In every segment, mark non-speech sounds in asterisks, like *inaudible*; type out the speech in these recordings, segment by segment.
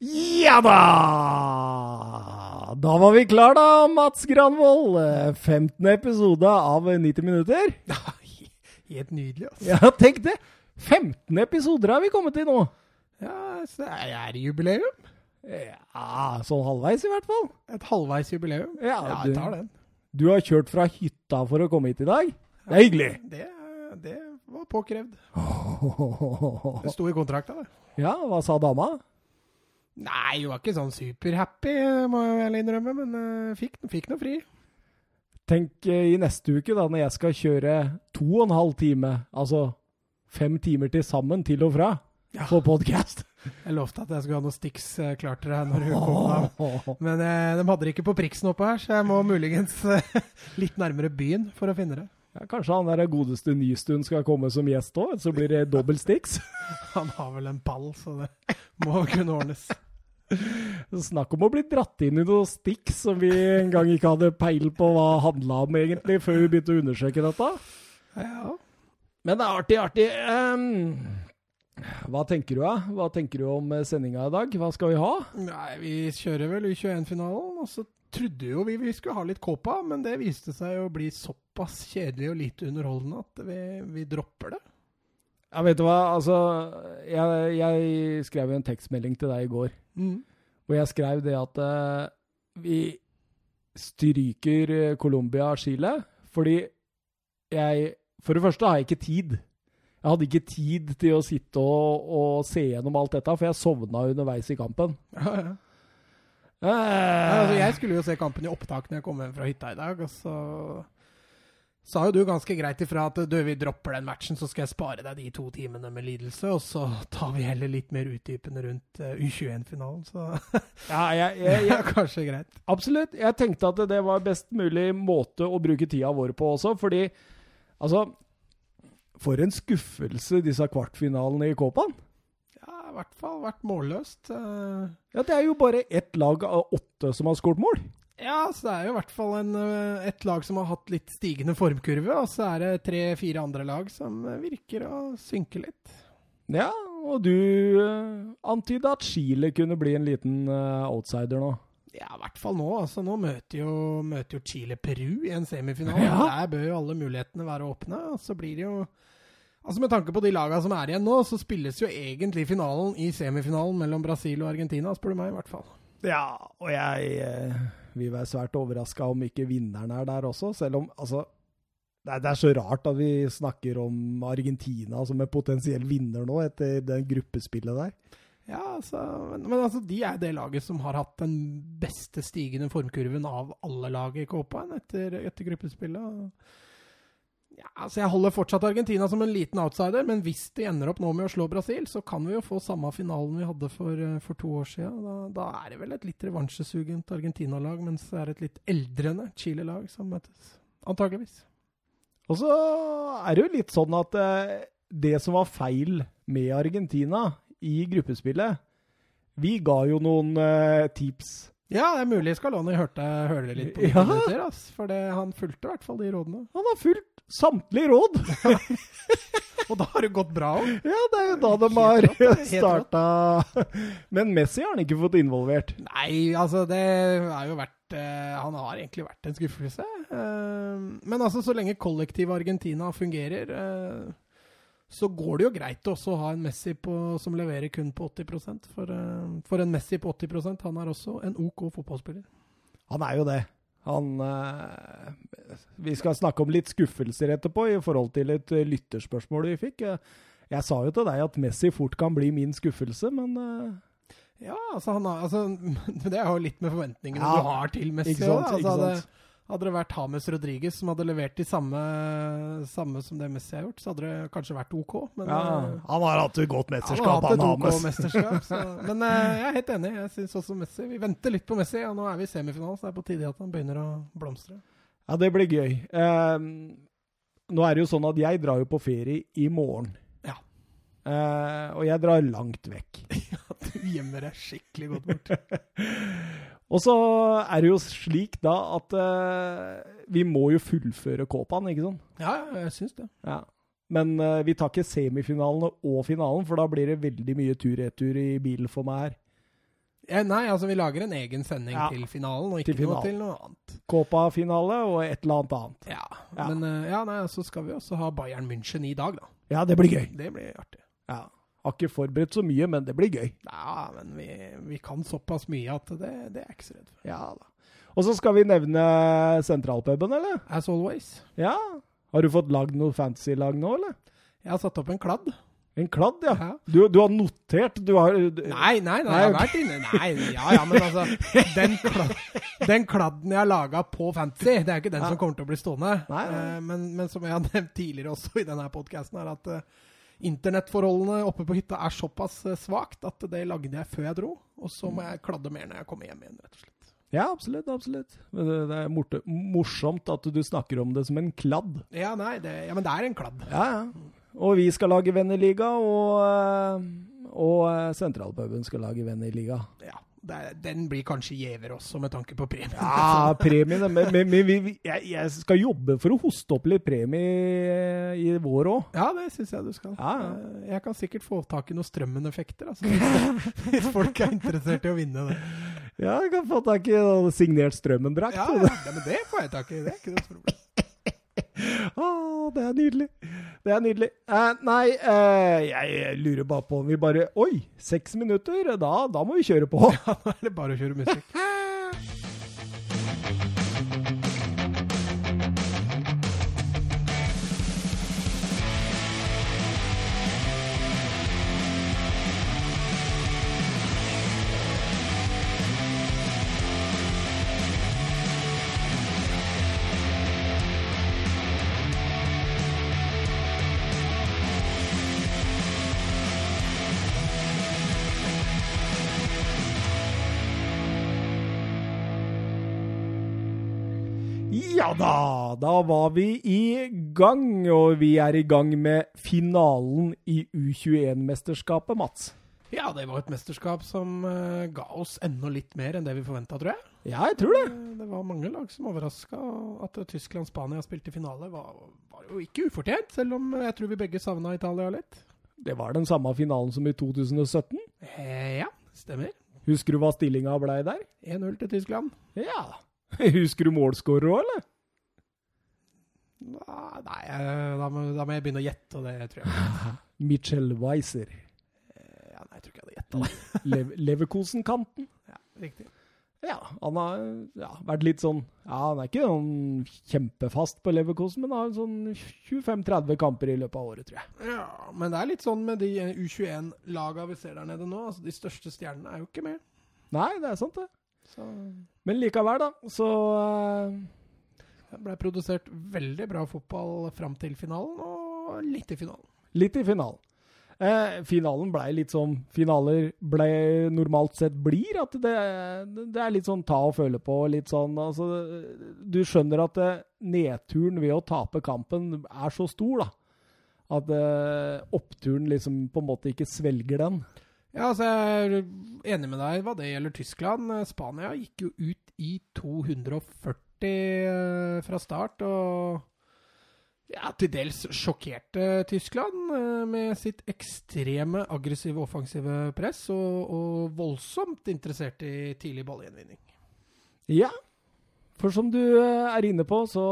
Ja da! Da var vi klar da, Mats Granvold. 15. episode av 90 minutter. *laughs* Helt nydelig, altså. Ja, tenk det! 15 episoder har vi kommet til nå. Ja, så er det jubileum. Ja, sånn halvveis i hvert fall. Et halvveis jubileum. Ja, Ja, jeg tar den. Du har kjørt fra hytta for å komme hit i dag. Det er hyggelig. Det, det var påkrevd. *laughs* Det sto i kontrakta, det. Ja, hva sa dama? Nei, hun var ikke sånn superhappy, må jeg vel innrømme, men uh, fikk, fikk noe fri. Tenk eh, i neste uke, da, når jeg skal kjøre to og en halv time, altså fem timer til sammen til og fra, Ja. på podkast. Jeg lovte at jeg skulle ha noen sticks uh, klart til deg når hun kom. da. *laughs* Men eh, de hadde det ikke på priksen oppe her, så jeg må muligens eh, *laughs* litt nærmere byen for å finne det. Ja, kanskje han der godeste Nystuen skal komme som gjest òg, så blir det dobbel sticks. *laughs* Han har vel en pall, så det må kunne ordnes. Snakk om å bli dratt inn i noen stikk som vi en gang ikke hadde peil på hva handla om, egentlig, før vi begynte å undersøke dette. Ja. Men det er artig, artig. Um, hva tenker du, da? Hva tenker du om sendinga i dag? Hva skal vi ha? Nei, vi kjører vel U21-finalen, og så trodde jo vi vi skulle ha litt kåpa, men det viste seg å bli såpass kjedelig og lite underholdende at vi, vi dropper det. Ja, vet du hva, altså Jeg, jeg skrev en tekstmelding til deg i går, hvor jeg skrev det at uh, vi stryker eh, Colombia og Chile, fordi jeg For det første har jeg ikke tid. Jeg hadde ikke tid til å sitte og, og se gjennom alt dette, for jeg sovna underveis i kampen. Ja, ja. Eh, Altså, jeg skulle jo se kampen i opptak når jeg kom hjem fra hytta i dag, og så sa jo du ganske greit ifra at du, vi dropper den matchen, så skal jeg spare deg de to timene med lidelse, og så tar vi heller litt mer utdypende rundt eh, U21-finalen, så *laughs* ja, jeg, jeg, jeg, kanskje greit. Absolutt. Jeg tenkte at det var best mulig måte å bruke tida vår på også, fordi altså For en skuffelse, disse kvartfinalene i Kåpan. Ja, i hvert fall vært målløst. eh. Ja, det er jo bare ett lag av åtte som har skåret mål. Ja, så det er jo i hvert fall en, eh, et lag som har hatt litt stigende formkurve, og så er det tre-fire andre lag som eh, virker å synke litt. Ja, og du uh, antyda at Chile kunne bli en liten eh, outsider nå. Ja, i hvert fall nå. altså Nå møter jo, møter jo Chile Peru i en semifinale. Ja. Der bør jo alle mulighetene være åpne. og Så blir det jo Altså Med tanke på de lagene som er igjen nå, så spilles jo egentlig finalen i semifinalen mellom Brasil og Argentina, spør du meg i hvert fall. Ja, og jeg eh, vil være svært overraska om ikke vinneren er der også, selv om altså det er, det er så rart at vi snakker om Argentina som en potensiell vinner nå, etter den gruppespillet der. Ja, altså, men, men altså, de er det laget som har hatt den beste stigende formkurven av alle lag i Copaen etter, etter gruppespillet. Altså Jeg holder fortsatt Argentina som en liten outsider, men hvis de ender opp nå med å slå Brasil, så kan vi jo få samme finalen vi hadde for, eh, for to år siden. Da, da er det vel et litt revansjesugent Argentina-lag, mens det er et litt eldrende Chile-lag som møtes. Antageligvis. Og så er det jo litt sånn at eh, det som var feil med Argentina i gruppespillet Vi ga jo noen eh, tips. Ja, det er mulig Scaloni hørte, hørte litt på Ja. ja. minutter, ass, for det, han fulgte i hvert fall de rådene. Han har fulgt samtlige råd! *laughs* Og da har det gått bra òg. Ja, det er jo da de har starta Men Messi har han ikke fått involvert. Nei, altså det er jo vært eh, Han har egentlig vært en skuffelse. Eh, men altså, så lenge kollektivet Argentina fungerer, eh, så går det jo greit også å ha en Messi på, som leverer kun på 80 For, for en Messi på 80% han er også en OK fotballspiller. Han er jo det. Han eh, Vi skal snakke om litt skuffelser etterpå i forhold til et eh, lytterspørsmål vi fikk. Eh, Jeg sa jo til deg at Messi fort kan bli min skuffelse, men eh, Ja, altså, han har, altså *laughs* Det er jo litt med forventningene Ja, du har til Messi. ikke ikke altså, sant. Hadde, det vært James Rodriguez som hadde levert de samme, samme som det Messi har gjort, så hadde det kanskje vært OK. Men ja, eh, han har hatt et godt Han mesterskap, han OK Hames. OK Så. *laughs* Men eh, jeg er helt enig. Jeg syns også Messi Vi venter litt på Messi, og nå er vi i semifinalen, så det er på tide at han begynner å blomstre. Ja, det blir gøy. Um, nå er det jo sånn at jeg drar jo på ferie i morgen. Ja. Uh, og jeg drar langt vekk. *laughs* ja, Du gjemmer deg skikkelig godt bort. *laughs* Og så er det jo slik da at uh, vi må jo fullføre Kåpan, ikke sant? Ja, jeg syns det. Ja. Men uh, vi tar ikke semifinalene og finalen, for da blir det veldig mye tur-retur i bilen for meg her. Ja, nei, altså vi lager en egen sending Ja. til finalen, og ikke Til noe til noe annet. Kåpa-finale og et eller annet annet. Ja, Ja. Men uh, ja, nei, så skal vi også ha Bayern München i dag, da. Ja, det blir gøy. Det blir artig. Ja. Har ikke forberedt så mye, men det blir gøy. Ja, men vi, vi kan såpass mye at det, det er jeg ikke så redd for. Ja da. Og så skal vi nevne sentralpuben, eller? As always. Ja. Har du fått lagd noe fantasy-lag nå, eller? Jeg har satt opp en kladd. En kladd, ja. Ja. Du, du har notert? Du har du, Nei, nei, nei, Nei, jeg har vært inne Nei, ja ja, men altså Den, kladd, den kladden jeg har laga på Fantasy, det er ikke den Ja. som kommer til å bli stående. Nei, nei. Eh, men, men som jeg har nevnt tidligere også i denne podkasten, er at eh, internettforholdene oppe på hytta er såpass eh, svakt at det lagde jeg før jeg dro. Og så må jeg kladde mer når jeg kommer hjem igjen, rett og slett. Ja, absolutt. absolutt. Men Det, det er morte, morsomt at du snakker om det som en kladd. Ja, nei, det, ja, men det er en kladd. Ja, ja. Og vi skal lage Vennerliga, og, eh, og eh, sentralpuben skal lage Vennerliga. Ja, den blir kanskje gjever også, med tanke på premien. Ja, premien. Men, men, men vi, vi- jeg, jeg skal jobbe for å hoste opp litt premie i vår òg. Ja, det syns jeg du skal. Ja, ja. Eh, Jeg kan sikkert få tak i noen Strømmen-effekter, altså, hvis, *laughs* hvis folk er interessert i å vinne det. Ja, jeg kan få tak i signert Strømmen-drakt. Ja, ja, men det får jeg tak i. Det er ikke noe problem. *laughs* Å, det er nydelig. Det er nydelig. Eh, nei, eh, jeg lurer bare på om vi bare Oi, seks minutter? Da, da må vi kjøre på. *laughs* Ja, Da er det bare å kjøre musikk. *laughs* da, da var vi i gang, og vi er i gang med finalen i U21-mesterskapet, Mats. Ja, det var et mesterskap som uh, ga oss enda litt mer enn det vi forventa, tror jeg. Ja, jeg tror det. Eh, Det var mange lag som overraska. At eh, Tyskland-Spania spilte finale, var, var jo ikke ufortjent, selv om jeg tror vi begge savna Italia litt. Det var den samme finalen som i 2017. Eh, ja, stemmer. Husker du hva stillinga blei der? 1-0 til Tyskland. Ja. *laughs* Husker du målskårer òg, eller? Ah, Nei, eh, da må, da må jeg begynne å gjette, og det tror jeg. *laughs* Mitchell Weiser. Eh, Ja, nei, jeg tror ikke jeg hadde gjetta det. Lev Leverkosen-kanten. *laughs* Ja, riktig. Ja, han har ja, vært litt sånn Ja, han er ikke sånn kjempefast på Leverkosen, men har sånn 25-30 kamper i løpet av året, tror jeg. Ja, men det er litt sånn med de U21-laga vi ser der nede nå. Altså, de største stjernene er jo ikke med. Nei, det er sant, det. Så Men likevel, da, så eh, det ble produsert veldig bra fotball fram til finalen, og litt i finalen. Litt i finalen. Eh, finalen blei litt som finaler ble normalt sett blir. At det, det er litt sånn ta og føle på. litt sånn, altså, Du skjønner at eh, nedturen ved å tape kampen er så stor, da. At eh, oppturen liksom på en måte ikke svelger den. Ja, altså Jeg er enig med deg hva det gjelder Tyskland. Spania gikk jo ut i 240 eh, fra start, og ja, til dels sjokkerte Tyskland eh, med sitt ekstreme aggressive offensive press, og, og voldsomt interessert i tidlig ballgjenvinning. Ja, for som du eh, er inne på, så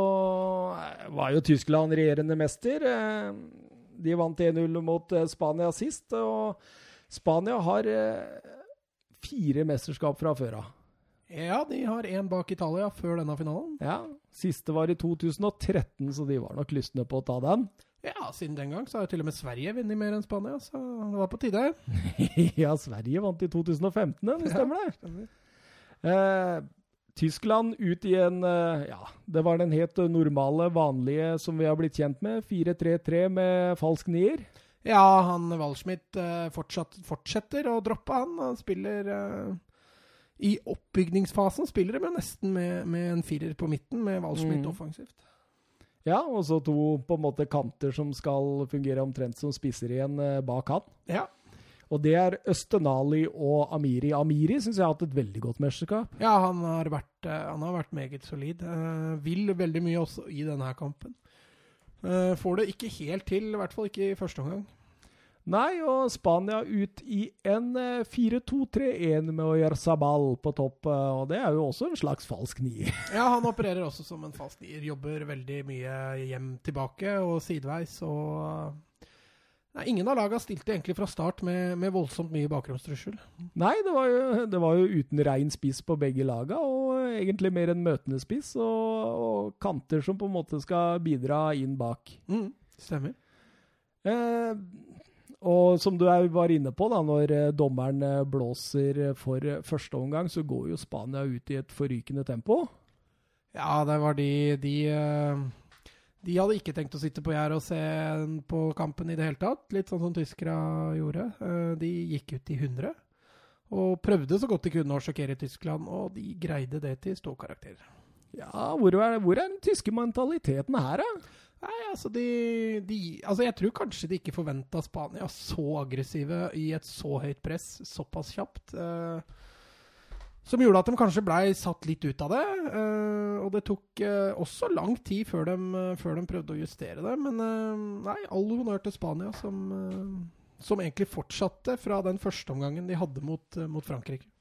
var jo Tyskland regjerende mester. De vant 1-0 mot Spania sist, og Spania har fire mesterskap fra før av. Ja, de har én bak Italia før denne finalen. Ja, Siste var i 2013, så de var nok lystne på å ta den. *laughs* Ja, siden den gang så har jo til og med Sverige vunnet mer enn Spania, så det var på tide. *laughs* ja, Sverige vant i 2015, det stemmer det. Stemmer. Eh, Tyskland ut i en eh, Ja, det var den helt normale, vanlige som vi har blitt kjent med. 4-3-3 med falsk nier. Ja, han Waldschmidt eh, fortsatt, fortsetter å droppe han. Han spiller eh, I oppbygningsfasen spiller de nesten med, med en firer på midten, med Walschmidt Mm. offensivt. Ja, og så to på en måte kanter som skal fungere omtrent som spisser igjen eh, bak han. Ja. Og det er Østenali og Amiri. Amiri syns jeg har hatt et veldig godt mesterskap. ja, han har vært, eh, han har vært meget solid. Eh, vil veldig mye også i denne kampen. Får det ikke helt til, i hvert fall ikke i første omgang. Nei, og Spania ut i en 4-2-3-1 med å gjøre Sabal på topp. Og det er jo også en slags falsk nier. *laughs* ja, han opererer også som en falsk nier. Jobber veldig mye hjem tilbake og sideveis. og... Nei, ingen av lagene stilte egentlig fra start med, med voldsomt mye bakgrunnstrussel. Nei, det var, jo, det var jo uten rein spiss på begge lagene, og egentlig mer enn møtende spiss. Og, og, kanter som på en måte skal bidra inn bak. Mm, stemmer. Eh, og som du var inne på, da, når eh, dommeren eh, blåser for første omgang, så går jo Spania ut i et forrykende tempo. Ja, det var de, de De hadde ikke tenkt å sitte på gjerdet og se på kampen i det hele tatt. Litt sånn som tyskere gjorde. De gikk ut i 100. Og prøvde så godt de kunne å sjokkere Tyskland, og de greide det til ståkarakter. Ja, hvor er, hvor er den tyske mentaliteten her, da? Nei, altså de, de, Altså, jeg tror kanskje de ikke forventa Spania så aggressive i et så høyt press såpass kjapt. Eh, som gjorde at de kanskje blei satt litt ut av det. Eh, og det tok eh, også lang tid før de, før de, prøvde å justere det. Men eh, nei, all honnør til Spania, som, eh, som, egentlig fortsatte fra den første omgangen de hadde mot, mot Frankrike.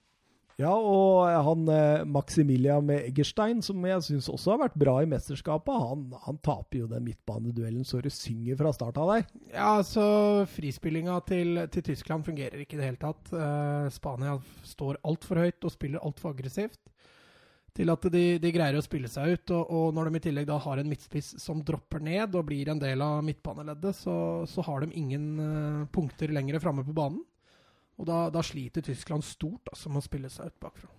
Ja, og han eh, Maximilian Eggerstein, som jeg syns også har vært bra i mesterskapet, han, han taper jo den midtbaneduellen så det synger fra start av der. Ja, altså frispillinga til, til, Tyskland fungerer ikke i det hele tatt. Uh, Spania står altfor høyt og spiller altfor aggressivt til at de, de, greier å spille seg ut. Og, og, når de i tillegg da har en midtspiss som dropper ned og blir en del av midtbaneleddet, så, så har de ingen uh, punkter lenger framme på banen. Og da, da sliter Tyskland stort altså, med å spille seg ut bakfra.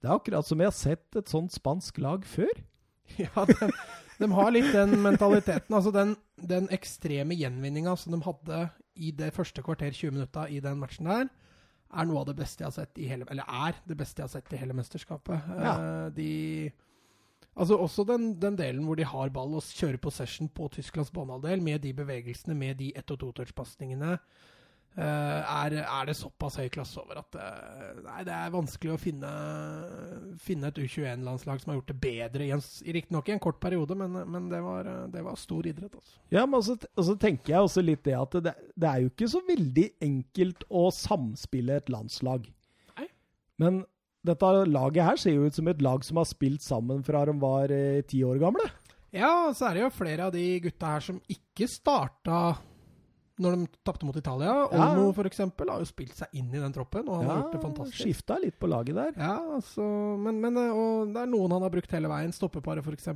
Det er akkurat som jeg har sett et sånt spansk lag før. *laughs* Ja, de, de har litt den mentaliteten. Altså den, den ekstreme gjenvinninga som de hadde i det første kvarter 20 minutta i den matchen der, er noe av det beste jeg har sett i hele Eller er det beste jeg har sett i hele mesterskapet. Ja. Uh, de Altså Også den, den, delen hvor de har ball og kjører possession på Tysklands banehalvdel, med de bevegelsene, med de ett- og totouchpasningene. Uh, er, er, det såpass høy klasse over at uh, nei, det er vanskelig å finne, finne et U21-landslag som har gjort det bedre. Riktignok i en kort periode, men, men det, var, det, var, stor idrett. Altså. Ja, men så altså, tenker jeg også litt det at det, det, er jo ikke så veldig enkelt å samspille et landslag. Nei. Men dette laget her ser jo ut som et lag som har spilt sammen fra de var eh, ti år gamle. Ja, så er det jo flere av de gutta her som ikke starta når de tapte mot Italia. Ja. Olmo f.eks. har jo spilt seg inn i den troppen, og han ja, har gjort det fantastisk. Skifta litt på laget der. Ja, altså, men, men eh, det er noen han har brukt hele veien. Stoppeparet f.eks.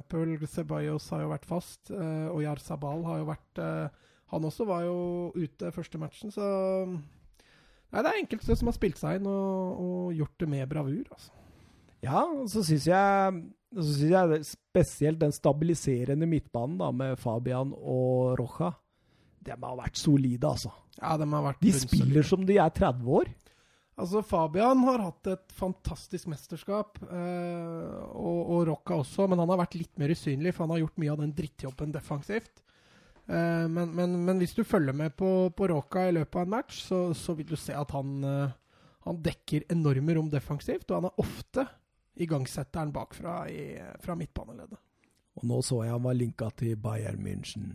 Ceballos har jo vært fast, uh, og Jar Sabal har jo vært uh, Han også var jo ute første matchen, så Nei, det er enkelte som har spilt seg inn og, og gjort det med bravur, altså. Ja, så syns jeg, så synes jeg spesielt den stabiliserende midtbanen da, med Fabian og Roja de har vært solide, altså. Ja, De har vært De spiller som de er 30 år. Altså, Fabian har hatt et fantastisk mesterskap, eh, og, og Rocca også, men han har vært litt mer usynlig, for han har gjort mye av den drittjobben defensivt. Eh, men, men, men, hvis du følger med på, på Rocca i løpet av en match, så, så vil du se at han, eh, han, dekker enorme rom defensivt, og han er ofte igangsetteren bakfra i, fra midtbaneleddet. Og nå så jeg han var linka til Bayern München.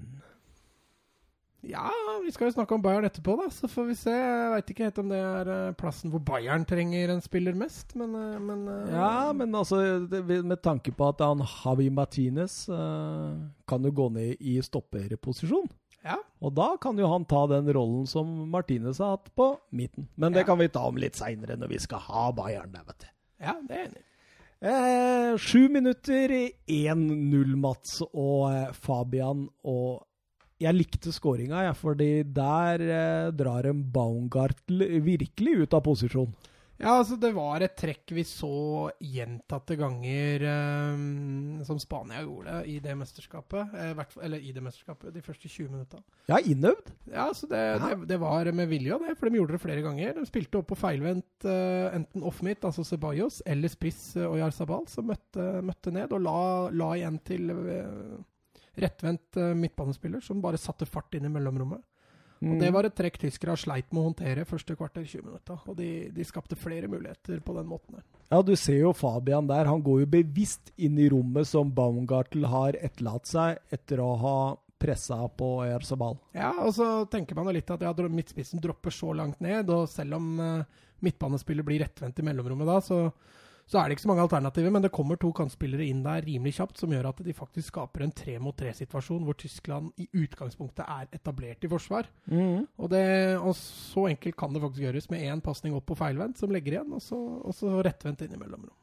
Ja, vi skal jo snakke om Bayern etterpå, da, så får vi se. Jeg veit ikke helt om det er eh, plassen hvor Bayern trenger en spiller mest, men, eh, men eh, Ja, men altså, med tanke på at han Javi Martinez kan jo gå ned i stopperposisjon. Ja. Og da kan jo han ta den rollen som Martinez har hatt på midten. Men det ja. kan vi ta om litt seinere, når vi skal ha Bayern der, vet du. Ja, det er jeg enig i. Eh, sju minutter, 1-0, Mats og Fabian og jeg likte skåringa, ja, fordi der eh, drar en Baumgartel virkelig ut av posisjon. Ja, altså det var et trekk vi så gjentatte ganger eh, som Spania gjorde i det mesterskapet. Eh, eller i det mesterskapet, de første 20 minutta. Ja, innøvd. Ja, så det, ja. det, det, var med vilje, det, for de gjorde det flere ganger. De spilte opp på feilvendt eh, enten off-midt, altså Ceballos, eller spiss eh, Oyar Sabal, som møtte, møtte, ned og la, la igjen til uh, rettvendt uh, midtbanespiller som bare satte fart inn i mellomrommet. Mm. Og Det var et trekk tyskere sleit med å håndtere første kvarter 20 minutter. Og de, de, skapte flere muligheter på den måten. Ja, du ser jo Fabian der. Han går jo bevisst inn i rommet som Baumgartel har etterlatt seg etter å ha pressa på Erzabal. Ja, og så tenker man jo litt at ja, midtspissen dropper så langt ned, og selv om uh, midtbanespillet blir rettvendt i mellomrommet da, så, så, er det ikke så mange alternativer. Men det kommer to kantspillere inn der rimelig kjapt, som gjør at de faktisk skaper en tre mot tre-situasjon, hvor Tyskland i utgangspunktet er etablert i forsvar. Mm. Og, det, og, så enkelt kan det faktisk gjøres, med én pasning opp på feilvendt, som legger igjen, og så, og så rettvendt inn i mellomrom.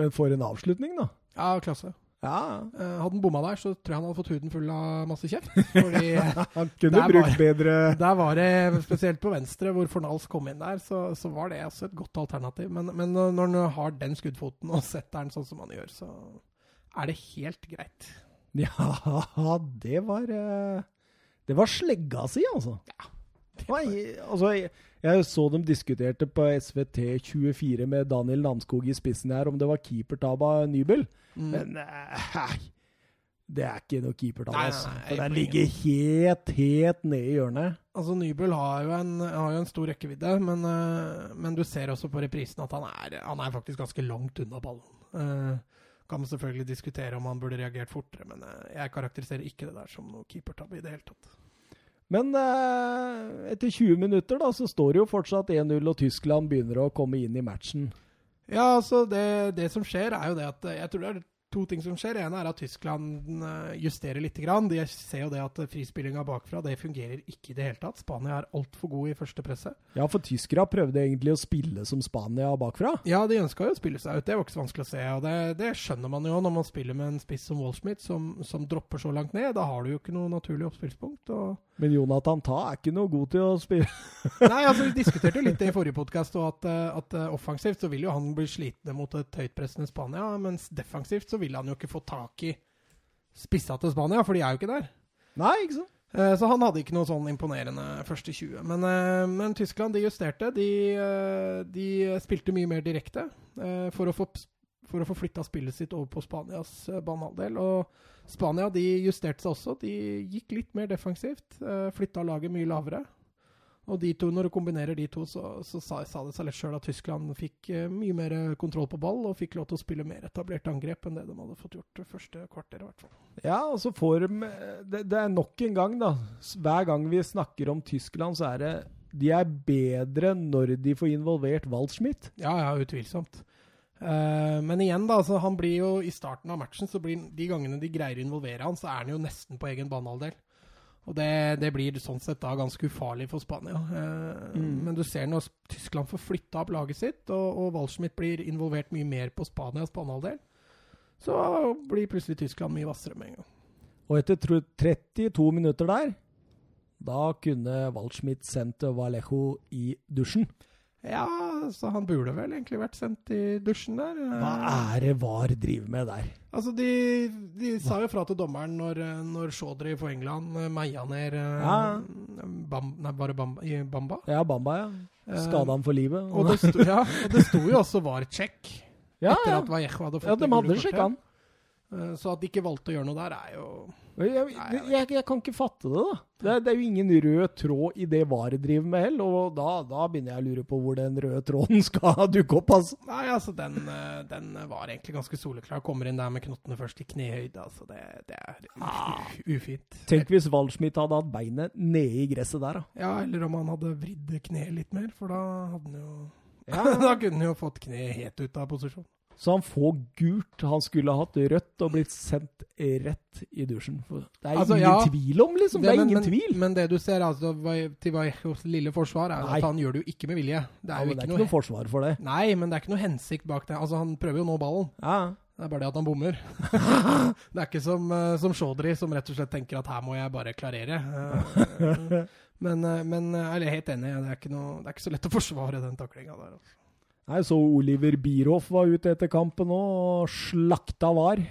Men for en avslutning, da. Ja, klasse. Ja. Uh, hadde han bomma der, så tror jeg han hadde fått huden full av masse kjeft. Fordi *laughs* han kunne *laughs* brukt bedre Der var det, spesielt på venstre, hvor Fornals kom inn der, så, så var det også et godt alternativ. Men, men, når han har den skuddfoten og setter den sånn som han gjør, så er det helt greit. Ja, *laughs* det var eh, Det var slegga si, altså. Ja. Nei, altså, jeg, jeg, så dem diskuterte på SVT24 med Daniel Namskog i spissen her om det var keepertab av Nybel. Mm. Men nei, det er ikke noe keepertall. Altså. Den ligger helt, helt nede i hjørnet. Altså, Nybøl har jo en, har jo en stor rekkevidde, men, uh, men, du ser også på reprisen at han er, han er faktisk ganske langt unna ballen. Uh, kan man selvfølgelig diskutere om han burde reagert fortere, men jeg karakteriserer ikke det der som noe keepertabbe i det hele tatt. Men etter 20 minutter da, så står det jo fortsatt 1-0, og Tyskland begynner å komme inn i matchen. Ja, altså det, det, som skjer, er jo det at jeg tror det er to ting som skjer. En er at Tyskland eh, justerer litt. De ser jo det at frispillinga bakfra det fungerer ikke i det hele tatt. Spania er altfor god i første presse. Ja, for tyskere prøvde egentlig å spille som Spania bakfra? Ja, de ønska jo å spille seg ut. Det var ikke så vanskelig å se. og Det, det skjønner man jo når man spiller med en spiss som Walshmith, som, som, dropper så langt ned. Da har du jo ikke noe naturlig oppspillspunkt. men Jonathan Ta er ikke noe god til å spille. *laughs* Nei, altså Vi diskuterte jo litt det i forrige podkast, at, eh, at uh, offensivt så vil jo han bli slitne mot et høytpressende Spania, mens defensivt så vil han jo ikke få tak i spissa til Spania, for de er jo ikke der. Nei, ikke sant? Uh, så han hadde ikke noe sånn imponerende første 20. Men, uh, men Tyskland de justerte. De, de, spilte mye mer direkte for å få for å få flytta spillet sitt over på Spanias banehalvdel. Og Spania de justerte seg også. De gikk litt mer defensivt. Eh, flytta laget mye lavere. Og de to, når du kombinerer de to, så, så sa, sa, det seg litt sjøl at Tyskland fikk uh, mye mer kontroll på ball og fikk lov til å spille mer etablert angrep enn det de hadde fått gjort første kvarter, i hvert fall. Ja, og så får de det, det, er nok en gang, da. Hver gang vi snakker om Tyskland, så er det de er bedre når de får involvert Waldschmidt. Ja, ja, utvilsomt. Uh, men igjen, da, altså, han blir jo i starten av matchen, så blir de gangene de greier å involvere han, så er han jo nesten på egen banehalvdel. Og det, det, blir sånn sett da ganske ufarlig for Spania. Eh, mm. Men du ser når Tyskland får flytta opp laget sitt, og, og Waldschmidt blir involvert mye mer på Spanias banehalvdel, så blir plutselig Tyskland mye hvassere med en gang. Og etter 32 minutter der, da kunne Waldschmidt sendt Vallejo i dusjen. Ja, så han burde vel egentlig vært sendt i dusjen der. Hva er det VAR driver med der? Altså, De, de sa jo fra til dommeren når, når Chaudhry for England eh, meia ned eh, ja. Bam, nei, bare Bamba, i Bamba. Ja, Bamba, ja. Eh, Skada han for livet. Og det, sto, ja, og det sto jo også VAR-check ja, etter at Vallejo hadde fått ja, de hadde sjekka han. Så at de ikke valgte å gjøre noe der, er jo jeg, jeg, jeg, kan ikke fatte det, da. Det, det, er jo ingen rød tråd i det VAR driver med heller, og da, da, begynner jeg å lure på hvor den røde tråden *laughs* skal dukke opp, altså. Nei, altså, den, eh, den var egentlig ganske soleklar. Kommer inn der med knottene først i knehøyde, altså. Det, det er ah. ufint. Tenk hvis Waldschmidt hadde hatt beinet nede i gresset der, da. Ja, eller om han hadde vridd kneet litt mer, for da hadde han jo ja. *laughs* Da kunne han jo fått kneet helt ut av posisjon. Så han får gult. Han skulle hatt rødt og blitt sendt rett i dusjen. Det er altså, ingen ja, tvil om, liksom. Det, det er men, ingen men, tvil. Men det du ser altså, til Vajos lille forsvar, er Nei. at han gjør det jo ikke med vilje. Det er ja, jo ikke, det er noe, ikke noe forsvar for det. Nei, men det er ikke noe hensikt bak det. Altså, Han prøver jo å nå ballen. Ja. Det er bare det at han bommer. *laughs* det er ikke som, uh, som Chaudhry, som rett og slett tenker at her må jeg bare klarere. Uh, *laughs* men, uh, men jeg er helt enig, det er, ikke noe, det er ikke så lett å forsvare den taklinga der. Altså. Nei, så Oliver Bierhoff var ute etter kampen og slakta VAR.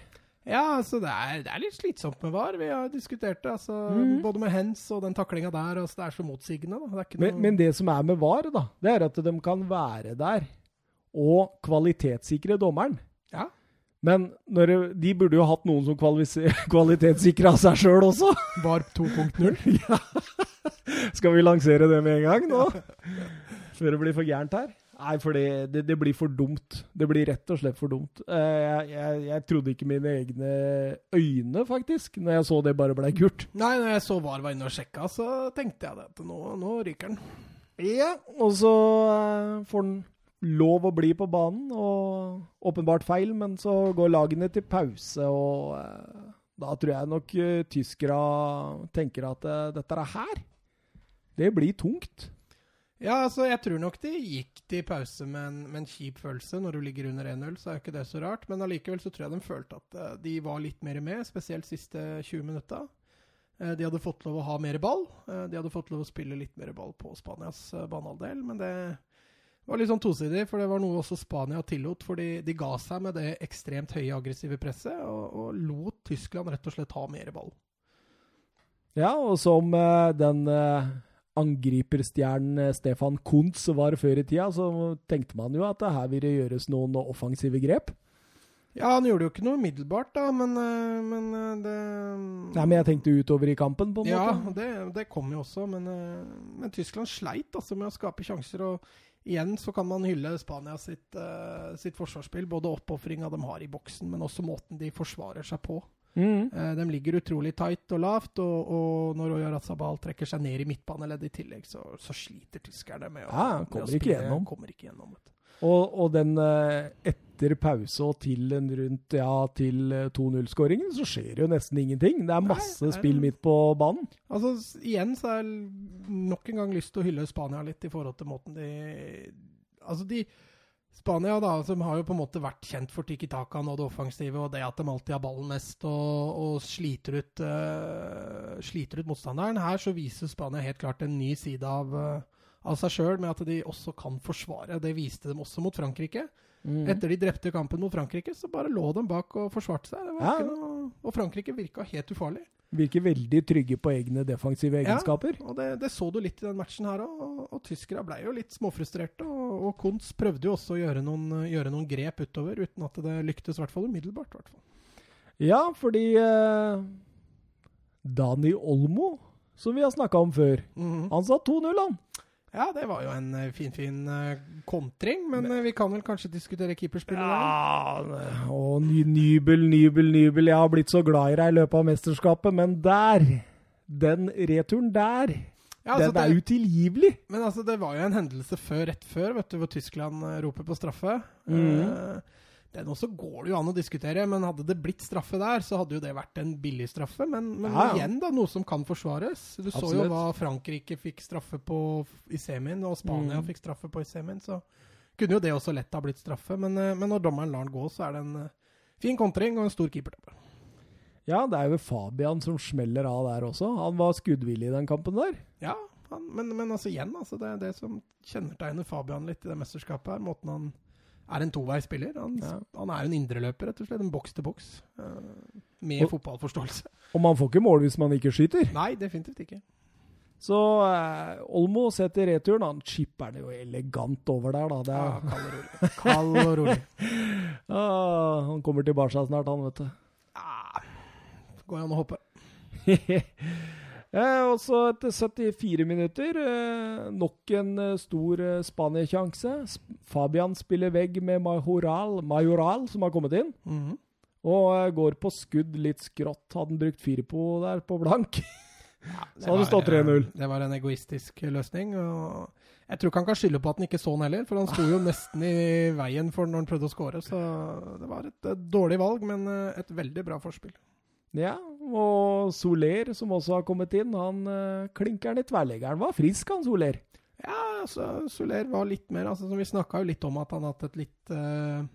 Ja, altså det er, det er, litt slitsomt med VAR. Vi har diskutert det. Altså, mm. Både med hens og den taklinga der. Altså, det er så motsigende. Det er men, men, det som er med VAR, da, det er at de kan være der og kvalitetssikre dommeren. Ja. Men når, de burde jo hatt noen som *laughs* kvalitetssikra seg sjøl også. VAR 2.0? *laughs* ja. Skal vi lansere det med en gang nå? *laughs* Før det blir for gærent her? Nei, for det, det, det, blir for dumt. Det blir rett og slett for dumt. Eh, jeg, jeg, jeg, trodde ikke mine egne øyne, faktisk, når jeg så det bare ble gult. Nei, når jeg så VAR var inne og sjekka, så tenkte jeg at nå, nå ryker den. Ja, og så uh, får den lov å bli på banen, og åpenbart feil, men så går lagene til pause, og uh, da tror jeg nok tyskere tenker at dette er her, det blir tungt. Ja, altså, jeg tror nok de gikk til pause med en, med en kjip følelse. Når du ligger under 1-0, så er jo ikke det så rart. Men allikevel så tror jeg de følte at uh, de var litt mer med, spesielt siste 20 minutta. Uh, de hadde fått lov å ha mer ball. Uh, de hadde fått lov å spille litt mer ball på Spanias banehalvdel. Men det var litt sånn tosidig, for det var noe også Spania tillot. For de, de ga seg med det ekstremt høye aggressive presset, og, og lot Tyskland rett og slett ha mer ball. Ja, og som den angriperstjernen eh, Stefan Kuntz var før i tida, så tenkte man jo at her ville det gjøres noen offensive grep. Ja, han gjorde jo ikke noe umiddelbart, da, men, eh, men eh, det Nei, Men jeg tenkte utover i kampen, på en ja, måte. Ja, det, det, kom jo også, men, men, Tyskland sleit altså med å skape sjanser. og Igjen så kan man hylle Spania sitt, sitt forsvarsspill, både oppofringa de har i boksen, men også måten de forsvarer seg på. Mm. Uh, de ligger utrolig tight og lavt, og, og når Oyarazabal trekker seg ned i midtbaneleddet i tillegg, så, så, sliter tyskerne med å, ja, kommer, med å ikke gjennom. kommer ikke gjennom. Og, og, den uh, etter pause og til en rundt ja, til 2-0-skåringen, så skjer jo nesten ingenting. Det er masse Nei, spill midt på banen. Altså, igjen så har jeg nok en gang lyst til å hylle Spania litt i forhold til måten de Altså, de Spania, da, som har jo på en måte vært kjent for Tiki Takan og det offensive og det at de alltid har ballen mest og, og sliter, ut, uh, sliter, ut, motstanderen. Her så viser Spania helt klart en ny side av, uh, av seg sjøl, med at de også kan forsvare. Det viste de også mot Frankrike. Mm. Etter de drepte kampen mot Frankrike, så bare lå de bak og forsvarte seg. Ja. Noe, og Frankrike virka helt ufarlig. Virker veldig trygge på egne defensive egenskaper. Ja, og det, det, så du litt i den matchen her òg. Og, og tyskere ble jo litt småfrustrerte. Og, og Kuntz prøvde jo også å gjøre noen, gjøre noen, grep utover, uten at det lyktes, i hvert fall umiddelbart. Hvertfall. Ja, fordi eh, Dani Olmo, som vi har snakka om før, mm -hmm. han sa 2-0, han. Ja, det var jo en finfin fin, uh, kontring, men, men vi kan vel kanskje diskutere keeperspillet ja, der? Å, ny, Nybel, Nybel, Nybel. Jeg har blitt så glad i deg i løpet av mesterskapet, men der Den returen der ja, altså den er det, utilgivelig. Men altså, det var jo en hendelse før, rett før, vet du, hvor Tyskland uh, roper på straffe. Mm. Uh, den også går det jo an å diskutere, men hadde det blitt straffe der, så hadde jo det vært en billig straffe. Men, men ja, ja. igjen, da, noe som kan forsvares. Du Absolutt. så jo hva Frankrike fikk straffe på i semien, og Spania mm. fikk straffe på i semien. Så kunne jo det også lett ha blitt straffe. Men, uh, men når dommeren lar den gå, så er det en fin kontring og en stor keepertabbe. Ja, det er jo Fabian som smeller av der også. Han var skuddvillig i den kampen der. Ja, han, men, men, altså igjen, altså, det er det som kjennetegner Fabian litt i det mesterskapet her. Måten han er en toveisspiller. Han, ja. han er en indreløper, rett og slett. En boks til boks. Uh, med og, fotballforståelse. Og man får ikke mål hvis man ikke skyter? Nei, definitivt ikke. Så eh, Olmo setter returen. Han chipper det jo elegant over der, da. Det er, ja, kald og rolig. Kald og rolig. *laughs* ah, han kommer tilbake snart, han, vet du. Ja, går an å håpe. Eh, og så etter 74 minutter, eh, nok en eh, stor eh, Spania-sjanse. Fabian spiller vegg med Majoral, Majoral som har kommet inn. Mm -hmm. Og eh, går på skudd litt skrått. Hadde han brukt fire på der på blank, *laughs* ja, så hadde det stått 3-0. Det var en egoistisk løsning. og jeg tror ikke han kan skylde på at han ikke så den heller, for han sto jo nesten i veien for når han prøvde å skåre. Så det var et, et dårlig valg, men et veldig bra forspill. Ja, og Soler, som også har kommet inn, han uh, klinkeren i tverrleggeren var frisk, han Soler. Ja, altså, Soler var litt mer altså, Vi snakka jo litt om at han har hatt et litt uh,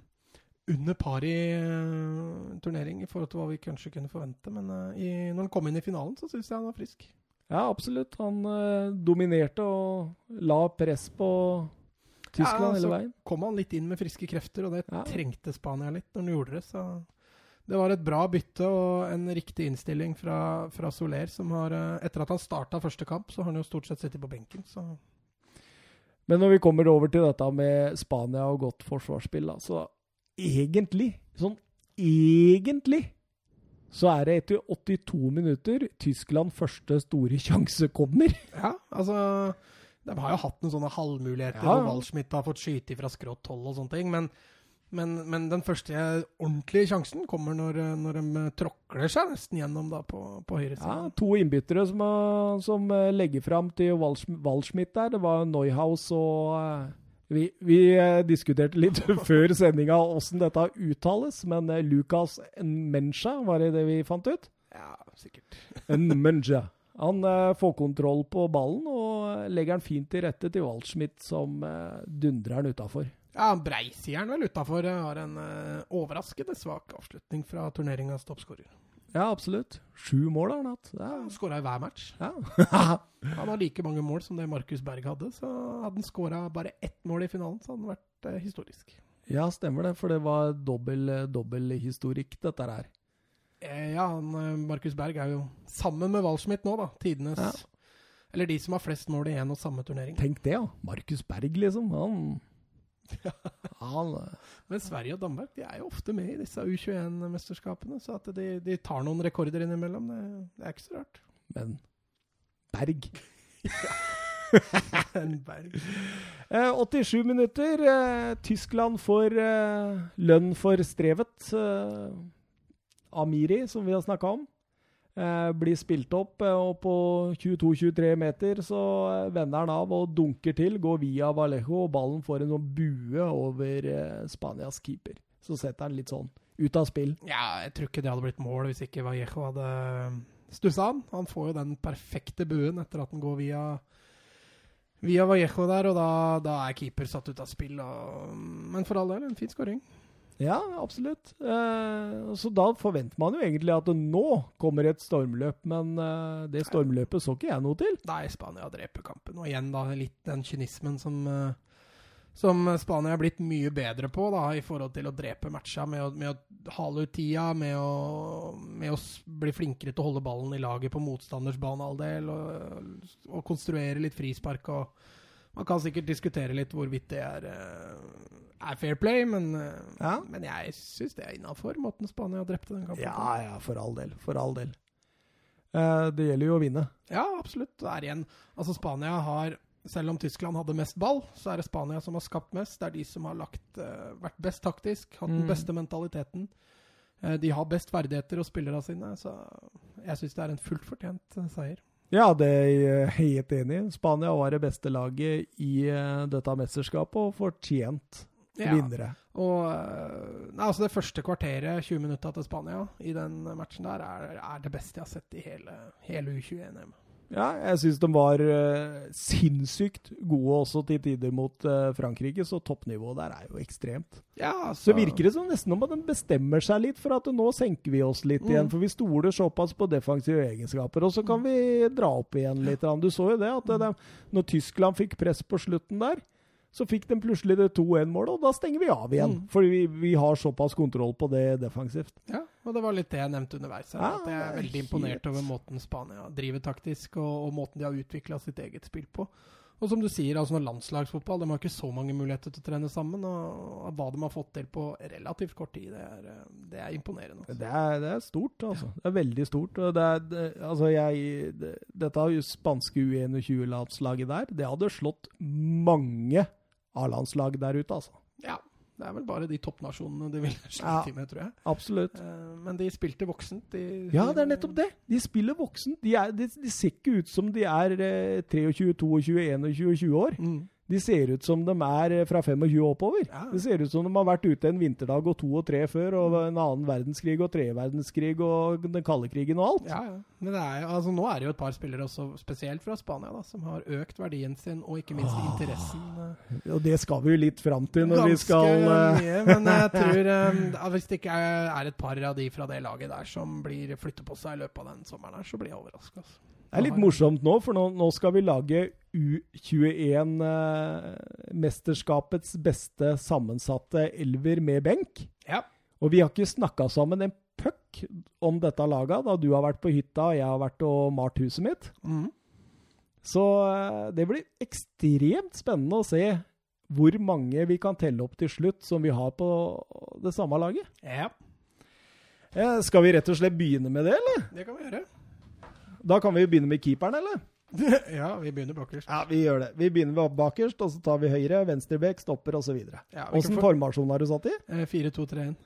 under par i uh, turnering i forhold til hva vi kanskje kunne forvente. Men i, når han kom inn i finalen, så syns jeg han var frisk. Ja, absolutt. Han dominerte og la press på Tyskland ja, hele veien. Så kom han litt inn med friske krefter, og det ja. trengte Spania litt når han gjorde det. så det var et bra bytte og en riktig innstilling fra, fra Soler, som har eh, Etter at han starta første kamp, så har han jo stort sett sittet på benken, så Men når vi kommer over til dette med Spania og godt forsvarsspill, da, så egentlig, sånn egentlig, så er det etter 82 minutter Tyskland første store sjanse kommer. Ja, altså De har jo hatt noen sånne halvmuligheter Ja, og Waldschmidt har fått skyte fra skrått hold og sånne ting, men, men, men den første ordentlige sjansen kommer når, når de tråkler seg nesten gjennom da på, på Ja, to innbyttere som, eh, som eh, legger fram til Waldschm- Waldschmidt der. Det var Neuhaus og eh, Vi, vi diskuterte litt *laughs* før sendinga åssen dette uttales, men Lucas Mencha, var det det vi fant ut? Ja, sikkert. *laughs* Menja. Han får kontroll på ballen og legger den fint til rette til Waldschmidt, som dundrer den utafor. Ja, Breisieren vel utafor har en uh, overraskende svak avslutning fra turneringas toppskårer. Ja, absolutt. Sju mål har han hatt. Ja. Han er- skåra i hver match. Ja. *laughs* Han har like mange mål som det Markus Berg hadde, så hadde han skåra bare ett mål i finalen, så hadde han vært eh, historisk. ja, stemmer det, for det var dobbel, eh, dobbel historikk, dette her. Eh, ja, han, eh, Markus Berg er jo sammen med Walschmidt nå, da. Tidenes Ja. Eller de som har flest mål i én og samme turnering. Tenk det, ja. Markus Berg, liksom. Han, eh, Men Sverige og Danmark de er jo ofte med i disse U21-mesterskapene, så at de, de tar noen rekorder innimellom, det, det er ikke så rart. Men Berg. *laughs* Berg. Eh, 87 minutter. Eh, Tyskland får eh, lønn for strevet. Eh, Amiri, som vi har snakka om, blir spilt opp, eh, og på 22-23 meter så eh, vender han av og dunker til. Går via Vallejo, og ballen får en sånn bue over eh, Spanias keeper. Så setter han litt sånn ut av spill. Ja, jeg tror ikke det hadde blitt mål hvis ikke Vallejo hadde stussa han. Han får jo den perfekte buen etter at han går via Via Vallejo der, og da, da er keeper satt ut av spill. Og, men for all del, en fin skåring. Ja, absolutt. Eh, så da forventer man jo egentlig at nå kommer et stormløp, men eh, det stormløpet så ikke jeg noe til. Nei, Spania dreper kampen. Og igjen da litt den kynismen som, eh, som Spania er blitt mye bedre på da, i forhold til å drepe matcha med å, med å hale ut tida, med å, med å bli flinkere til å holde ballen i laget på motstanders banehalvdel, og, og konstruere litt frispark. og Man kan sikkert diskutere litt hvorvidt det er, eh, er fair play, men, eh, Ja. men jeg syns det er innafor måten Spania drepte den kampen på. Ja, ja, for all del. For all del. Eh, det gjelder jo å vinne. Ja, absolutt. Det er igjen Altså, Spania har Selv om Tyskland hadde mest ball, så er det Spania som har skapt mest. Det er de som har lagt, vært best taktisk, hatt den Mm. beste mentaliteten. De har best ferdigheter og spillerne sine, så jeg syns det er en fullt fortjent seier. Ja, det er jeg helt enig i. Spania var det beste laget i eh, dette mesterskapet, og fortjent vinnere. Og eh, nei, altså Det første kvarteret, 20 minutter til Spania, i den matchen der, er, er det beste jeg har sett i hele, hele U21-EM. Ja, jeg syns de var uh, sinnssykt gode også til tider mot uh, Frankrike, så toppnivået der er jo ekstremt. Ja, Så virker det som nesten om at de bestemmer seg litt for at nå senker vi oss litt Mm. igjen. For vi stoler såpass på defensive egenskaper, og så kan vi dra opp igjen litt. Du så jo det, at det, når Tyskland fikk press på slutten der, så fikk de plutselig det 2-1-målet, og da stenger vi av igjen. Mm. Fordi vi, vi har såpass kontroll på det defensivt. Ja, og det var litt det jeg nevnte underveis. Ja, at jeg er veldig imponert helt- over måten Spania driver taktisk, og, og måten de har utvikla sitt eget spill på. Og som du sier, altså landslagsfotball De har ikke så mange muligheter til å trene sammen. Og, hva de har fått til på relativt kort tid, det er, eh, det er imponerende. Altså. Det er, det er stort, altså. Det er veldig stort. Det er, altså jeg, det, dette spanske U21-landslaget der, det hadde slått mange A-landslag der ute, altså. Ja, det er vel bare de toppnasjonene de vil slite Ja. med, tror jeg. Absolutt. Eh, men de spilte voksent. De, Ja, det er nettopp det. De spiller voksent. De, er, de, de ser ikke ut som de er eh, 23, 22, 21 og 20 år. Mm. De ser ut som de er eh, fra 25 og oppover. Ja. Det ser ut som de har vært ute en vinterdag og to og tre før, og en annen verdenskrig og tredje verdenskrig og den kalde krigen og alt. Ja, ja. Men det er, altså, nå er det jo et par spillere også, spesielt fra Spania, da, som har økt verdien sin, og ikke minst Åh. interessen. eh, Og det skal vi jo litt fram til når vi skal Ganske mye, men jeg *laughs* tror um, hvis det ikke er et par av de fra det laget der som blir flytter på seg i løpet av den sommeren her, så blir jeg overraska. Altså. Det er litt morsomt nå, for nå, nå skal vi lage U21-mesterskapets beste sammensatte elver med benk. Ja. Og vi har ikke snakka sammen en puck om dette laget, da du har vært på hytta og jeg har vært og malt huset mitt. Mm. Så eh, det blir ekstremt spennende å se hvor mange vi kan telle opp til slutt som vi har på det samme laget. ja, Eh, Skal vi rett og slett begynne med det, eller? det kan vi gjøre. Da kan vi jo begynne med keeperen, eller? *laughs* ja, vi begynner bakerst. Ja, vi gjør det. Vi begynner bakerst, og så tar vi høyre, venstrebekk, stopper osv. Ja, Åssen for... formasjon har du satt i? 4-2-3-1.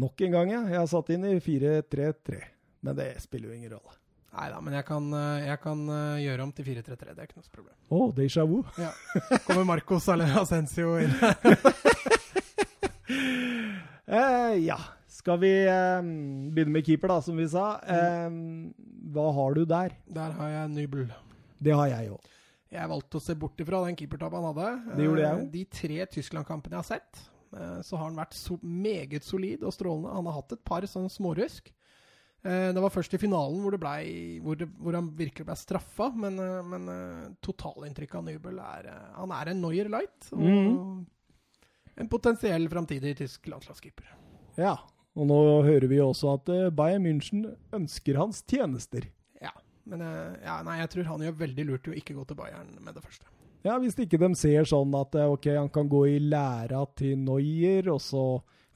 Nok en gang, ja. Jeg har satt inn i 4-3-3. Men det spiller jo ingen rolle. Nei da, men jeg kan, jeg kan, gjøre om til 4-3-3. Det er ikke noe problem. Å, oh, déjà vu. Ja. Kommer Marcos Ascencio inn *laughs* eh, ja. Skal vi eh, begynne med keeper, da, som vi sa. Eh, hva har du der? Der har jeg Nybel. Det har jeg òg. Jeg valgte å se bort ifra den keepertabben han hadde. Det gjorde jeg De tre Tyskland-kampene jeg har sett, så har han vært so meget solid og strålende. Han har hatt et par sånne smårusk. Det var først i finalen hvor, ble, hvor, det, hvor han virkelig ble straffa, men, men totalinntrykket av Nybel er Han er en Neuer light. Og mm. en potensiell framtidig tysk landslagskeeper. Ja, og nå hører vi også at Bayern München ønsker hans tjenester. Ja, men ja, nei, jeg tror han gjør veldig lurt i å ikke gå til Bayern med det første. Ja, hvis ikke de ser sånn at ok, han kan gå i læra til Neuer, og så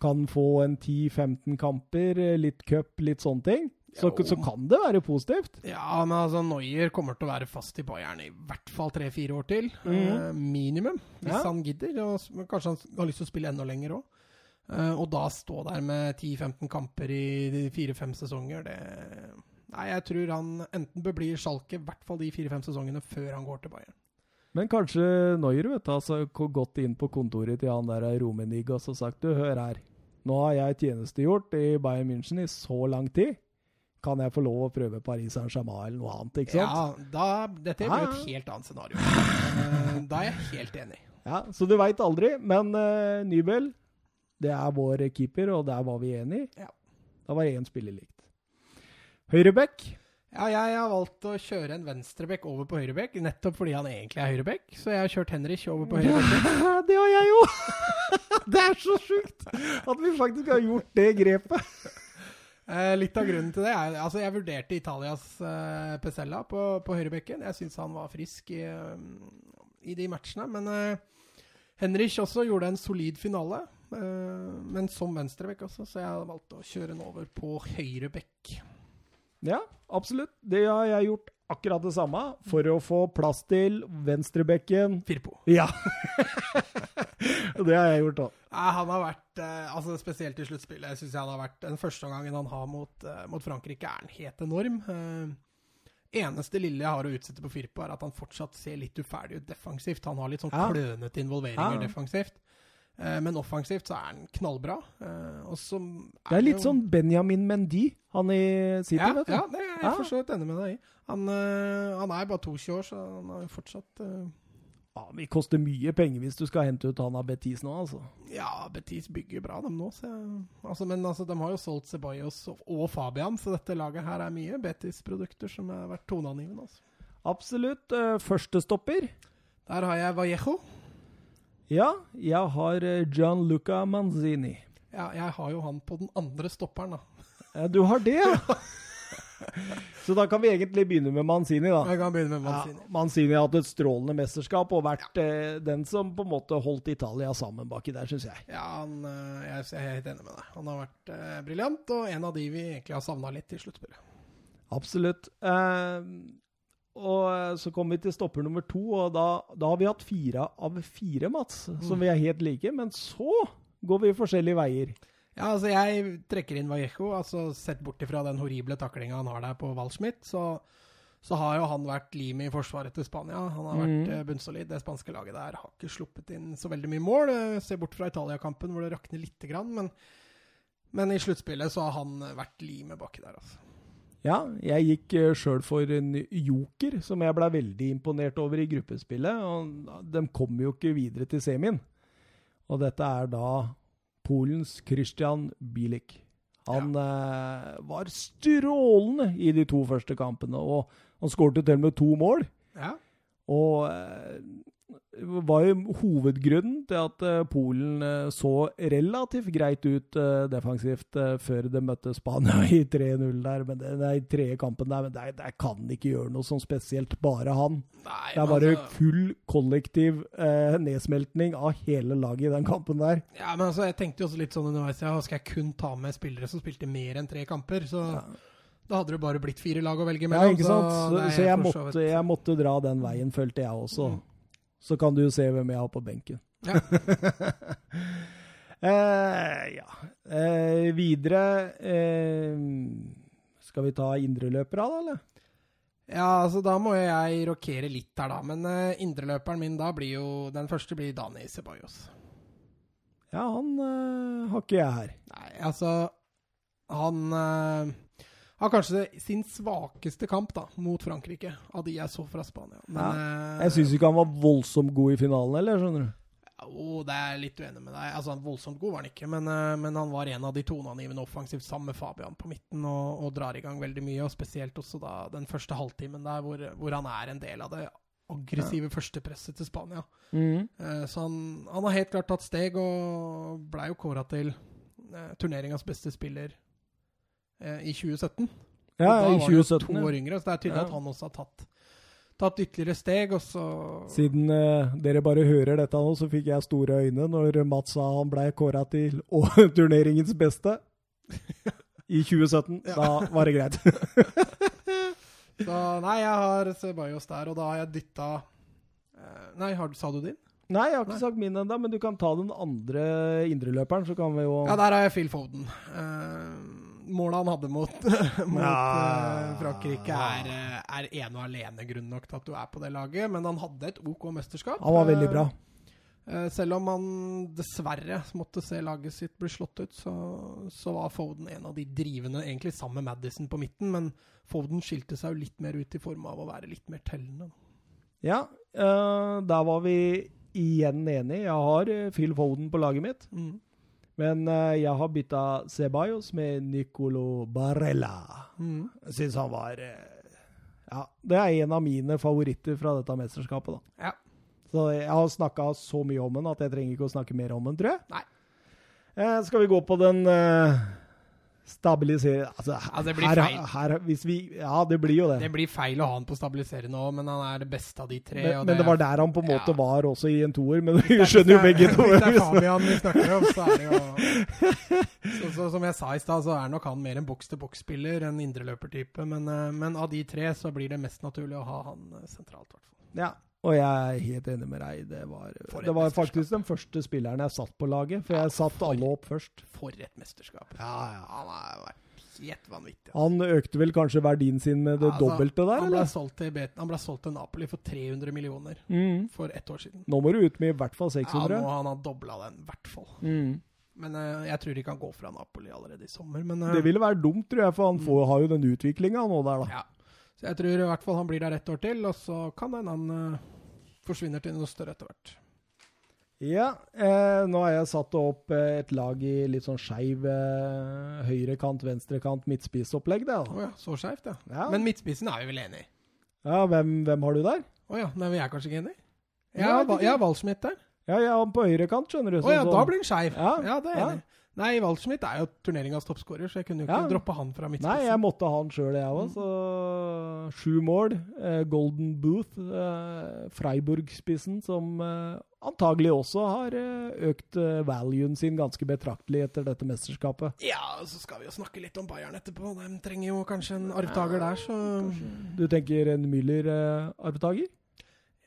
kan få en 10-15 kamper, litt cup, litt sånne ting, så, så, kan det være positivt. Ja, men altså, Neuer kommer til å være fast i Bayern i hvert fall tre-fire år til. Mm. Eh, minimum, hvis Ja. han gidder. Og kanskje han har lyst til å spille enda lenger òg. Uh, og da stå der med 10-15 kamper i fire-fem sesonger, det Nei, jeg tror han enten bør bli i Schalke, i hvert fall de fire-fem sesongene, før han går til Bayern. Men kanskje Neuer vet altså, gått inn på kontoret til han der Romenig og så sagt du, hør her, nå har jeg tjenestegjort i Bayern München i så lang tid. Kan jeg få lov å prøve Paris Saint-Germain eller noe annet, ikke sant? Ja, da, dette blir jo et helt annet scenario. Uh, da er jeg helt enig. Ja, så du veit aldri, men uh, Nybel, det er vår keeper, og der var vi enige. Ja. Da var én spiller likt. Høyrebekk. Ja, jeg har valgt å kjøre en venstrebekk over på høyrebekk, nettopp fordi han egentlig er høyrebekk. Så jeg har kjørt Henrich over på høyrebekk. *laughs* det har jeg jo! *laughs* det er så sjukt at vi faktisk har gjort det grepet. Eh, litt av grunnen til det er Altså, jeg vurderte Italias eh, Pesella på, på høyrebekken. Jeg syns han var frisk i, eh, i de matchene. Men eh, Henrich også gjorde en solid finale. Eh, men som venstrebekk også, så jeg har valgt å kjøre den over på høyrebekk. Ja, absolutt. Det har jeg gjort akkurat det samme for å få plass til venstrebekken. Firpo. Ja. *laughs* det har jeg gjort òg. Han har vært, eh, altså Spesielt i sluttspillet syns jeg han har vært den første gangen han har mot, eh, mot Frankrike, er han helt enorm. Eh, eneste lille jeg har å utsette på Firpo, er at han fortsatt ser litt uferdig ut defensivt. Han har litt sånn klønete involveringer Ja. defensivt. Eh, men offensivt så er han knallbra. Eh, og så Det er litt jo- sånn Benjamin Mendy, han i City, ja, vet du. ja, det er jeg Ja. for så vidt enig med deg i. Han, eh, han er bare 22 år, så han har jo fortsatt uh... Ja, Vi koster mye penger hvis du skal hente ut han av Betis nå, altså. Ja, Betis bygger bra, dem nå. Så jeg, altså, men altså, de har jo solgt Ceballos og Fabian, så dette laget her er mye Betis-produkter som har vært toneangivende. Altså. Absolutt. Første stopper? Der har jeg Vallejo. Ja, jeg har John Gianluca Manzini. Ja, jeg har jo han på den andre stopperen, da. Ja, du har det, ja! Så da kan vi egentlig begynne med Manzini, da. Jeg kan begynne med Manzini. Ja, Manzini har hatt et strålende mesterskap og vært eh, den som på en måte holdt Italia sammen baki der, syns jeg. Ja, han, eh, jeg, jeg er helt enig med deg. Han har vært eh, briljant, og en av de vi egentlig har savna litt i sluttspillet. Absolutt. Eh, og eh, så kommer vi til stopper nummer to, og da, da har vi hatt fire av fire, Mats, som vi er helt like. Men så går vi forskjellige veier. Ja, altså Jeg trekker inn Vallejo. altså Sett bort ifra den horrible taklinga han har der på Waldschmidt, så, så har jo han vært limet i forsvaret til Spania. Han har vært Mhm. eh, bunnsolid. Det spanske laget der har ikke sluppet inn så veldig mye mål. Eh, Se bort fra Italia-kampen hvor det rakner lite grann, men, men i sluttspillet så har han vært limet baki der, altså. Ja, jeg gikk uh, sjøl for en joker, som jeg ble veldig imponert over i gruppespillet. og De kom jo ikke videre til semien. Og dette er da Polens Christian Bielik. Han eh, var strålende i de to første kampene, og han skårte til og med to mål. Ja. Og eh, var jo hovedgrunnen til at eh, Polen eh, så relativt greit ut eh, defensivt før de møtte Spania i 3-0 der. Men det, nei, tredje kampen der, men der, der kan ikke gjøre noe sånn spesielt. Bare han. Nei, Det er bare altså, full kollektiv eh, nedsmeltning av hele laget i den kampen der. ja, men altså, jeg tenkte jo også litt sånn underveis ja, Skal jeg kun ta med spillere som spilte mer enn tre kamper? Så, Da hadde det bare blitt fire lag å velge mellom. Ja, ikke sant? Så, nei, så jeg, så måtte, jeg måtte dra den veien, følte jeg også. Mm. Så kan du jo se hvem jeg har på benken. Ja. *laughs* eh, ja. Eh, videre eh, Skal vi ta indreløpere, da, eller? Ja, altså da må jeg rokere litt her, da. Men uh, indreløperen min da blir jo Den første blir Dani Ceballos. Ja, han eh, har ikke jeg her. Nei, altså Han eh, har kanskje sin svakeste kamp da, mot Frankrike, av de jeg så fra Spania. Men, ja. Jeg syns ikke han var voldsomt god i finalen, eller? skjønner du? Jo, det er jeg litt uenig med deg. Altså, Voldsomt god var han ikke, men, eh, men han var en av de toneangivende offensivt sammen med Fabian på midten og, og drar i gang veldig mye. Og spesielt også da den første halvtimen der hvor, hvor han er en del av det aggressive førstepresset til Spania. Eh, Så han, han har helt klart tatt steg og blei jo kåra til eh, turneringas beste spiller eh, i 2017. Ja, da i var han 2017. to år yngre, så det er tydelig Ja. at han også har tatt, tatt ytterligere steg. Og så Siden eh, dere bare hører dette nå, så fikk jeg store øyne når Mats sa han ble kåra til *laughs* Og turneringens beste i 2017. Ja. Da var det greit. *laughs* Så nei, jeg har Sebajos der, og da har jeg dytta eh, Nei, har, sa du din? Nei, jeg har ikke Nei. sagt min ennå, men du kan ta den andre indreløperen, så kan vi jo Ja, der har jeg Phil Foden. Uh, målet han hadde mot, *laughs* mot eh, Frankrike, er, eh, er ene og alene grunn nok til at du er på det laget. Men han hadde et OK mesterskap. Han var veldig bra. Uh, selv om han dessverre måtte se laget sitt bli slått ut, så, så var Foden en av de drivende, egentlig sammen med Madison på midten. Men Foden skilte seg jo litt mer ut i form av å være litt mer tellende. Ja, uh, der var vi igjen enige. Jeg har Phil Foden på laget mitt, Mm. Men uh, jeg har bytta Ceballos med Nicolo Barella. Mm. Jeg syns han var uh, Ja, det er en av mine favoritter fra dette mesterskapet, da. Ja. Så jeg har snakka så mye om den at jeg trenger ikke å snakke mer om den, tror jeg. Nei. Uh, skal vi gå på den stabilisere... Altså, Ja, det blir her, feil. Her, hvis vi, ja, det blir jo det. Det blir feil å ha han på stabilisere nå, men han er det beste av de tre. men, og men det var der han på en måte Ja. var også i en toer, men *laughs* vi skjønner jo begge to. Hvis det er Fabian vi snakker om, så er det jo *laughs* så, så, Som jeg sa i stad, så er nok han mer en boks-til-boks-spiller enn indreløpertype. Men, eh, men av de tre så blir det mest naturlig å ha han eh, sentralt, i hvert fall. Ja, og jeg er helt enig med deg. Det var, det var faktisk den første spilleren jeg satt på laget, for Ja, jeg satt for- alle opp først. For et mesterskap. Ja, ja. Han har vært helt vanvittig. altså. Han økte vel kanskje verdien sin med det Ja, altså, dobbelte der, Han ble, han ble solgt til Napoli for 300 millioner Mm. for ett år siden. Nå må du ut med i hvert fall Ja, 600. nå har han dobla den, i hvert fall. Mm. Men uh, jeg tror de kan gå fra Napoli allerede i sommer. Men uh, Det ville være dumt, tror jeg, for han får, har jo den utviklinga nå der, da. Ja. Så jeg tror i hvert fall han blir der ett år til, og så kan han eh, forsvinner til noe større etter hvert. Ja, eh, nå har jeg satt opp eh, et lag i litt sånn skeiv eh, høyrekant, venstrekant, midtspissopplegg, det. Da. ja, så skjevt, ja. Ja. Men midtspissen er vi vel enig i? Ja, hvem, hvem har du der? Å ja, men vi er kanskje ikke enig? Jeg jeg jeg har Waldschmidt der. Ja, jeg er på høyrekant, skjønner du. Å ja, så- da blir den skeiv. Ja, Ja, det er jeg ja. enig. Nei, Waldschmidt er jo turneringas toppskårer, så jeg kunne jo ikke Ja. droppe han fra Nei, jeg måtte ha han sjøl, jeg òg. Så sju mål. Eh, Golden Booth, eh, Freiburg-spissen, som eh, antagelig også har eh, økt eh, valuen sin ganske betraktelig etter dette mesterskapet. Ja, og så skal vi jo snakke litt om Bayern etterpå. De trenger jo kanskje en arvtaker der, så Du tenker en Müller-arvtaker?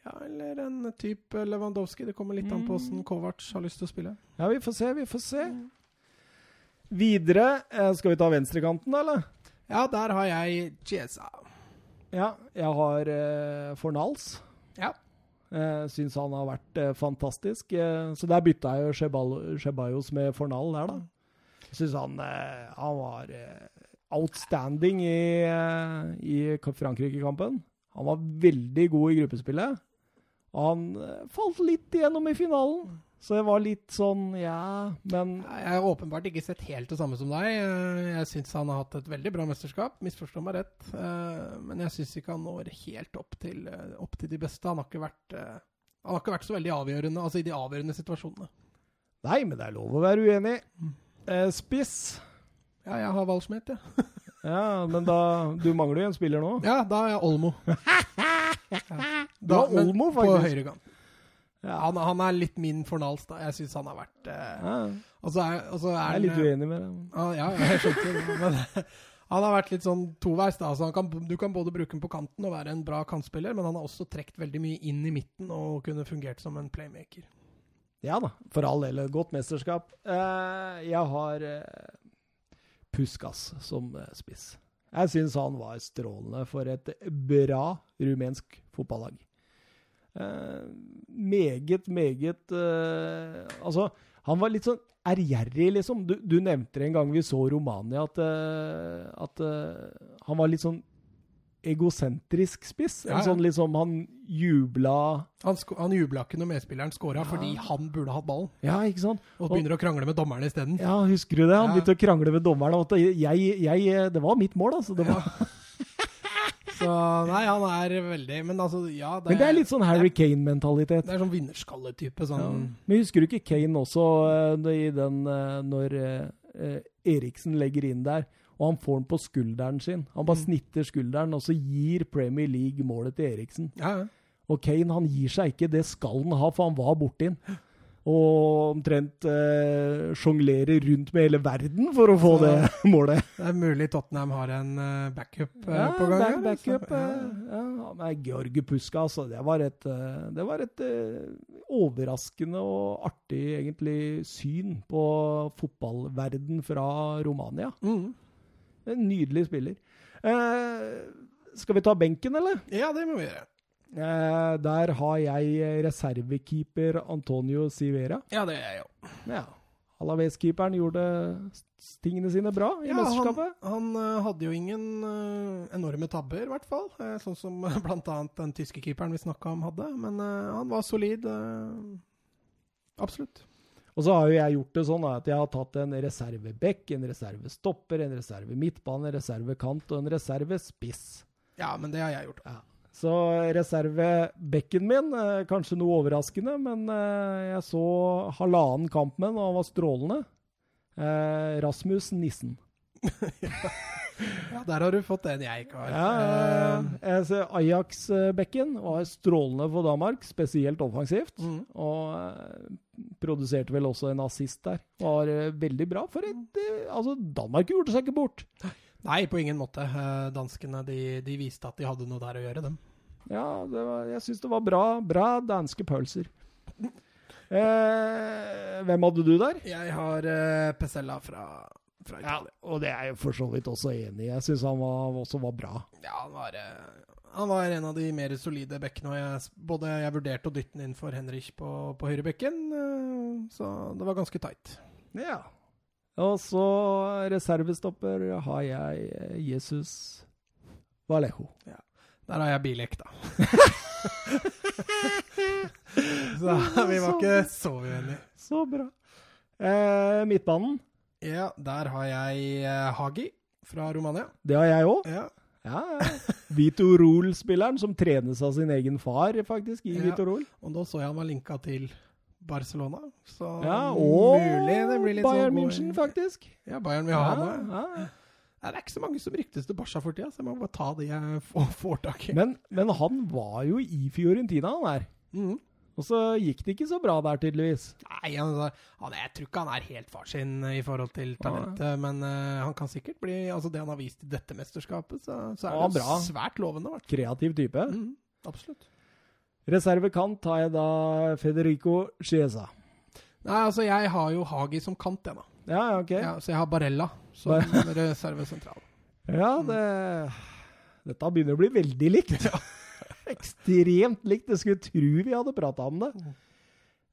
Ja, eller en type Lewandowski. Det kommer litt an på åssen Kovac har lyst til å spille. ja, vi får se, vi får se. Videre, eh, skal vi ta venstrekanten, da, eller? Ja, der har jeg Chiesa. Ja, jeg har eh, Fornals. Ja. Eh, syns han har vært eh, fantastisk. Eh, så der bytta jeg jo Shebal- med Fornal der, da. Syns han, eh, han var eh, outstanding i, i Frankrike-kampen. Han var veldig god i gruppespillet. Han falt litt igjennom i finalen. Så jeg var litt sånn, ja Men Jeg har åpenbart ikke sett helt det samme som deg. Eh, Jeg syns han har hatt et veldig bra mesterskap, misforstå meg rett. Eh, Men jeg syns ikke han når helt opp til, eh, opp til de beste. Han har ikke vært han har ikke vært så veldig avgjørende altså i de avgjørende situasjonene. Nei, men det er lov å være uenig. Eh, spiss. Ja, jeg har Waldschmidt, ja. *laughs* Ja, men da Du mangler jo en spiller nå. Ja, da er jeg Olmo. *laughs* Ja. Du har Olmo, faktisk. På høyre høyrekant. Ja. Han, han er litt min fornals, da. Jeg syns han har vært eh, Ja, Og så er, og så er jeg er litt eh, uenig med deg. Ja, ja, jeg skjønte det. Men *laughs* Han har vært litt sånn toveis. da, altså kan, Du kan både bruke ham på kanten og være en bra kantspiller, men han har også trukket veldig mye inn i midten og kunne fungert som en playmaker. Ja da, for all del. Godt mesterskap. Uh, jeg har uh, Puskas som uh, spiss. Jeg syns han var strålende for et bra rumensk fotballag. Meget, meget Altså, han var litt sånn ærgjerrig, liksom. Du, du, nevnte det en gang vi så Romania, at, uh, at uh, han var litt sånn egosentrisk spiss. Ja, ja. En sånn liksom Han jubla Han, han jubla ikke når medspilleren scora, ja. fordi han burde hatt ballen. Ja, ikke sant? Og begynner og, å krangle med dommeren isteden. Ja, husker du det? Han begynte å krangle med dommeren. Jeg, jeg, det var mitt mål, altså. Det var *laughs* Så nei, han er veldig Men altså, ja det Men det er litt sånn Harry Kane-mentalitet. Det er sånn vinnerskalletype. Sånn. Ja. Men husker du ikke Kane også uh, i den uh, når uh, Eriksen legger inn der, og han får den på skulderen sin? Han bare mm. snitter skulderen, og så gir Premier League målet til Eriksen. Ja, ja. Og Kane han gir seg ikke. Det skal han ha, for han var borti den *gasps* og omtrent eh, sjonglere rundt med hele verden for å få så, det *laughs* målet. Det er mulig Tottenham har en uh, backup uh, ja, på gang. Back, backup, uh, ja. ja. Georg Puska, altså. Det var et, det var et overraskende og artig egentlig syn på fotballverden fra Romania. Mm. En nydelig spiller. skal vi ta benken, eller? Ja, det må vi gjøre. Eh, der har jeg reservekeeper Antonio Sivera. Ja, det er jeg òg. Ja. Alaves-keeperen gjorde tingene sine bra i ja, mesterskapet. Han, han uh, hadde jo ingen uh, enorme tabber, i hvert fall. Uh, sånn som *laughs* uh, bl.a. den tyske keeperen vi snakka om, hadde. Men han var solid. absolutt. Og så har jo jeg gjort det sånn at jeg har tatt en reserveback, en reservestopper, en reserve midtbane, en reservekant og en reservespiss. Ja, men det har jeg gjort. Ja. Så reservebekken min, eh, kanskje noe overraskende, men eh, jeg så halvannen kamp med den, og han var strålende. Eh, Rasmus Nissen. *laughs* ja, der har du fått en jeg ikke har. Ja, Ajax-bekken var strålende for Danmark, spesielt offensivt. Mm. Og produserte vel også en assist der. Var veldig bra. For et, altså, Danmark gjorde seg ikke bort. *laughs* Nei, på ingen måte. Eh, danskene de, de, viste at de hadde noe der å gjøre, dem. Ja, var, jeg syns det var bra, bra danske pølser. Eh, hvem hadde du der? Jeg har eh, Pesella fra, fra Italia. Ja, og det er jeg for så vidt også enig i. Jeg syns han var, også var bra. Ja, han var, eh, han var en av de mer solide bekkene. Jeg, både jeg vurderte å dytte den inn for Henrich på, på høyrebekken, eh, så det var ganske tight. Ja. Og så reservestopper har jeg eh, Jesus Vallejo. Ja. Der har jeg Bilek, da. *laughs* så vi var ikke så uenige. Så bra. Eh, midtbanen? Ja, der har jeg eh, Hagi fra Romania. Det har jeg òg. Ja. Ja, ja. Vito Rol-spilleren som trenes av sin egen far, faktisk, i ja. Vito Rol. Og nå så jeg han var linka til Barcelona. Så ja, og mulig det blir litt Bayern sånn München, faktisk. Ja, Bayern vil ha ja, det. Ja. Det er ikke så mange som ryktes til Barca for tida, så jeg må bare ta de jeg får, får tak i. Men, men, han var jo i Fiorentina, han der. Mm. Og så gikk det ikke så bra der, tydeligvis. Nei, han, han, jeg tror ikke han er helt far sin i forhold til talentet. Ja. Men uh, han kan sikkert bli Altså, det han har vist i dette mesterskapet, så, så er det bra. svært lovende. Vært. Kreativ type. Mm, absolutt. Reservekant har jeg da Federico Chiesa. Nei, altså jeg har jo Hagi som kant, jeg, da. Ja, ok. Ja, så jeg har Barella som *laughs* reservesentral. Ja, det Dette begynner å bli veldig likt. *laughs* *laughs* Ekstremt likt. Jeg skulle tro vi hadde prata om det. Mm.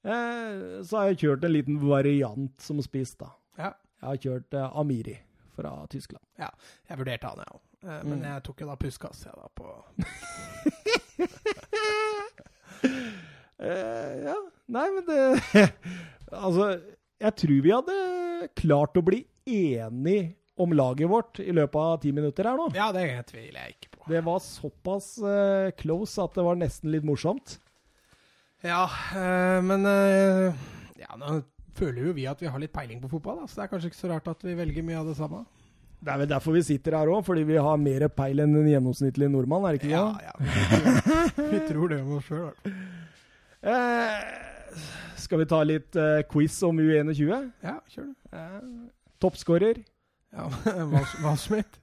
Eh, så har jeg kjørt en liten variant som spiss, da. Ja. Jeg har kjørt eh, Amiri fra Tyskland. Ja, jeg vurderte han, jeg òg. Eh, men mm. jeg tok jo da Puskas, jeg, da, på Uh, ja. Nei, men det *laughs* Altså, jeg tror vi hadde klart å bli enig om laget vårt i løpet av ti minutter her nå. Ja, det tviler jeg ikke på. Det var såpass uh, close at det var nesten litt morsomt. Ja, uh, men Ja, nå føler jo vi at vi har litt peiling på fotball, da, så det er kanskje ikke så rart at vi velger mye av det samme. Det er vel derfor vi sitter her òg, fordi vi har mer peil enn en gjennomsnittlig nordmann, er det ikke det? Ja, ja. *laughs* Vi tror det om oss sjøl. Eh, skal vi ta litt eh, quiz om U21? Ja, kjør det. Eh, Toppskårer? Ja, *laughs* Walsmith.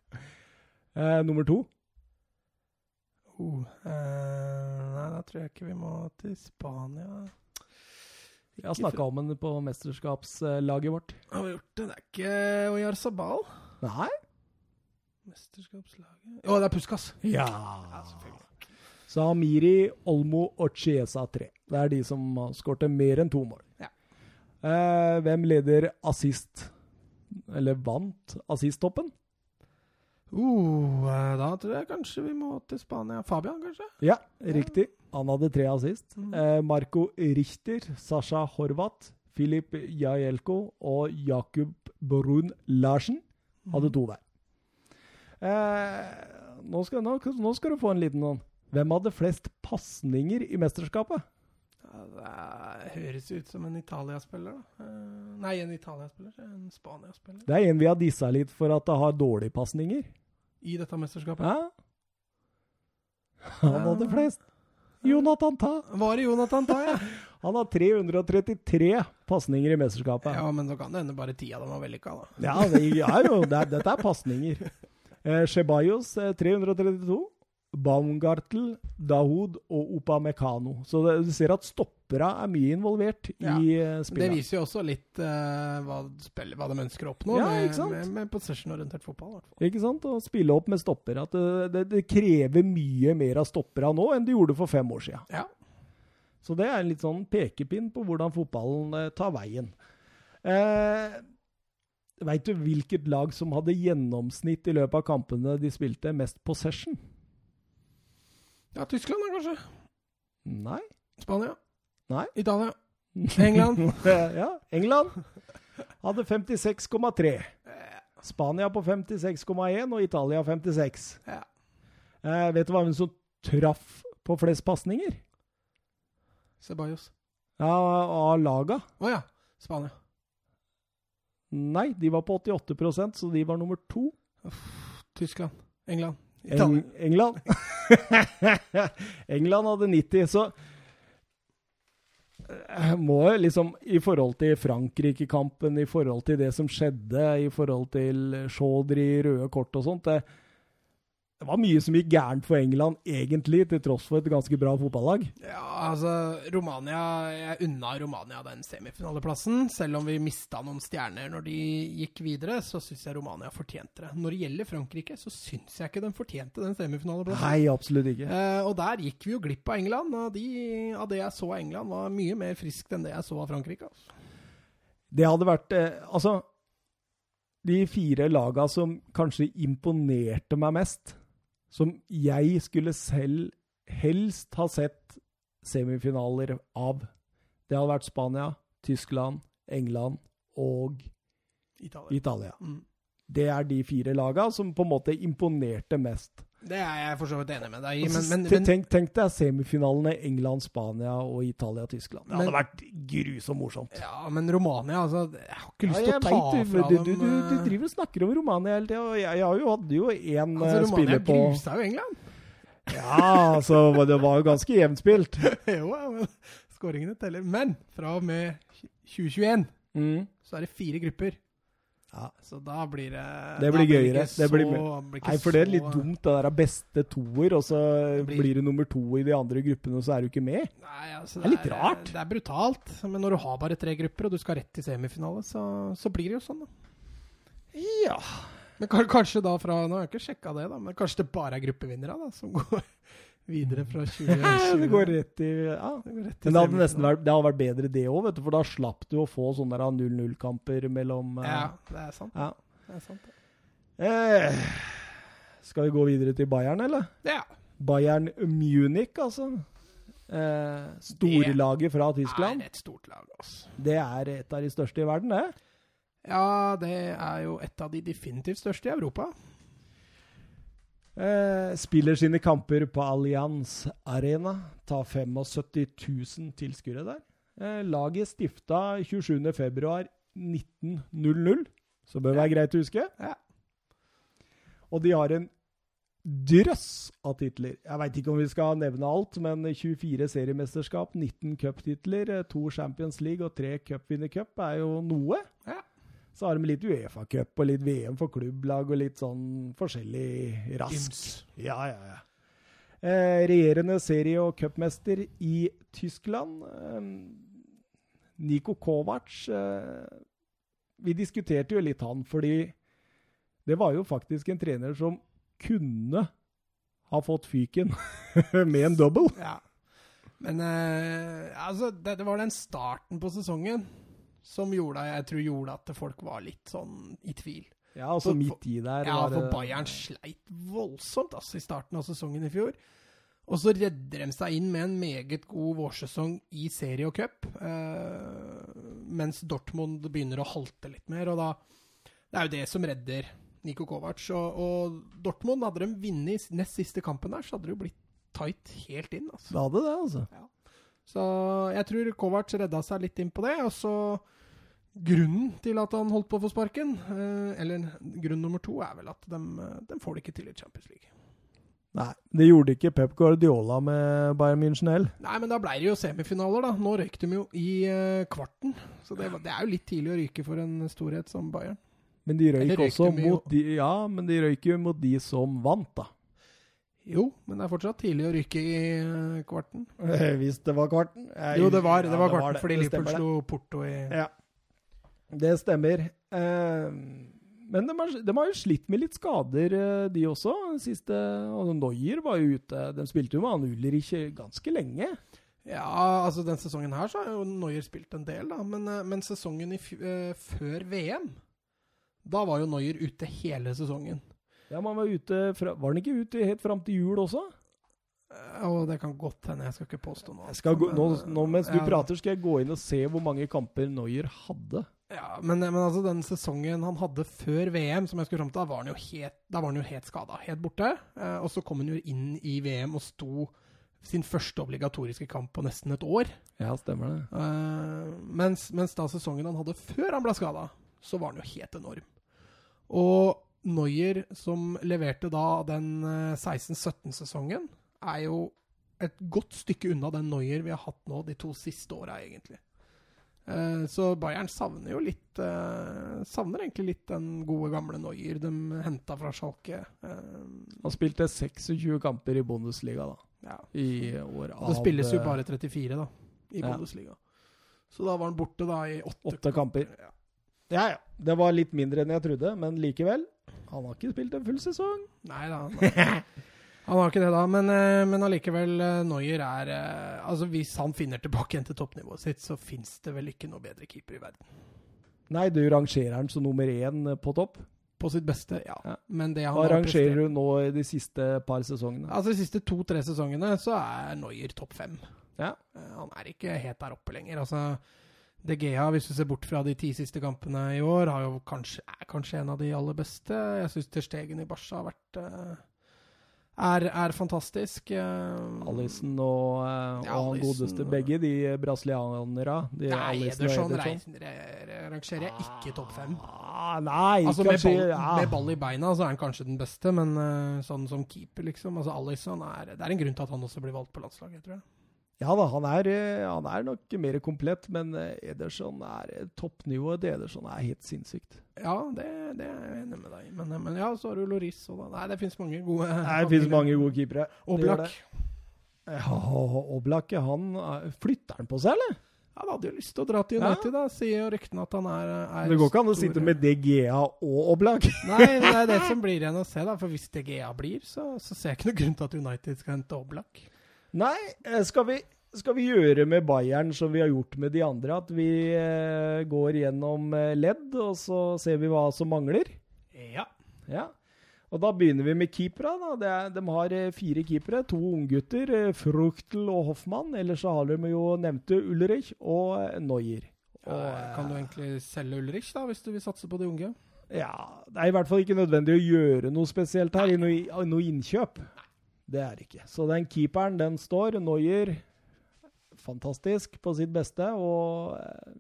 Eh, nummer to? Oh, eh, nei, da tror jeg ikke vi må til Spania. Jeg har snakka om den på mesterskapslaget vårt. Har vi gjort det? Det er ikke Oyarzabal? Nei? Mesterskapslaget Å, det er Puskas. Ja. Ja, Samiri, Olmo og Chiesa 3. Det er de som har skårte mer enn to mål. Ja. Eh, hvem leder assist? Eller vant assisttoppen? Uh, da tror jeg kanskje vi må til Spania. Fabian, kanskje? Ja, riktig. Han hadde tre assist. Mm. Eh, Marco Richter, Sasha Horvath, Filip Jajelko og Jakub Brun Larsen hadde to hver. Eh, nå, skal, nå, nå skal du få en liten noen. Hvem hadde flest pasninger i mesterskapet? Ja, det høres ut som en Italia-spiller, da. Eh, nei, en Italia-spiller. En Spania-spiller. Det er en vi har dissa litt for at det har dårlige pasninger. I dette mesterskapet. Ja. Han hadde flest. Jonathan Ta. Var det Jonathan Ta, ja? *laughs* Han har 333 pasninger i mesterskapet. ja, men så kan det hende bare ti av dem var vellykka, da. Ja, det er jo, det er, dette er pasninger. Eh, Ceballos eh, 332. Baumgartel, Dahoud og Opamecano. Så det, du ser at stoppera er mye involvert Ja, i spillet. Det viser jo også litt uh, hva, spiller, hva de ønsker å oppnå Ja, med, med, med possession-orientert fotball. Hvertfall. Ikke sant? Å spille opp med stoppere. At det, det, det krever mye mer av stoppera nå enn det gjorde for fem år siden. Ja. Så det er en litt sånn pekepinn på hvordan fotballen eh, tar veien. Eh, Veit du hvilket lag som hadde gjennomsnitt i løpet av kampene de spilte, mest possession? ja, Tyskland da, kanskje? Nei. Spania? Nei. Italia? *laughs* England? *laughs* ja, England hadde 56,3. Spania på 56,1 og Italia 56. Ja. Eh, vet du hva hun som traff på flest pasninger? Ceballos. Ja, av laga? Å ja. Spania. Nei, de var på 88% så de var nummer to. Tyskland. England. Eng England. *laughs* England hadde 90, så jeg jo liksom I forhold til Frankrike-kampen, i forhold til det som skjedde, i forhold til Chaudry, røde kort og sånt det, det var mye som gikk gærent for England, egentlig, til tross for et ganske bra fotballag. Ja, altså Romania Jeg unna Romania den semifinaleplassen. Selv om vi mista noen stjerner når de gikk videre, så syns jeg Romania fortjente det. Når det gjelder Frankrike, så syns jeg ikke de fortjente den semifinaleplassen. Nei, absolutt ikke. Eh, og der gikk vi jo glipp av England. Og de, av det jeg så av England, var mye mer friskt enn det jeg så av Frankrike. Altså. Det hadde vært eh, Altså, de fire laga som kanskje imponerte meg mest, som jeg skulle selv helst ha sett semifinaler av, det hadde vært Spania, Tyskland, England og Italia. Italia. Mm. Det er de fire laga som på en måte imponerte mest. Det er jeg for så vidt enig med deg i, Altså, men, men, men tenk, tenk deg semifinalene England, Spania og Italia, og Tyskland. Det hadde vært grusomt morsomt. Ja, men Romania, altså Jeg har ikke lyst Ja, til å ta vet, fra du, dem du, du, du eh, driver og snakker om Romania hele tida, og jeg, jeg jo, hadde jo én Altså, Romania spiller på grusa jo England. Ja, altså, det var jo ganske jevnt spilt. *laughs* jo, ja, men skåringene teller. Men fra og med 2021 Mm. så er det fire grupper. Ja. Så da blir det Det blir ikke gøyere. Det så- blir blir Nei, for det er litt dumt, det der er beste toer, og så blir- blir du nummer to i de andre gruppene, og så er du ikke med. Nei, altså, Det er litt rart. Det er brutalt. Men når du har bare tre grupper, og du skal rett til semifinale, så, så blir det jo sånn, da. Ja. Men kanskje da fra Nå har jeg ikke sjekka det, da, men kanskje det bare er gruppevinnere da, som går videre fra *laughs* 2020. det går rett i Ja. Det går rett i Men det hadde nesten vært, det hadde vært bedre det òg, for da slapp du å få sånne 0-0-kamper mellom eh, Ja, det er sant. ja. Det er sant. det. Eh, skal vi gå videre til Bayern, eller? Ja. Bayern Munich, altså. Eh, storlaget fra Det Tyskland. er et stort lag, altså. Det er et av de største i verden, det. Ja, det er jo et av de definitivt største i Europa. Eh, spiller sine kamper på Allianz Arena. Tar 75 000 tilskuere der. Eh, laget stifta 27.2.1900, så bør være greit å huske. Ja. Og de har en drøss av titler. Jeg veit ikke om vi skal nevne alt, men 24 seriemesterskap, 19 cuptitler, eh, to Champions League og tre cupvinnercup er jo noe. Ja. Så har de litt Uefa-cup og litt VM for klubblag og litt sånn forskjellig rask. Ja, ja, ja. Eh, regjerende serie- og cupmester i Tyskland. Eh, Niko Kovac. Eh, vi diskuterte jo litt han, fordi det var jo faktisk en trener som kunne ha fått fyken *laughs* med en double. Ja. Men eh, altså, det, det, var den starten på sesongen som gjorde, jeg tror gjorde at folk var litt sånn i tvil. Ja, altså midt i der. Ja, for Bayern sleit voldsomt altså, i starten av sesongen i fjor. Og så redder de seg inn med en meget god vårsesong i serie og cup. Eh, mens Dortmund begynner å halte litt mer. Og da Det er jo det som redder Niko Kovac. Og, og Dortmund, hadde de vunnet nest siste kampen der, så hadde det jo blitt tight helt inn. Altså. Det hadde det, altså. Ja. Så jeg tror Kovac redda seg litt inn på det. Og så grunnen til at han holdt på å få sparken, eh, eller grunn nummer to, er vel at de, de får det ikke til i Champions League. Nei, det gjorde ikke Pep Guardiola med Bayern München heller. Nei, men da ble det jo semifinaler, da. Nå røyk de jo i uh, kvarten. Så det, det, er jo litt tidlig å ryke for en storhet som Bayern. Men de røyk også mot de, ja, men de røyk jo mot de som vant, da. Jo, men det er fortsatt tidlig å ryke i uh, kvarten. Hvis det var kvarten? Jeg, jo, det var, det var ja, kvarten det var fordi Liverpool slo Porto i Ja, det stemmer. Uh, men de har, de har, jo slitt med litt skader, eh, de også. Siste, og Noyer var jo ute. De spilte jo med han Ulrich ganske lenge. Ja, altså den sesongen her så har jo Noyer spilt en del, da. Men, eh, men sesongen i, før VM, da var jo Noyer ute hele sesongen. Ja, man var ute fra, Var han ikke ute helt fram til jul også? Og det kan godt hende. Jeg skal ikke påstå noe. Gå, nå, nå, mens du ja, prater, skal jeg gå inn og se hvor mange kamper Noyer hadde. Ja, men, men, altså den sesongen han hadde før VM, som jeg skulle fram til, da var han jo helt, da var han jo helt skada. Helt borte. Eh, og så kom han jo inn i VM og sto sin første obligatoriske kamp på nesten et år. Ja, stemmer det. Eh, mens, mens, da sesongen han hadde før han ble skada, så var han jo helt enorm. Og Neuer, som leverte da den 16-17-sesongen, eh, er jo et godt stykke unna den Noyer vi har hatt nå de to siste åra, egentlig. Eh, så Bayern savner jo litt uh, Savner egentlig litt den gode, gamle Noyer de henta fra Schalke. Han spilte 26 kamper i Bundesliga da, ja. i år. Av, Det spilles jo bare 34 da, i ja. Bundesliga. Så da var han borte da i åtte, åtte kamper. Ja. ja ja. Det var litt mindre enn jeg trodde, men likevel. Han har ikke spilt en full sesong. Nei da. Han *laughs* har ikke det, da. Men, eh, men allikevel, Noyer er eh, Altså, hvis han finner tilbake igjen til toppnivået sitt, så fins det vel ikke noe bedre keeper i verden. Nei, du rangerer han som nummer én på topp? På sitt beste, ja. ja. Men det han Hva rangerer du nå i de siste par sesongene? Altså, De siste to-tre sesongene så er Noyer topp fem. Ja. Han er ikke helt der oppe lenger. Altså, De Gea, hvis du ser bort fra de ti siste kampene i år, kanskje, er kanskje en av de aller beste. Jeg syns Terstegen i Barca har vært uh, er, er fantastisk. Uh, Alison og, ja, og han godeste begge, de brasilianere. De nei, Ederson rangerer jeg ikke topp fem. Ah, nei, altså, med, ball, ja. med ball i beina så er han kanskje den beste, men sånn som keeper, liksom altså er, Det er en grunn til at han også blir valgt på landslaget, tror jeg. Ja da, han er, han er, nok mer komplett, men Ederson er toppnivået til Ederson er helt sinnssykt. Ja, det, det, er jeg enig med deg. Men, men, ja, så har du Loris og da. Nei, det fins mange gode Nei, Det *laughs* fins mange gode keepere. Oblak. Ja, Oblak, han Flytter han på seg, eller? Han hadde jo lyst til å dra til United, ja. da. Sier jo ryktene at han er, er Det går ikke an å sitte med DGA og Oblak? *laughs* Nei, det er det som blir igjen å se, da. For hvis DGA blir, så, så ser jeg ikke noen grunn til at United skal hente Oblak. Nei, eh, skal vi skal vi gjøre med Bayern som vi har gjort med de andre? At vi eh, går gjennom eh, ledd, og så ser vi hva som mangler? Ja. ja. Og da begynner vi med keepere. de har eh, fire keepere. To unggutter. Fruchtel og Hoffmann. Ellers så har de jo nevnte Ulrich og Neuer. Og, ja, kan du egentlig selge Ulrich, da, hvis du vil satse på de unge? Ja, Det er i hvert fall ikke nødvendig å gjøre noe spesielt her, i noe, noe innkjøp. Det er det ikke. Så den keeperen, den står. Noyer fantastisk på sitt beste. Og eh,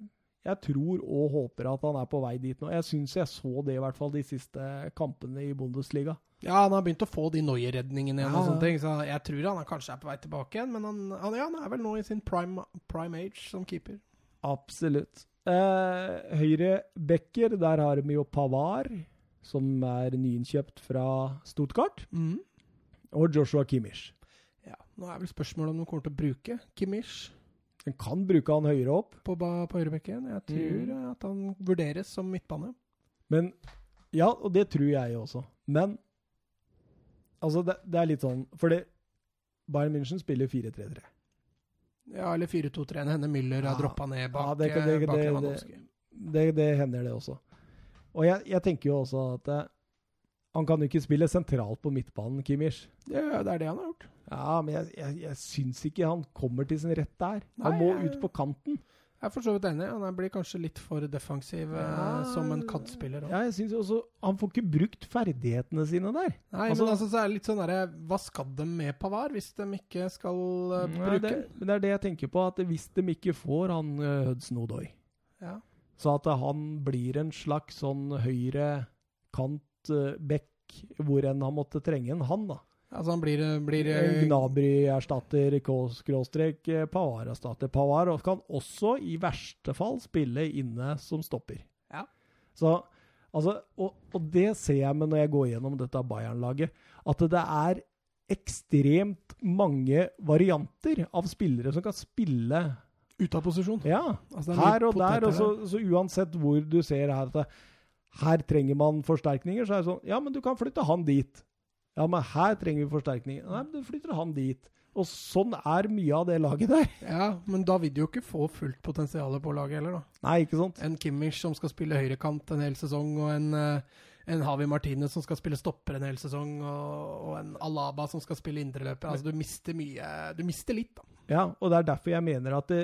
jeg tror og håper at han er på vei dit nå. Jeg syns jeg så det i hvert fall de siste kampene i Bundesliga. Ja, han har begynt å få de Noyer-redningene igjen. Ja. og sånne ting, så Jeg tror han er kanskje er på vei tilbake igjen, men han, han, ja, han er vel nå i sin prime, prime age som keeper. Absolutt. Eh, høyre backer, der har vi jo Pavar, som er nyinnkjøpt fra Stuttgart, Mm. Og Joshua Kimmich. Ja, Nå er vel spørsmålet om de kommer til å bruke Kimmich En kan bruke han høyere opp, på, på høyrebekken. Jeg tror Mm. at han vurderes som midtbane. men Ja, og det tror jeg også. Men altså, det, det er litt sånn Fordi Bayern München spiller 4-3-3. Ja, eller 4-2-3. Henne Müller Ja. har droppa ned bak, Ja, det det, det- bak det- Det, det hender, det også. Og jeg, jeg tenker jo også at eh, han kan jo ikke spille sentralt på midtbanen, Kimmich. Ja, det er det han har gjort. Ja, men jeg, jeg, jeg syns ikke han kommer til sin rett der. Han Nei, må jeg- ut på kanten. Jeg er for så vidt enig. Han blir kanskje litt for defensiv eh, Ja, som en kantspiller. også. Ja, jeg synes også Han får ikke brukt ferdighetene sine der. Nei, Altså- men altså, så er det litt sånn derre Hva skal de med Pavar hvis de ikke skal uh, bruke det, men det er det jeg tenker på, at hvis de ikke får han uh, Hudson Odoi, Ja. så at han blir en slags sånn høyre kant uh, back hvor enn han måtte trenge en han, da. Altså, han blir, eh, blir eh, Gnabry-erstatter, skråstrek eh, Pavard-erstatter. Pavard kan også i verste fall spille inne som stopper. Ja. Så, altså, og, og det ser jeg med når jeg går gjennom dette Bayern-laget, at det er ekstremt mange varianter av spillere som kan spille Ute av posisjon. ja, Altså, er her og der. Og så, så uansett hvor du ser her at det, her trenger man forsterkninger, så er det sånn Ja, men du kan flytte han dit. Ja, men her trenger vi forsterkninger. Nei, men du flytter han dit. Og sånn er mye av det laget der. *laughs* Ja, men da vil du jo ikke få fullt potensial på laget heller, da. Nei, ikke sant? En Kimmich som skal spille høyrekant en hel sesong, og en, eh, en Havi Martinez som skal spille stopper en hel sesong, og, og en Alaba som skal spille indreløper. Altså, du mister mye Du mister litt, da. Ja, og det er derfor jeg mener at det,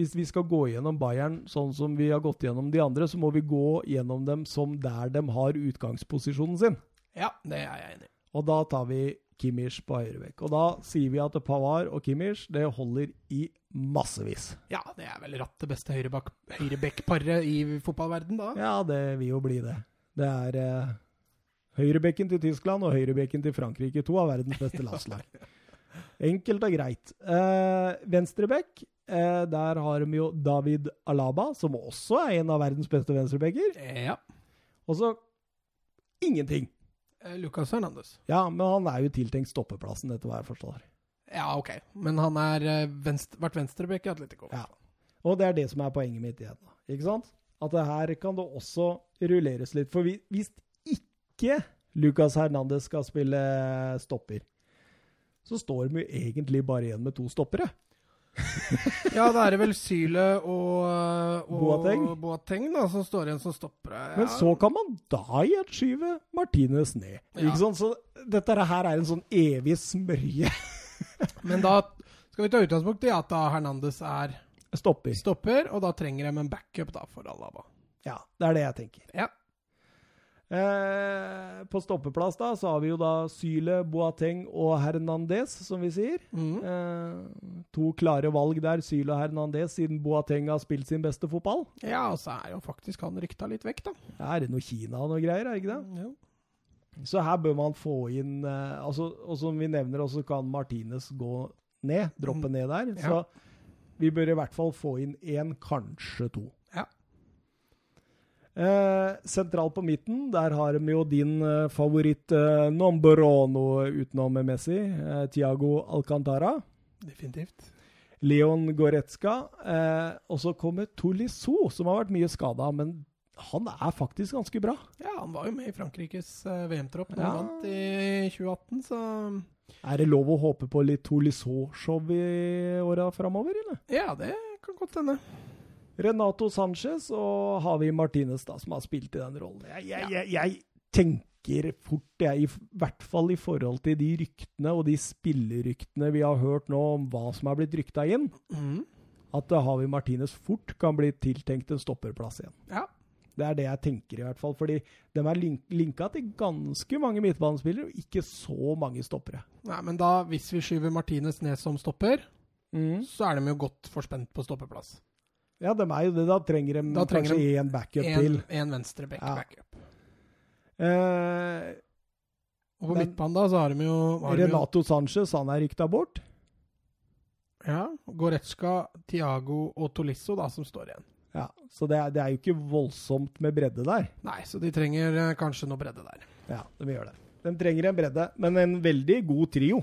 hvis vi skal gå gjennom Bayern sånn som vi har gått gjennom de andre, så må vi gå gjennom dem som der de har utgangsposisjonen sin. Ja, det er jeg enig i. Og da tar vi Kimmich på høyrebekk. Og da sier vi at Pavard og Kimmich det holder i massevis. Ja, det er vel ratt det beste høyrebekkparet i fotballverden da. Ja, det vil jo bli det. Det er eh, høyrebekken til Tyskland og høyrebekken til Frankrike. To av verdens beste landslag. *laughs* Enkelt og greit. Eh, Venstrebekk, eh, der har de jo David Alaba, som også er en av verdens beste venstrebekker. Ja. Og så ingenting. Eh, Lucas Hernandez. Ja, men han er jo tiltenkt stoppeplassen, etter hva jeg forstår. Ja, OK. Men han har venst, vært venstreback i Atletico. Ja. Og det er det som er poenget mitt igjen. Ikke sant? At det her kan det også rulleres litt. For hvis ikke Lucas Hernandez skal spille stopper, så står de jo egentlig bare igjen med to stoppere. *laughs* Ja, da er det vel Syle og, og Boateng. Boateng da, som står igjen som stoppere. Men så kan man da igjen skyve Martinez ned. Ja. Ikke sant? Så dette her er en sånn evig smørje. *laughs* Men da skal vi ta utgangspunkt i at da Hernandez er Stopper. stopper, og da trenger de en backup da for Alaba. Ja, det er det jeg tenker. Ja. Eh, på stoppeplass da, så har vi jo da Syle, Boateng og Hernandez, som vi sier. Mm. Eh, to klare valg der, Syle og Hernandez, siden Boateng har spilt sin beste fotball. Ja, og så er jo faktisk han rykta litt vekk, da. Er det noe Kina og noe greier, er det ikke det? Jo. Så her bør man få inn eh, altså, Og som vi nevner, også kan Martinez gå ned, droppe Mm. ned der. Ja. Så vi bør i hvert fall få inn én, kanskje to. Eh, sentralt på midten, der har vi jo din eh, favoritt eh, Nomborono utenom Messi, eh, Tiago Alcantara. Definitivt. Leon Goretzka. Eh, og så kommer Tolisso, som har vært mye skada, men han er faktisk ganske bra. Ja, han var jo med i Frankrikes eh, VM-tropp da Ja. han vant i 2018, så Er det lov å håpe på litt Tolisso-show i åra framover, eller? ja, det kan godt hende. Renato Sanchez og Havi Martinez, da, som har spilt i den rollen. Jeg, jeg, jeg, jeg tenker fort, jeg, i hvert fall i forhold til de ryktene og de spilleryktene vi har hørt nå om hva som er blitt rykta inn, mm. at eh, Havi Martinez fort kan bli tiltenkt en stopperplass igjen. Ja. Det er det jeg tenker, i hvert fall. Fordi de er link linka til ganske mange midtbanespillere, og ikke så mange stoppere. Nei, men da, hvis vi skyver Martinez ned som stopper, så er de jo godt forspent på stoppeplass. Ja, de er jo det. Da trenger de Da trenger kanskje én backup til. En, en venstre back Ja. backup. Eh, Og på midtbanen da, så har de jo, har de jo Renato Sanchez, han er rykta bort. Ja, Goretzka, Tiago og Tolisso da, som står igjen. Ja, Så det er, det er jo ikke voldsomt med bredde der. Nei, så de trenger eh, kanskje noe bredde der. Ja, de gjør det. De trenger en bredde, men en veldig god trio.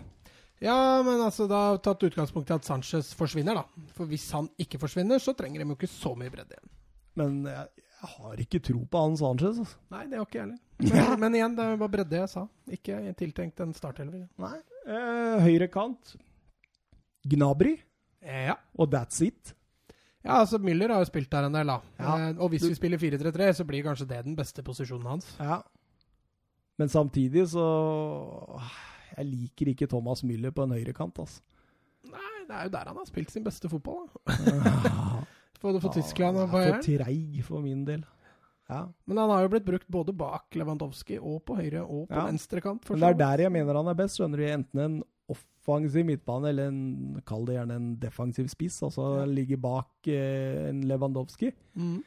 Ja, men altså, da tatt utgangspunkt i at Sanchez forsvinner, da. For hvis han ikke forsvinner, så trenger de jo ikke så mye bredde igjen. Men jeg, jeg har ikke tro på han Sanchez. Altså. Nei, det har ikke jeg heller. Men, *laughs* men igjen, det var bredde jeg sa. Ikke tiltenkt en startelver. Nei. Eh, høyre kant Gnabry, Ja. og that's it. ja, altså Müller har jo spilt der en del, da. Ja. Eh, og hvis vi spiller 4-3-3, så blir kanskje det den beste posisjonen hans. Ja. Men samtidig så Jeg liker ikke Thomas Müller på en høyrekant, altså. Nei, det er jo der han har spilt sin beste fotball, da. *laughs* Både for Tyskland og for er Bayern. for treig for min del. Ja. Men han har jo blitt brukt både bak Lewandowski og på høyre og på Ja. venstre kant. Men det er der jeg mener han er best. skjønner du, Enten en offensiv midtbane eller en, kall det gjerne en defensiv spiss. Altså Ja. ligger bak eh, en Lewandowski. Mm.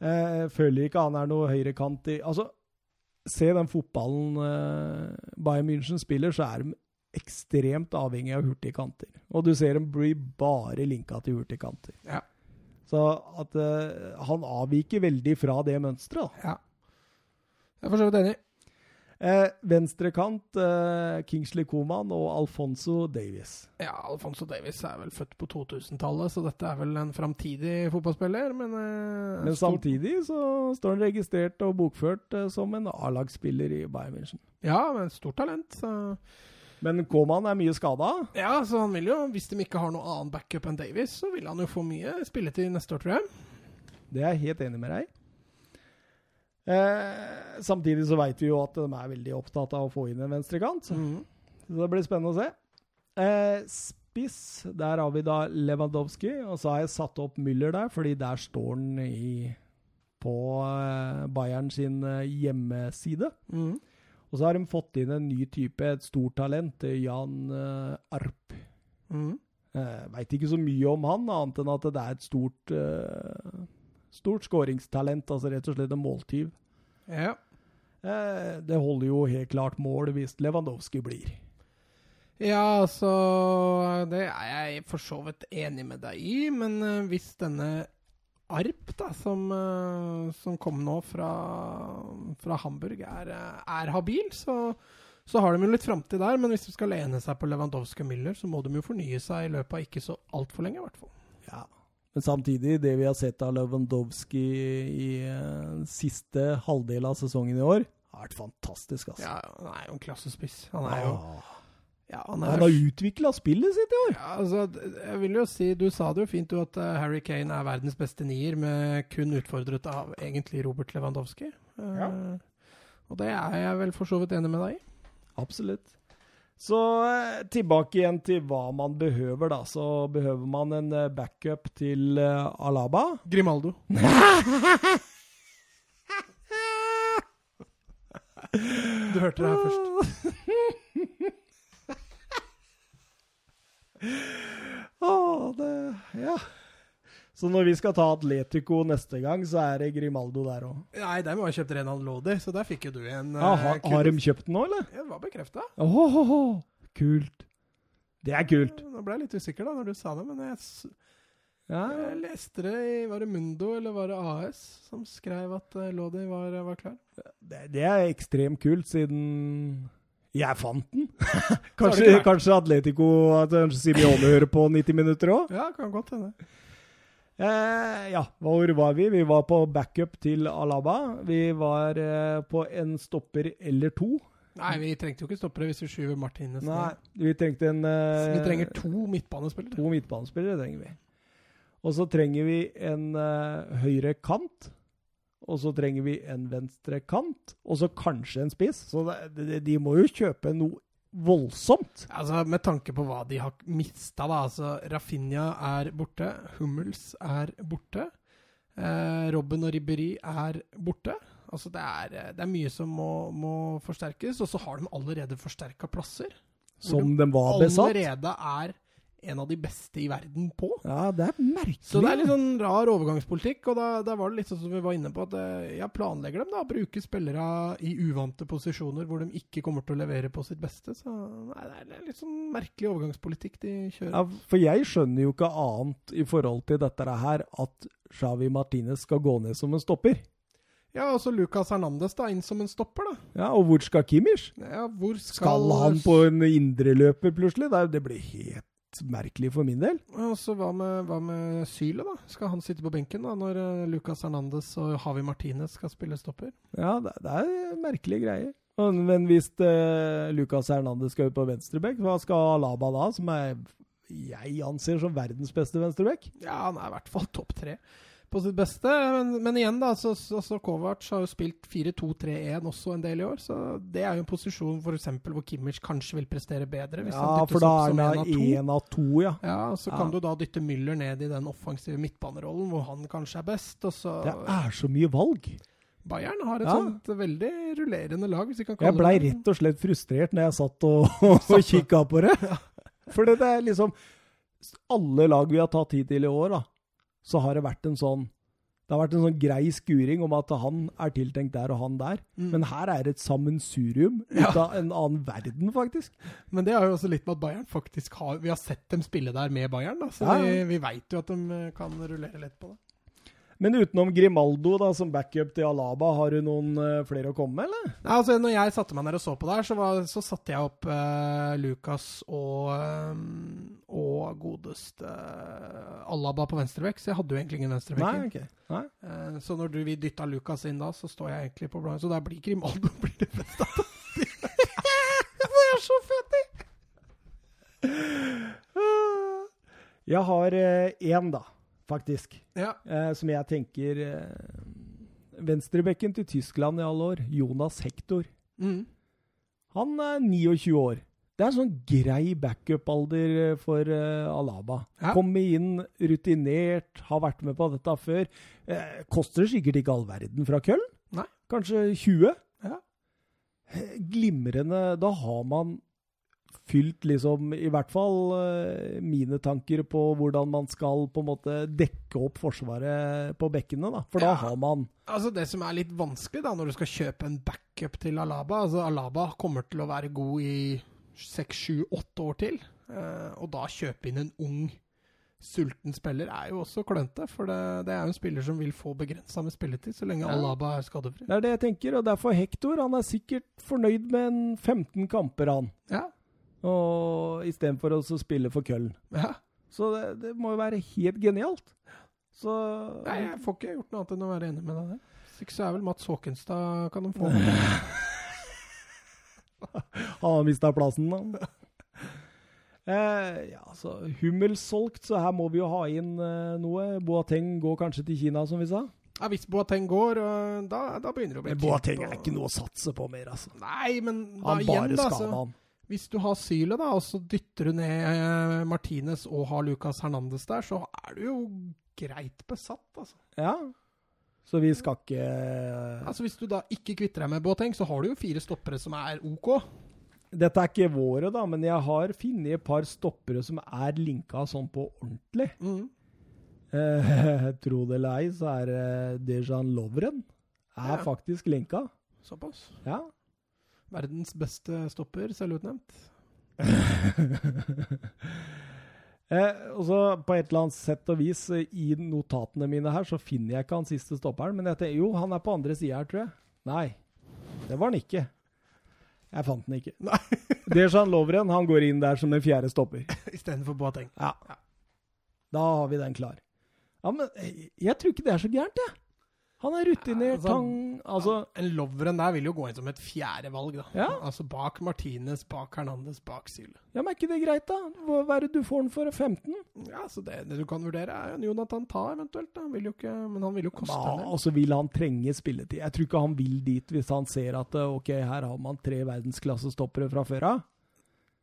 Jeg føler ikke han er noe høyrekant i Altså, se den fotballen eh, Bayern München spiller, så er de ekstremt avhengig av hurtige kanter. Og du ser dem blir bare linka til hurtige kanter. Ja. Så at eh, han avviker veldig fra det mønsteret. ja. Jeg er for så vidt enig. Eh, Venstrekant eh, Kingsley Coman og Alfonso Davies. Ja, Alfonso Davies er vel født på 2000-tallet, så dette er vel en framtidig fotballspiller, men eh, Men samtidig så står han registrert og bokført eh, som en A-lagsspiller i Bayern München. Ja, men stort talent. Så. Men Coman er mye skada. Ja, så han vil jo, hvis de ikke har noe annen backup enn Davies, så vil han jo få mye spilletid neste år, tror jeg. Det er jeg helt enig med deg. Eh, samtidig så veit vi jo at de er veldig opptatt av å få inn en venstrekant. Mm. Så det blir spennende å se. Eh, spiss, der har vi da Lewandowski. Og så har jeg satt opp Müller der, fordi der står han i, på eh, Bayern sin eh, hjemmeside. Mm. Og så har de fått inn en ny type, et stort talent, eh, Jan eh, Arp. Mm. Eh, Veit ikke så mye om han, annet enn at det er et stort Stort skåringstalent, altså rett og slett en måltyv. Ja. Eh, det holder jo helt klart mål hvis Lewandowski blir. Ja, altså Det er jeg for så vidt enig med deg i, men eh, hvis denne Arp, da, som, eh, som kom nå fra, fra Hamburg, er, eh, er habil, så, så har de jo litt framtid der. Men hvis de skal lene seg på Lewandowski og Müller, så må de jo fornye seg i løpet av ikke så altfor lenge, i hvert fall. Men samtidig, det vi har sett av Lewandowski i uh, siste halvdel av sesongen i år, har vært fantastisk. altså. Ja, han er jo en klassespiss. Han er jo Ah. ja, han Han har utvikla spillet sitt i år! Ja, altså, jeg vil jo si, Du sa det jo fint, du, at eh, Harry Kane er verdens beste nier, med kun utfordret av egentlig Robert Lewandowski. Eh, Ja. Og det er jeg vel for så vidt enig med deg i. Absolutt. Så eh, tilbake igjen til hva man behøver, da. Så behøver man en eh, backup til uh, Alaba. Grimaldo. *laughs* Du hørte det her først. Å, det Ja. Så når vi skal ta Atletico neste gang, så er det Grimaldo der òg. Nei, der må ha kjøpt Renan Lodi, så der fikk jo du en Ja, eh, har, har de kjøpt den nå, eller? Ja, det var bekrefta. Kult. Det er kult. Nå ble jeg litt usikker da når du sa det, men jeg, Ja, jeg leste det i Var det Mundo eller var det AS som skrev at eh, Lodi var, var klar? det, det er ekstremt kult, siden jeg fant den. *laughs* Kanskje, kanskje Atletico at kanskje Simeone hører på 90 minutter òg? Ja, kan godt hende. Eh, ja, hvor var vi? Vi var på backup til Alaba. Vi var eh, på en stopper eller to. Nei, vi trengte jo ikke stoppere hvis vi skyver Martinez ned. Nei, vi trengte en eh, vi trenger to midtbanespillere. to midtbanespillere. trenger vi. Og så trenger vi en eh, høyre kant. Og så trenger vi en venstre kant. Og så kanskje en spiss. Så det, de, de må jo kjøpe noe voldsomt. Altså, Med tanke på hva de har mista, da. Altså, Rafinha er borte. Hummels er borte. Eh, Robben og Ribberi er borte. Altså, det er, det er mye som må, må forsterkes. Og så har de allerede forsterka plasser. Som de var besatt. Allerede er en av de beste i verden på. Ja, det er merkelig. Så det er litt sånn rar overgangspolitikk, og da, da var det litt sånn som vi var inne på, at eh, jeg planlegger dem da, å bruke spillere i uvante posisjoner hvor de ikke kommer til å levere på sitt beste. Så nei, det er litt sånn merkelig overgangspolitikk de kjører. Ja, for jeg skjønner jo ikke annet i forhold til dette her, at Xavi Martinez skal gå ned som en stopper. Ja, og så Lucas Hernandez da, inn som en stopper, da. Ja, Og hvor skal Kimmich? Ja, hvor skal, Skal han på en indreløper plutselig? Det, det blir helt merkelig for min del. Og så hva med, hva med Syle, da? Skal han sitte på benken da, når eh, Lucas Hernandez og Javi Martinez skal spille stopper? Ja, det, det er merkelige greier. Men hvis eh, Lucas Hernandez skal ut på venstrebekk, hva skal Alaba da, som er, jeg anser som verdens beste venstrebekk? Ja, han er i hvert fall topp tre på sitt beste. Men, men igjen, da, så, så, så Kovac har jo spilt 4-2-3-1 også en del i år. Så det er jo en posisjon for eksempel hvor Kimmich kanskje vil prestere bedre. Ja, for da er han én av to, ja. Ja, Så Ja. kan du da dytte Müller ned i den offensive midtbanerollen hvor han kanskje er best. Og så Det er så mye valg. Bayern har et Ja. sånt veldig rullerende lag, hvis vi kan kalle Jeg blei rett og slett frustrert når jeg satt og, *laughs* og kikka på det. For det er liksom Alle lag vi har tatt hittil i år, da, så har det vært en sånn det har vært en sånn grei skuring om at han er tiltenkt der og han der. Mm. Men her er det et sammensurium ut av en annen verden, faktisk. Men det har jo også litt med at Bayern faktisk har Vi har sett dem spille der med Bayern, da, så Ja, ja. vi, vi veit jo at de eh, kan rullere lett på det. Men utenom Grimaldo da, som backup til Alaba, har du noen uh, flere å komme med, eller? Nei, altså når jeg satte meg ned og så på det her, så, var, så satte jeg opp uh, Lucas og, um, og godeste uh, Alaba på venstrebekk, så jeg hadde jo egentlig ingen venstrebekk. Nei, ok. Nei. Eh, så når du, vi dytta Lucas inn da, så står jeg egentlig på blå. Så da blir Grimaldo *laughs* blir det beste. *laughs* Det er så fett! Jeg har én, da, faktisk. Ja. eh, som jeg tenker eh, Venstrebekken til Tyskland i alle år, Jonas Hector. Mm. Han er 29 år. Det er en sånn grei backup-alder eh, for uh, Alaba. Ja. Komme inn, rutinert, har vært med på dette før. Eh, koster sikkert ikke all verden fra Köln. Nei. Kanskje 20. Ja. Eh, Glimrende. Da har man fylt liksom i hvert fall eh, mine tanker på hvordan man skal på en måte dekke opp forsvaret på bekkene. da. For da Ja. har man Altså Det som er litt vanskelig da, når du skal kjøpe en backup til Alaba altså Alaba kommer til å være god i seks, sju, åtte år til. Eh, og da kjøpe inn en ung, sulten spiller er jo også klønete. For det, det er jo en spiller som vil få begrensa med spilletid så lenge Ja. Alaba er skadefri. Det er det jeg tenker, og derfor Hector. Han er sikkert fornøyd med en 15 kamper, han. Ja, Og Istedenfor å spille for Köln. ja. Så det, det må jo være helt genialt. Så Nei, jeg får ikke gjort noe annet enn å være enig med deg der. Hvis ikke så er vel Mats Håkenstad kan de få. *laughs* Han har mista plassen, da. Eh, ja, så Hummel solgt, så her må vi jo ha inn eh, noe. Boateng går kanskje til Kina, som vi sa. Ja, Hvis Boateng går, og da, da begynner det å bli Men Boateng er ikke noe å satse på mer, altså. Nei, men da Han igjen, bare da. skada Så, han. Hvis du har Syle, da, og så dytter du ned eh, Martinez og har Lucas Hernandez der, så er du jo greit besatt, altså. Ja. Så vi skal ikke Altså Hvis du da ikke kvitter deg med Boateng, så har du jo fire stoppere som er OK. Dette er ikke våre, da, men jeg har funnet et par stoppere som er linka sånn på ordentlig. Mm. Eh, *laughs* tro det eller ei, så er eh, Dejan Lovren er Ja. faktisk linka. Såpass. Ja. Verdens beste stopper, selvutnevnt. *laughs* Eh, og så På et eller annet sett og vis eh, i notatene mine her, så finner jeg ikke han siste stopperen. Men jeg tenker, jo, han er på andre sida her, tror jeg. Nei, det var han ikke. Jeg fant den ikke. *laughs* Nei. Dejan Lovren han går inn der som den fjerde stopper. *laughs* Istedenfor Boateng. Ja. Da har vi den klar. Ja, men eh, jeg tror ikke det er så gærent, jeg. Han er rutinert, Altså, han Altså En loveren der vil jo gå inn som et fjerde valg, da. Ja. Altså bak Martinez, bak Hernandez, bak Syle. Ja, men er ikke det greit, da? Hva hva er det du får den for? 15? Ja, så det, det du kan vurdere, er en Jonathan Ta eventuelt. da. Han vil jo ikke, men han vil jo koste Ja, og så vil han trenge spilletid. Jeg tror ikke han vil dit hvis han ser at eh, ok, her har man tre verdensklassestoppere fra før av.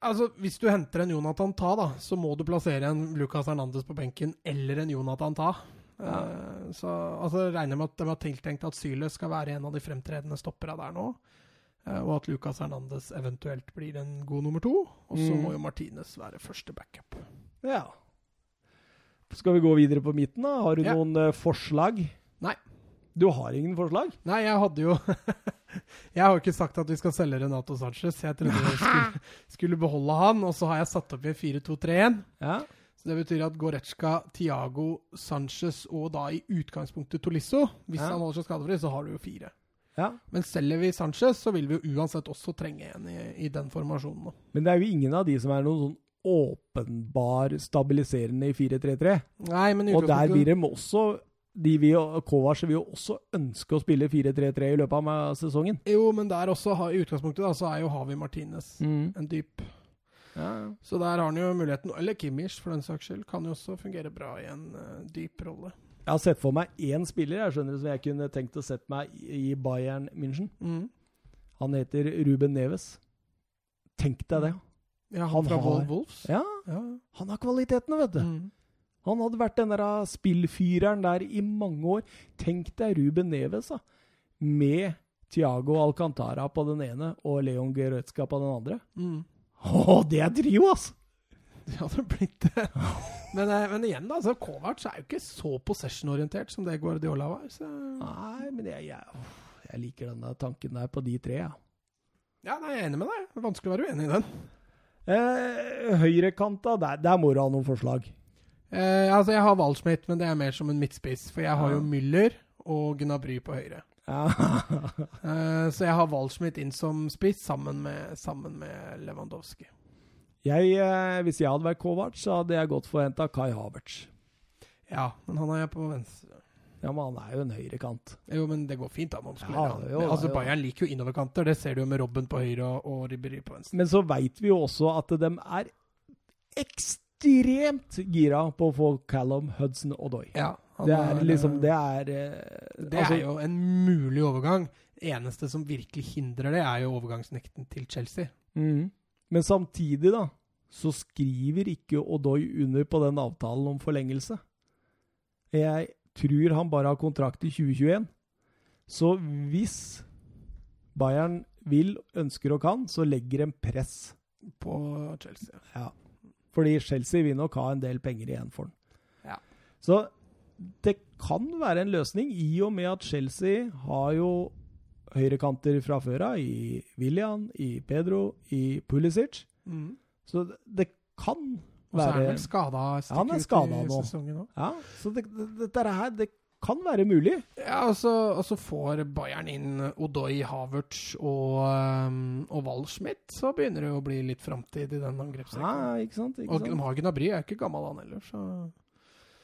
Altså, Hvis du henter en Jonathan Ta, da, så må du plassere en Lucas Hernandez på benken eller en Jonathan Ta. Eh, så altså, regner med at de har tiltenkt at Syle skal være en av de fremtredende stoppera der nå. eh, og at Lucas Hernandez eventuelt blir en god nummer to. Og så Mm. må jo Martinez være første backup. Ja. Skal vi gå videre på midten, da? Har du Ja. noen eh, forslag? Nei. Du har ingen forslag? Nei, jeg hadde jo *laughs* Jeg har ikke sagt at vi skal selge Renato Sanchez. Jeg trodde vi *laughs* skulle, skulle beholde han, og så har jeg satt opp i 4-2-3-1. Ja. Så Det betyr at Goretzka, Tiago, Sanchez og da i utgangspunktet Tolisso Hvis Ja. han holder seg skadefri, så har du jo fire. ja. Men selger vi Sanchez, så vil vi jo uansett også trenge en i, i den formasjonen. da. Men det er jo ingen av de som er noen sånn åpenbar stabiliserende i 4-3-3. Nei, men Og der blir de også de vil, jo- Kovac vil jo også ønske å spille 4-3-3 i løpet av sesongen. Jo, men der også, i utgangspunktet, da, så er jo Havi Martinez en dyp. Ja, ja. Så der har han jo muligheten. Eller Kimmich, for den saks skyld. Kan jo også fungere bra i en uh, dyp rolle. Jeg har sett for meg én spiller jeg skjønner som jeg kunne tenkt å sette meg i i Bayern München. Mm. Han heter Ruben Neves. Tenk deg det. Ja, Han han fra har- Wolves. Ja, Ja. han har kvalitetene, vet du. Mm. Han hadde vært den der ah, spillfyreren der i mange år. Tenk deg Ruben Neves, da. Med Tiago Alcantara på den ene og Leon Goretzka på den andre. Mm. Å, det er trio, altså! Det hadde blitt det. Men, eh, men igjen, da. Altså, Kovac er jo ikke så possession-orientert som det Guardiola var. Så. Nei, men jeg, jeg, jeg liker denne tanken der på de tre, ja. Ja, nei, jeg er enig med deg. Vanskelig å være uenig i den. Eh, Høyrekanta, der, der må du ha noen forslag. Eh, altså, jeg har Waldschmidt, men det er mer som en midtspiss. For jeg har jo Müller og Gnabry på høyre. *laughs* Eh, så jeg har Waldschmidt inn som spiss sammen med, sammen med Lewandowski. Jeg, eh, hvis jeg hadde vært Kovac, så hadde jeg gått for å hente Kai Havertz. Ja, men han er på venstre. Ja, men han er jo en høyrekant. Jo, men det går fint, da. Man Ja, han. jo, altså, jo. Bayern liker jo innoverkanter. Det ser du jo med Robben på høyre og, og Ribéry på venstre. Men så veit vi jo også at de er ekstremt gira på å få Callum Hudson Odoi. Ja, Det er liksom eh, Det er eh, Det altså, er jo en mulig overgang. Det eneste som virkelig hindrer det, er jo overgangsnekten til Chelsea. Mm. Men samtidig, da, så skriver ikke Odoi under på den avtalen om forlengelse. Jeg tror han bare har kontrakt i 2021. Så hvis Bayern vil, ønsker og kan, så legger en press. På Chelsea. Ja. Fordi Chelsea vil nok ha en del penger igjen for den. Ja. Så det kan være en løsning, i og med at Chelsea har jo høyrekanter fra før av, i William, i Pedro, i Pulisic. Mm. Så det, det kan Og så er han være vel skada Ja, han er skadet nå. Ja, så det, det, dette her, det kan være mulig. Ja, og så, og så får Bayern inn Odoi, Havertz og, um, og Waldschmidt. Så begynner det å bli litt framtid i den Ja, ikke sant? Ikke Og de sant? har Gnabry, er ikke gammel han heller, så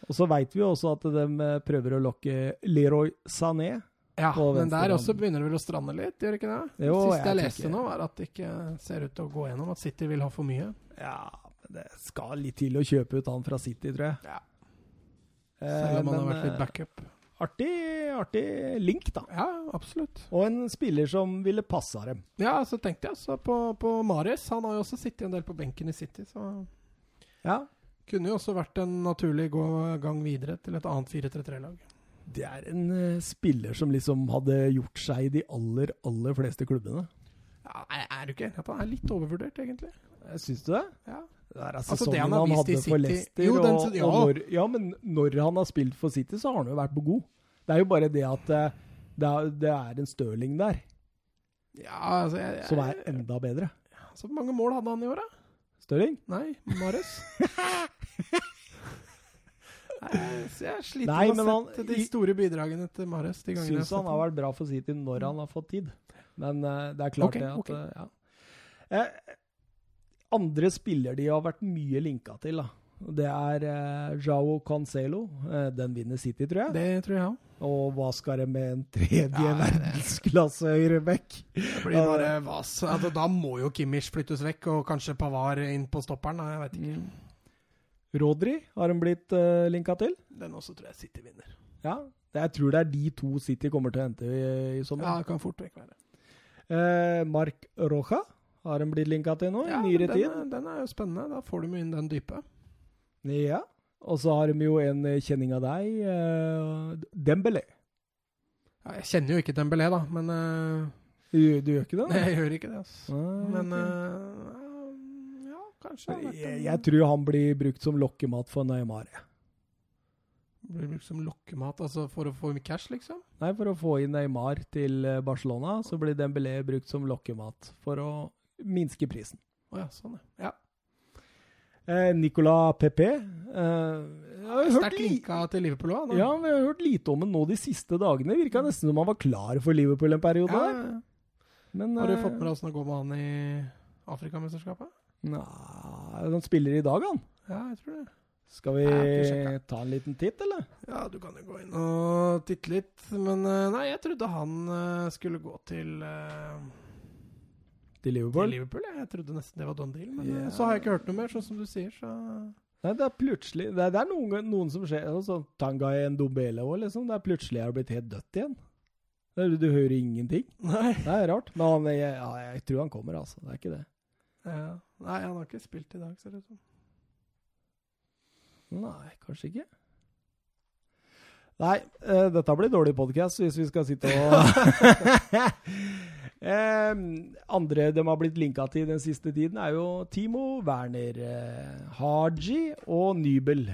Og så veit vi jo også at de eh, prøver å lokke Leroy Sané. Ja, men der også begynner det vel å strande litt, gjør det ikke det? Jo, det siste jeg jeg, leste tenker- nå, var at det ikke ser ut til å gå gjennom, at City vil ha for mye. Ja, men det skal litt til å kjøpe ut han fra City, tror jeg. Ja. Eh, Selv om han har vært litt eh, backup. Artig, artig link, da. Ja, absolutt. Og en spiller som ville passa dem. Ja, så tenkte jeg så på, på Marius. Han har jo også sittet en del på benken i City, så Ja. kunne jo også vært en naturlig gå gang videre til et annet 4-3-3-lag. Det er en uh, spiller som liksom hadde gjort seg i de aller, aller fleste klubbene. Ja, er, du ikke enig i at han er litt overvurdert, egentlig? Eh, Syns du det? Ja. Det er Altså, sesongen det han han, hadde City... for Leicester. Jo, den- og, ja. og når, ja, men når han har spilt for City, så har han jo vært på god. Det er jo bare det at eh, det er, det er en Stirling der Ja, altså jeg, jeg, som er enda bedre. Så mange mål hadde han i år, da? Stirling? Nei, Marius? *laughs* Nei, jeg sliter Nei, med å sette de store bidragene til Marius. De gangene jeg Syns han har vært bra for City når han har fått tid. Men uh, det er klart okay, det at okay. uh, ja. eh, Andre spiller de har vært mye linka til, da. Det er eh, Jao Cancelo. Eh, den vinner City, tror jeg. Det tror jeg òg. Og hva skal det med en tredje Ja, verdensklasse høyreback? Vas. Altså, da må jo Kimmich flyttes vekk, og kanskje Pavar inn på stopperen. Jeg vet ikke. Mm. Rodri har de blitt eh, linka til. Den også tror jeg City vinner. Ja. Jeg tror det er de to City kommer til å hente i, i Ja, det kan fort vekk være. Eh, Mark Roja har den blitt linka til nå, Ja, i nyere den, tid. den er jo spennende. Da får de med inn den dype. Ja. Og så har de jo en eh, kjenning av deg, uh, Dembélé. Ja, jeg kjenner jo ikke Dembélé, da, men uh, Du, du gjør ikke det? Nei, jeg gjør ikke det. altså. Ah, Men okay. uh, ja kanskje. Jeg, jeg, tror han blir brukt som lokkemat for Neymar. Blir brukt som lokkemat, altså for å få cash, liksom? Nei, for å få inn Neymar til Barcelona, så blir Dembélé brukt som lokkemat for å minske prisen. Å oh, ja, sånn, ja. Eh, Nicolas Pepe eh, Sterkt linka til Liverpool òg. Ja, vi har hørt lite om ham nå de siste dagene. Virka nesten som han var klar for Liverpool en periode. Ja, Men, har du fått med deg åssen det går med han i Afrikamesterskapet? Nei, han spiller i dag, han. Ja, jeg tror det. Skal vi ta en liten titt, eller? Ja, du kan jo gå inn og titte litt. Men eh, nei, jeg trodde han eh, skulle gå til Til Liverpool? Til Liverpool, ja. Jeg trodde nesten det var done deal. Men yeah. så har jeg ikke hørt noe mer, sånn som du sier, så Nei, det er plutselig Det er, det er noen, noen, som skjer sånn Tangai Ndombele òg, liksom. Det er plutselig har blitt helt dødt igjen. Du, du hører ingenting. Nei. Det er rart. Men han, jeg, ja, jeg tror han kommer, altså. Det er ikke det. Ja. Nei, han har ikke spilt i dag, ser det ut som. Nei, kanskje ikke. Nei, uh, dette blir dårlig podkast hvis vi skal sitte og *laughs* *laughs* uh, Andre de har blitt linka til den siste tiden, er jo Timo Werner, eh, Haji og Nybel.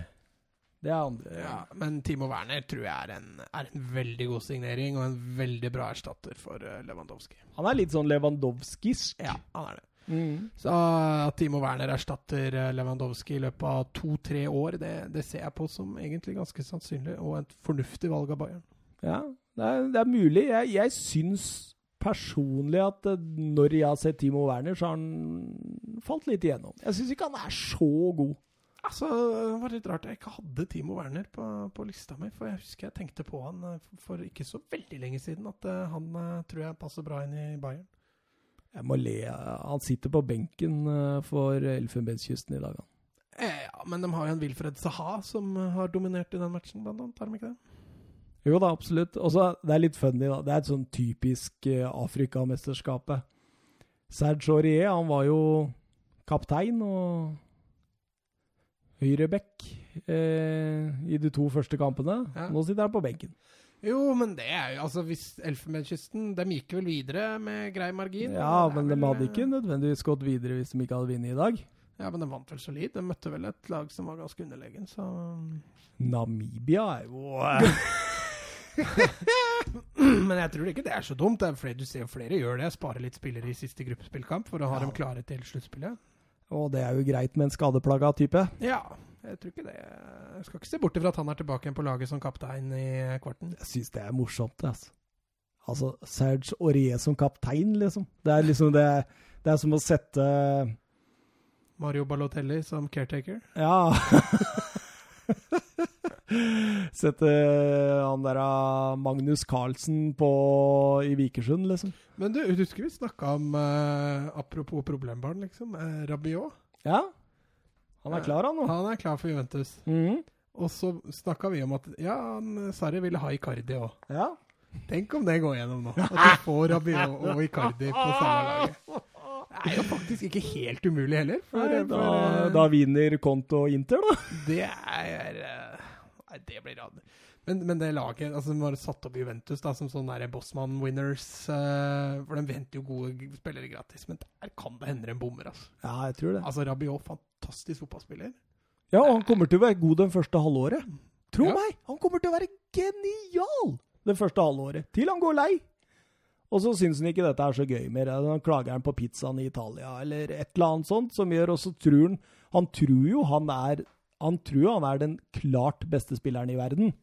Det er andre. Ja, men Timo Werner tror jeg er en, er en, veldig god signering og en veldig bra erstatter for Lewandowski. Han er litt sånn Lewandowskisk. Ja, han er det. Mm. Så at Timo Werner erstatter eh, Lewandowski i løpet av to-tre år, det, det, ser jeg på som egentlig ganske sannsynlig, og et fornuftig valg av Bayern. Ja, det er, det er mulig. Jeg, jeg syns personlig at eh, når jeg har sett Timo Werner, så har han falt litt igjennom. Jeg syns ikke han er så god. Altså, Det var litt rart jeg ikke hadde Timo Werner på, på, lista mi. For jeg husker jeg tenkte på han eh, for ikke så veldig lenge siden. At han tror jeg passer bra inn i Bayern. Jeg må le. Han sitter på benken eh, for Elfenbenskysten i dag, han. Eh, ja, men de har jo en Wilfred Saha som har dominert i den matchen, blant annet. Har de ikke det? Jo da, absolutt. Også, det er litt funny, da. Det er et sånn typisk uh, Afrikamesterskapet. Serge Aurier, han var jo kaptein og høyreback eh, i de to første kampene. Ja. Nå sitter han på benken. Jo, men det er jo altså hvis Elfenbenskysten De gikk vel videre med grei margin? Ja, men de hadde ikke nødvendigvis gått videre hvis de ikke hadde vunnet i dag. Ja, men de vant vel solid. De møtte vel et lag som var ganske underlegen, så Namibia er jo *laughs* *laughs* Men jeg tror ikke det er så dumt. Det er flere, du ser flere gjør det. Sparer litt spillere i siste gruppespillkamp for å ha ja. dem klare til sluttspillet. Og det er jo greit med en skadeplaga type. Ja, jeg tror ikke det. Jeg skal ikke se bort ifra at han er tilbake igjen på laget som kaptein i kvarten. Jeg syns det er morsomt, altså. Altså, Serge Aurier som kaptein, liksom. Det er liksom det, det er som å sette Mario Balotelli som caretaker? Ja. *laughs* *laughs* Sette han der ah, Magnus Carlsen på, i Vikersund, liksom. Men du, husker vi snakka om uh, Apropos problembarn, liksom. Uh, Rabiot? Ja. Han er klar, han nå. Han er klar for Juventus. Mm. Og så snakka vi om at ja, Sarri ville ha Icardi òg. Ja. Tenk om det går gjennom nå. At *laughs* du får Rabiot og Icardi på samme laget. *laughs* Det er jo faktisk ikke helt umulig heller. For, nei, da, for, da, vinner Konto Inter, da. Det er eh, Nei, det blir rad. Men, men, det laget altså De har satt opp Juventus da som sånn Bossman-winners. Uh, for de venter jo gode spillere gratis. Men der kan det hende en bommer. Altså. Ja, jeg tror det. Altså Rabiot, fantastisk fotballspiller. Ja, og han kommer til å være god den første halvåret. Tro ja. meg! Han kommer til å være genial det første halvåret. Til han går lei. Og så syns han ikke dette er så gøy mer. Han klager han på pizzaen i Italia eller et eller annet sånt som gjør også truren. tror han Han tror jo han er Han tror han er den klart beste spilleren i verden.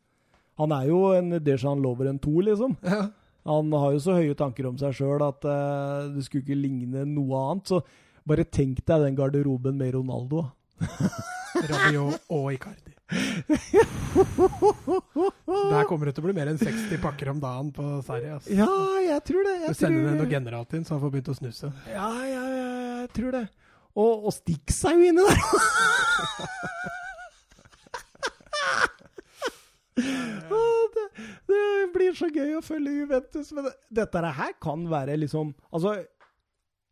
Han er jo en Dejan Loveren 2, liksom. Ja. Han har jo så høye tanker om seg sjøl at uh, det skulle ikke ligne noe annet. Så bare tenk deg den garderoben med Ronaldo. *laughs* Rabiot og Icardi. *laughs* Der kommer det til å bli mer enn 60 pakker om dagen på Sverige. Altså. Ja, jeg tror det. Jeg du sender ned noe generalt inn, så han får begynt å snuse. Ja, ja, ja, jeg tror det. Og, og Stix er jo inne der! *laughs* det, det, blir så gøy å følge Juventus. Men dette her kan være liksom Altså,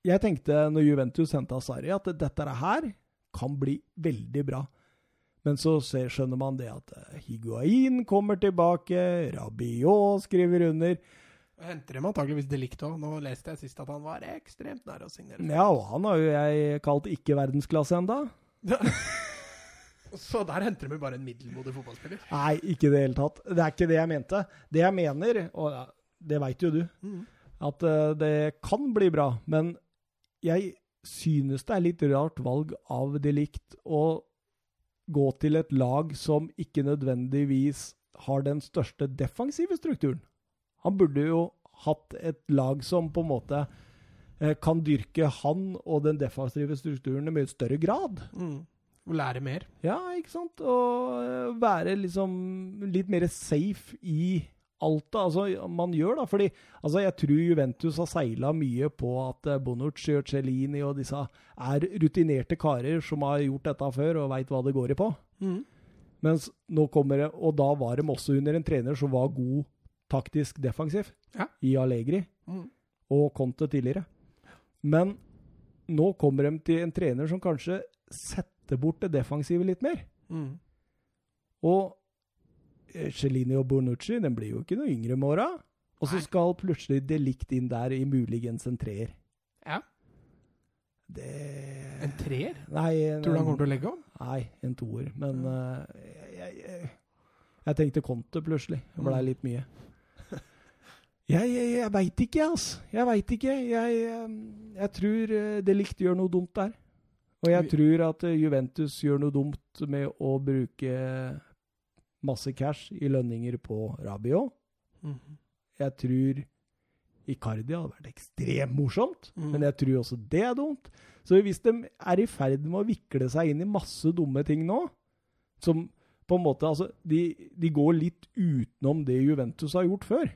jeg tenkte når Juventus henta Sarri, at dette her kan bli veldig bra. Men så ser, skjønner man det at eh, Higuain kommer tilbake, Rabiot skriver under. Henter dem antakeligvis Delict òg. Nå leste jeg sist at han var ekstremt nær å signere. Ja, og han har jo jeg kalt ikke verdensklasse enda. *laughs* Så der henter de bare en middelmodig fotballspiller? Nei, ikke i det hele tatt. Det er ikke det jeg mente. Det jeg mener, og det veit jo du, mm. at uh, det kan bli bra. Men jeg synes det er litt rart valg av Delict å gå til et lag som ikke nødvendigvis har den største defensive strukturen. Han burde jo hatt et lag som på en måte eh, kan dyrke han og den defensive strukturen i mye større grad. Mm. Og lære mer. Ja, ikke sant. Og eh, være liksom litt mer safe i alt det altså, man gjør, da. Fordi altså, jeg tror Juventus har seila mye på at eh, Bonucci og Cellini og disse er rutinerte karer som har gjort dette før og veit hva det går i på. Mm. Mens nå kommer det, Og da var de også under en trener som var god taktisk defensiv ja. i Allegri mm. og Conte tidligere. Men nå kommer de til en trener som kanskje setter bort det defensive litt mer. Mm. Og Celini Cellini og Bonucci den blir jo ikke noe yngre med åra. Og så skal plutselig Delikt inn der i muligens en treer. Ja. Det En treer? Nei, en, Tror du han kommer til å legge om? Nei, en toer. Men uh, jeg, jeg, jeg, tenkte Conte plutselig. Det blei mm. litt mye. Jeg, jeg, jeg veit ikke, altså. Jeg veit ikke. Jeg, jeg, tror eh, Delikt gjør noe dumt der. Og jeg tror at eh, Juventus gjør noe dumt med å bruke masse cash i lønninger på Rabiot. Mm -hmm. Jeg tror Icardi hadde vært ekstremt morsomt, mm. men jeg tror også det er dumt. Så hvis de er i ferd med å vikle seg inn i masse dumme ting nå, som på en måte Altså, de, de går litt utenom det Juventus har gjort før.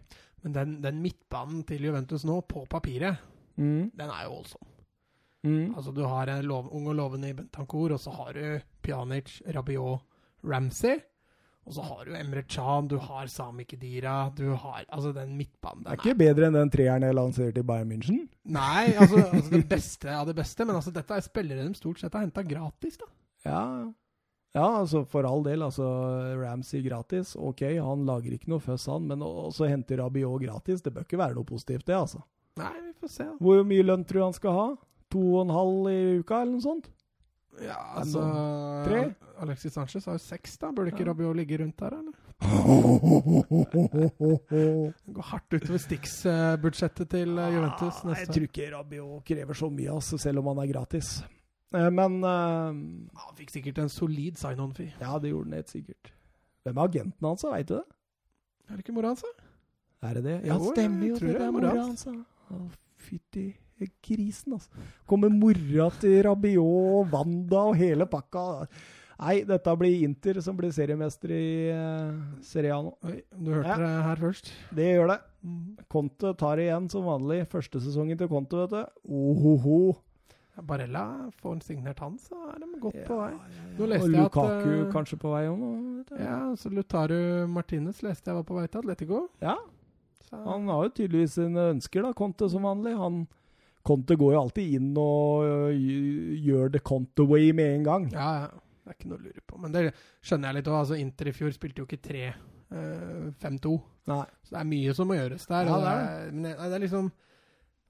Men den, den, midtbanen til Juventus nå, på papiret, mm. den er jo voldsom. Mm. Altså, du har en lov, ung og lovende i Bentancour, og så har du Pjanic, Rabiot, Ramsey. Og så har du Emre Chan, du har Sami Kedira, du har altså den midtbanen Det er ikke er, bedre enn den treeren jeg lanserte i Bayern München? Nei, altså, *laughs* altså det beste av det beste, men altså dette er spillere de stort sett har henta gratis, da. Ja, ja, altså for all del. altså Ramsey gratis, OK, han lager ikke noe føss, han. Men også henter Rabiot gratis. Det bør ikke være noe positivt, det, altså. Nei, vi får se. Hvor mye lønn tror du han skal ha? To og en halv i uka, eller noe sånt? Ja, altså Tre? Alexis Sanchez har jo seks, da. Burde ikke ja. Rabiot ligge rundt der, eller? *laughs* Går hardt utover Stix-budsjettet til eh, Juventus neste Jeg tror ikke Rabiot krever så mye, altså, selv om han er gratis. Eh, men uh, Han fikk sikkert en solid sign-on-fee. Ja, det gjorde han helt sikkert. Hvem er agenten hans, veit du det? Er det ikke mora hans, da? Er det det? Ja, jo, stemmer jo. Det, det er mora hans. Å, fytti grisen, altså. Kommer mora til Rabiot, Wanda og hele pakka. Nei, dette blir Inter som blir seriemester i uh, Serie A nå. Oi, du hørte ja. det her først? Det gjør det. Mm. Conte tar igjen som vanlig. Første sesongen til Conte, vet du. Ohoho. Barella, får en signert han, så er de godt ja, på vei. Nå leste og Lukaku at, uh, kanskje på vei òg Ja, så Lutaru Martinez leste jeg var på vei til Atletico. Ja, så. han har jo tydeligvis sine ønsker, da, Conte som vanlig. Han, Conte går jo alltid inn og uh, gjør det Conte way med en gang. Ja, ja. Det er ikke noe å lure på. Men det skjønner jeg litt òg. Altså, Inter i fjor spilte jo ikke 3-5-2. Uh, så det er mye som må gjøres der. Ja, det, er. Det, er, det er liksom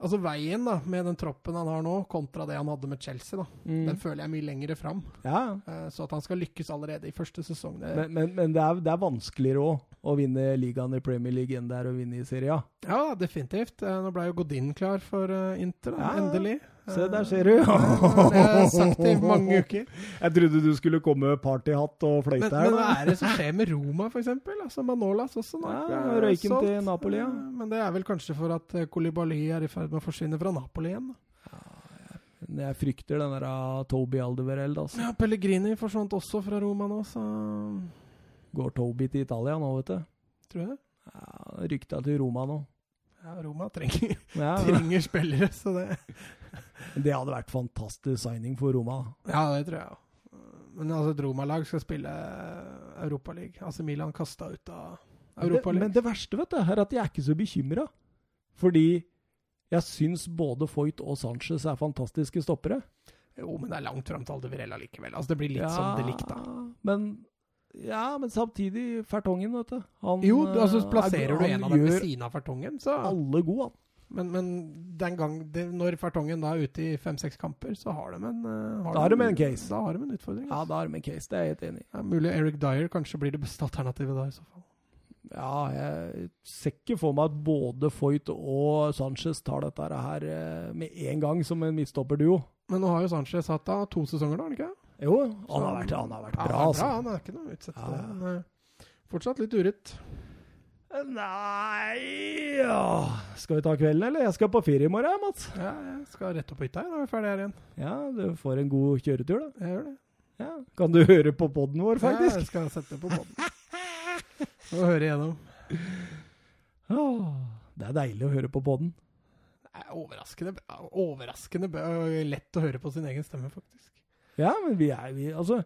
Altså Veien da, med den troppen han har nå, kontra det han hadde med Chelsea, da, mm. den føler jeg mye lengre fram. Ja. Uh, så at han skal lykkes allerede i første sesong det... Men, men, men det, er, det, er, vanskeligere òg å vinne ligaen i Premier League enn det er å vinne i Serie A. Ja, definitivt. Uh, nå ble jo Godin klar for uh, Inter, da, ja. endelig. Se, der ser du! *laughs* det har jeg sagt i mange uker. Jeg trodde du skulle komme med partyhatt og fløyte her. Men hva er det som skjer med Roma, f.eks.? Altså Manolas også nå. Ja, Røyken til Napoli, ja. Men det er vel kanskje for at Kolibali er i ferd med å forsvinne fra Napoli igjen? da. Jeg frykter den der uh, Toby Aldevereld. Altså. Ja, Pellegrini forsvant også fra Roma nå, så Går Toby til Italia nå, vet du? Tror du det. Ja, Rykta til Roma nå. Ja, Roma trenger, ja, trenger spillere, så det *laughs* Det hadde vært fantastisk signing for Roma. Ja, det tror jeg. Men altså, et Roma-lag skal spille Europaliga. Altså, Milan kasta ut av Europaliga. Men det verste vet du, er at jeg er ikke så bekymra. Fordi jeg syns både Foyt og Sanchez er fantastiske stoppere. Jo, men det er langt fram til Aldevirella likevel. Altså, det blir litt ja, som det likte. Men Ja, men samtidig Fertongen, vet du. Han, Jo, altså eh, plasserer er- du en av dem ved siden av Fertongen, så alle gode, han. Men, men den gang det, når Fertongen da er ute i fem-seks kamper, så har de en eh, har Da har de en case. Da har de en utfordring. Ja, altså. da har de en case. Det er jeg helt enig i. Ja, mulig Eric Dyer kanskje blir det beste alternativet da, i så fall. Ja, jeg ser ikke for meg at både Foyt og Sanchez tar dette her eh, med en gang som en midtstopperduo. Men nå har jo Sanchez hatt da to sesonger, da, har han ikke? Jo, han har vært, han har vært ja, bra, han er altså. Han er ikke noe utsett Ja, ja. Fortsatt litt urett. Nei ja. Skal vi ta kvelden, eller? Jeg skal på ferie i morgen, Mats. Ja, jeg skal rett opp på hytta da når vi er ferdig her igjen. Ja, du får en god kjøretur, da. Jeg gjør det. Ja. Kan du høre på poden vår, faktisk? Ja, jeg skal sette på poden. Og høre igjennom. Det er deilig å høre på poden. Er overraskende, overraskende lett å høre på sin egen stemme, faktisk. Ja, men vi er vi, Altså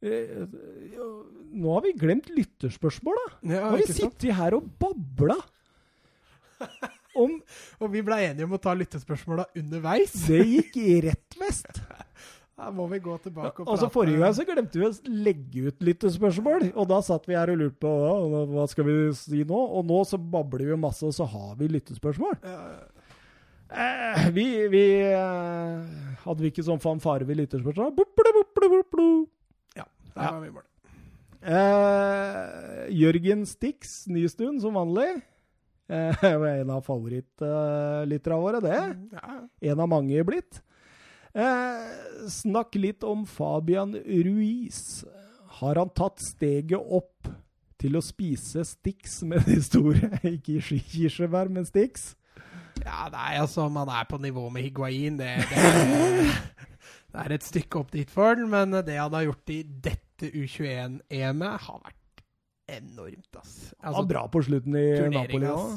Nå har vi glemt lytterspørsmål, da. Ja, Nå har vi sittet her og babla om *laughs* Og vi ble enige om å ta lyttespørsmåla underveis. Det gikk i rett vest. *laughs* Da må vi gå tilbake og Altså Forrige gang så glemte vi å legge ut lyttespørsmål. og da satt vi her og lurte på hva, hva skal vi si nå. Og nå så babler vi masse, og så har vi lyttespørsmål. Eh, vi vi eh, Hadde vi ikke sånn fanfare ved lyttespørsmål? Bup, bup, bup, bup. Ja, der var vi i mål. Eh, Jørgen Stix Nystuen, som vanlig. Eh, *laughs* en av favorittlytterne våre, det. Ja, En av mange blitt. Eh, snakk litt om Fabian Ruiz. Har han tatt steget opp til å spise Stix med de store? *laughs* Ikke kirsebær, men Stix? ja, nei, altså, man er på nivå med Higuain. Det, det, *laughs* det er et stykke opp dit for den, men det han har gjort i dette U21-EM-et, har vært enormt, ass. Han Altså, var bra på slutten i Napoli òg.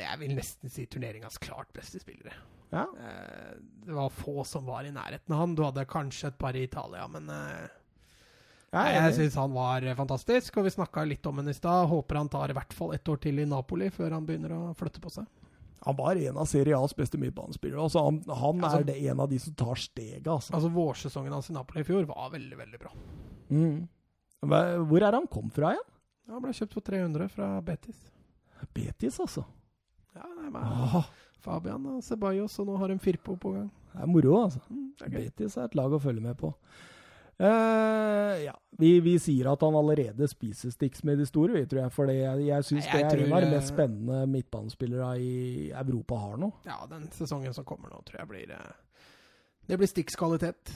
Jeg vil nesten si turneringas klart beste spillere. Ja. Eh, Det var få som var i nærheten av han. Du hadde kanskje et par i Italia, men Nei, Jeg er syns han var eh, fantastisk. Og vi snakka litt om han i stad. Håper han tar i hvert fall ett år til i Napoli før han begynner å flytte på seg. Han var en av Serie A's beste midtbanespillere. Altså, han han Altså- er det en av de som tar steget, altså. Altså Vårsesongen hans i Napoli i fjor var veldig, veldig bra. Mm. Hvor er han kom fra igjen? Han ble kjøpt for 300 fra Betis. Betis, altså. Ja, nei, men ah. Fabian og Ceballos, og nå har de Firpo på gang. det er moro, altså. Mm, er. Betis er et lag å følge med på. Eh, ja, vi, vi sier at han allerede spiser Stix med de store, vi, tror jeg. For det, jeg, jeg syns det er en av de eh, mest spennende midtbanespillere i Europa har nå. Ja, den sesongen som kommer nå, tror jeg blir eh, Det blir Stix kvalitet.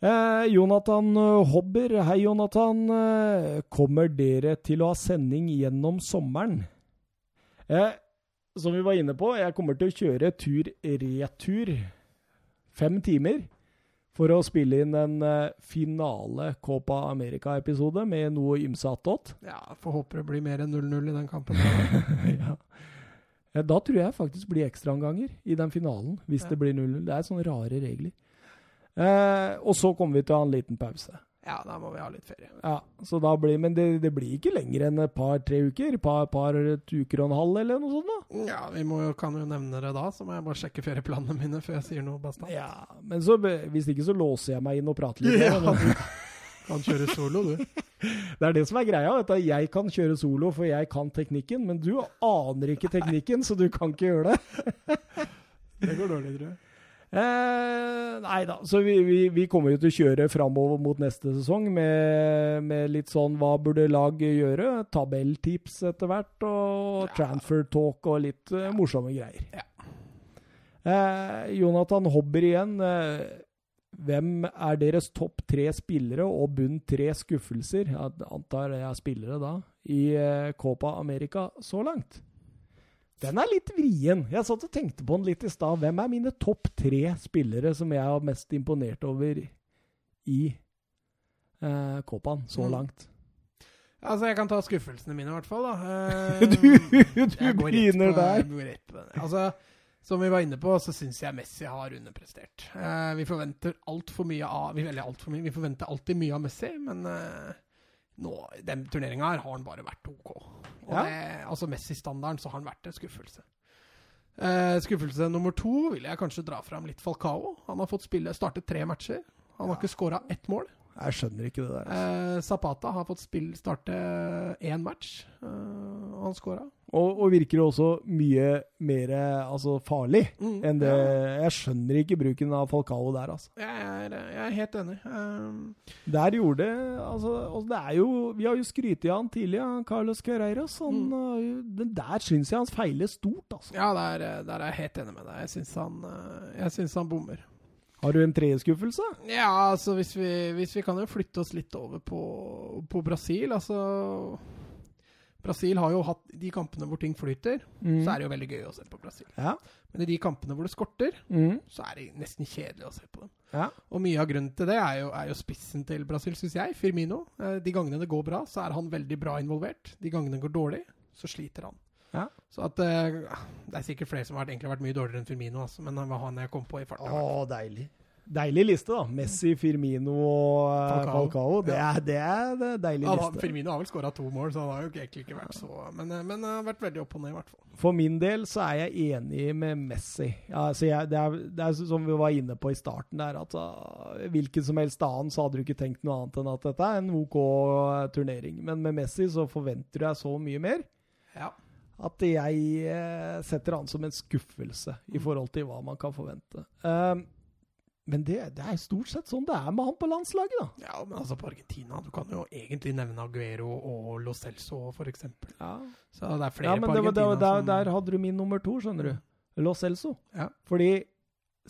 Eh, Jonathan Hobber, hei Jonathan. Kommer dere til å ha sending gjennom sommeren? Eh, som vi var inne på, jeg kommer til å kjøre tur-retur fem timer for å spille inn en eh, finale Copa America-episode med noe ymse attåt. Ja, Får håpe det blir mer enn 0-0 i den kampen. *laughs* ja. Eh, Da tror jeg faktisk blir ekstraomganger i den finalen, hvis Ja. det blir 0-0. Det er sånne rare regler. Eh, og så kommer vi til å ha en liten pause. Ja, da må vi ha litt ferie. Ja, så da blir, Men det, det blir ikke lenger enn et par-tre uker? Par, par uker og en halv, eller noe sånt? da? Ja, vi må, kan jo nevne det da, så må jeg bare sjekke ferieplanene mine før jeg sier noe bastant. Ja, Men så, hvis ikke så låser jeg meg inn og prater litt. Ja, med *laughs* kan kjøre solo, du. Det er det som er greia. Vet du. Jeg kan kjøre solo, for jeg kan teknikken. Men du aner ikke teknikken, så du kan ikke gjøre det. Det går dårlig, tror jeg. Eh, nei da, så vi, vi, vi kommer jo til å kjøre framover mot neste sesong med, med litt sånn hva burde lag gjøre? Tabelltips etter hvert, og Ja. transfer talk og litt ja. morsomme greier. Ja. Eh, Jonathan Hobber igjen. Eh, hvem er deres topp tre spillere og bunn tre skuffelser? Jeg antar det er spillere da, i eh, Copa America så langt. Den er litt vrien. Jeg satt og tenkte på den litt i stad. Hvem er mine topp tre spillere som jeg har mest imponert over i eh, Kåpan så Mm. langt? Altså, jeg kan ta skuffelsene mine, i hvert fall. da. *laughs* Eh, Du, du begynner der. Altså, som vi var inne på, så syns jeg Messi har underprestert. Eh, vi forventer altfor mye av vi, alt for mye, vi forventer alltid mye av Messi, men eh, nå, den turneringa her har han bare vært OK. Og Ja. det, altså Messi-standarden så har han vært en skuffelse. Eh, skuffelse nummer to vil jeg kanskje dra fram litt Falcao. Han har fått spille, startet tre matcher. Han har ikke skåra ett mål. Jeg skjønner ikke det der. Eh, Zapata har fått spill, starte én match, eh, og han scora. Og, og virker også mye mer altså, farlig Mm, enn det ja. Jeg skjønner ikke bruken av Falcao der, altså. Jeg er, jeg er helt enig. Um, Der gjorde altså, altså det er jo, Vi har jo skrytt av han tidlig, han Carlos Carreiras. Han, Mm. den der syns jeg han feiler stort, altså. ja, der, eh, der er jeg helt enig med deg. Jeg syns han, eh, jeg syns han bommer. Har du en treskuffelse? Ja, altså hvis vi, hvis vi kan jo flytte oss litt over på, på Brasil. Altså Brasil har jo hatt de kampene hvor ting flyter, Mm. så er det jo veldig gøy å se på Brasil. Ja. Men i de kampene hvor det skorter, Mm. så er det nesten kjedelig å se på dem. ja. Og mye av grunnen til det er jo, er jo spissen til Brasil, syns jeg. Firmino. Eh, De gangene det går bra, så er han veldig bra involvert. De gangene det går dårlig, så sliter han. Ja. Så at uh, Det er sikkert flere som har egentlig vært mye dårligere enn Firmino, altså, men han var han jeg kom på i farta. Å, deilig. Deilig liste, da. Messi, Firmino og eh, Falcao. Falcao. Det, Ja. er, det er det deilig ja, liste. Firmino har vel skåra to mål, så han har jo egentlig ikke vært så Men, eh, men har vært veldig opp og ned, i hvert fall. For min del så er jeg enig med Messi. Ja, altså jeg, det, er, det er som vi var inne på i starten der, at altså, hvilken som helst annen så hadde du ikke tenkt noe annet enn at dette er en OK turnering. Men med Messi så forventer jeg så mye mer Ja. At jeg eh, setter han som en skuffelse i forhold til hva man kan forvente. Um, men det, det er stort sett sånn det er med han på landslaget, da. ja, men altså på Argentina Du kan jo egentlig nevne Aguero og Lo Celso, for eksempel. Ja, Så det er flere ja men på det var, det, Argentina der, som der hadde du min nummer to, skjønner du. Lo Celso. Ja. Fordi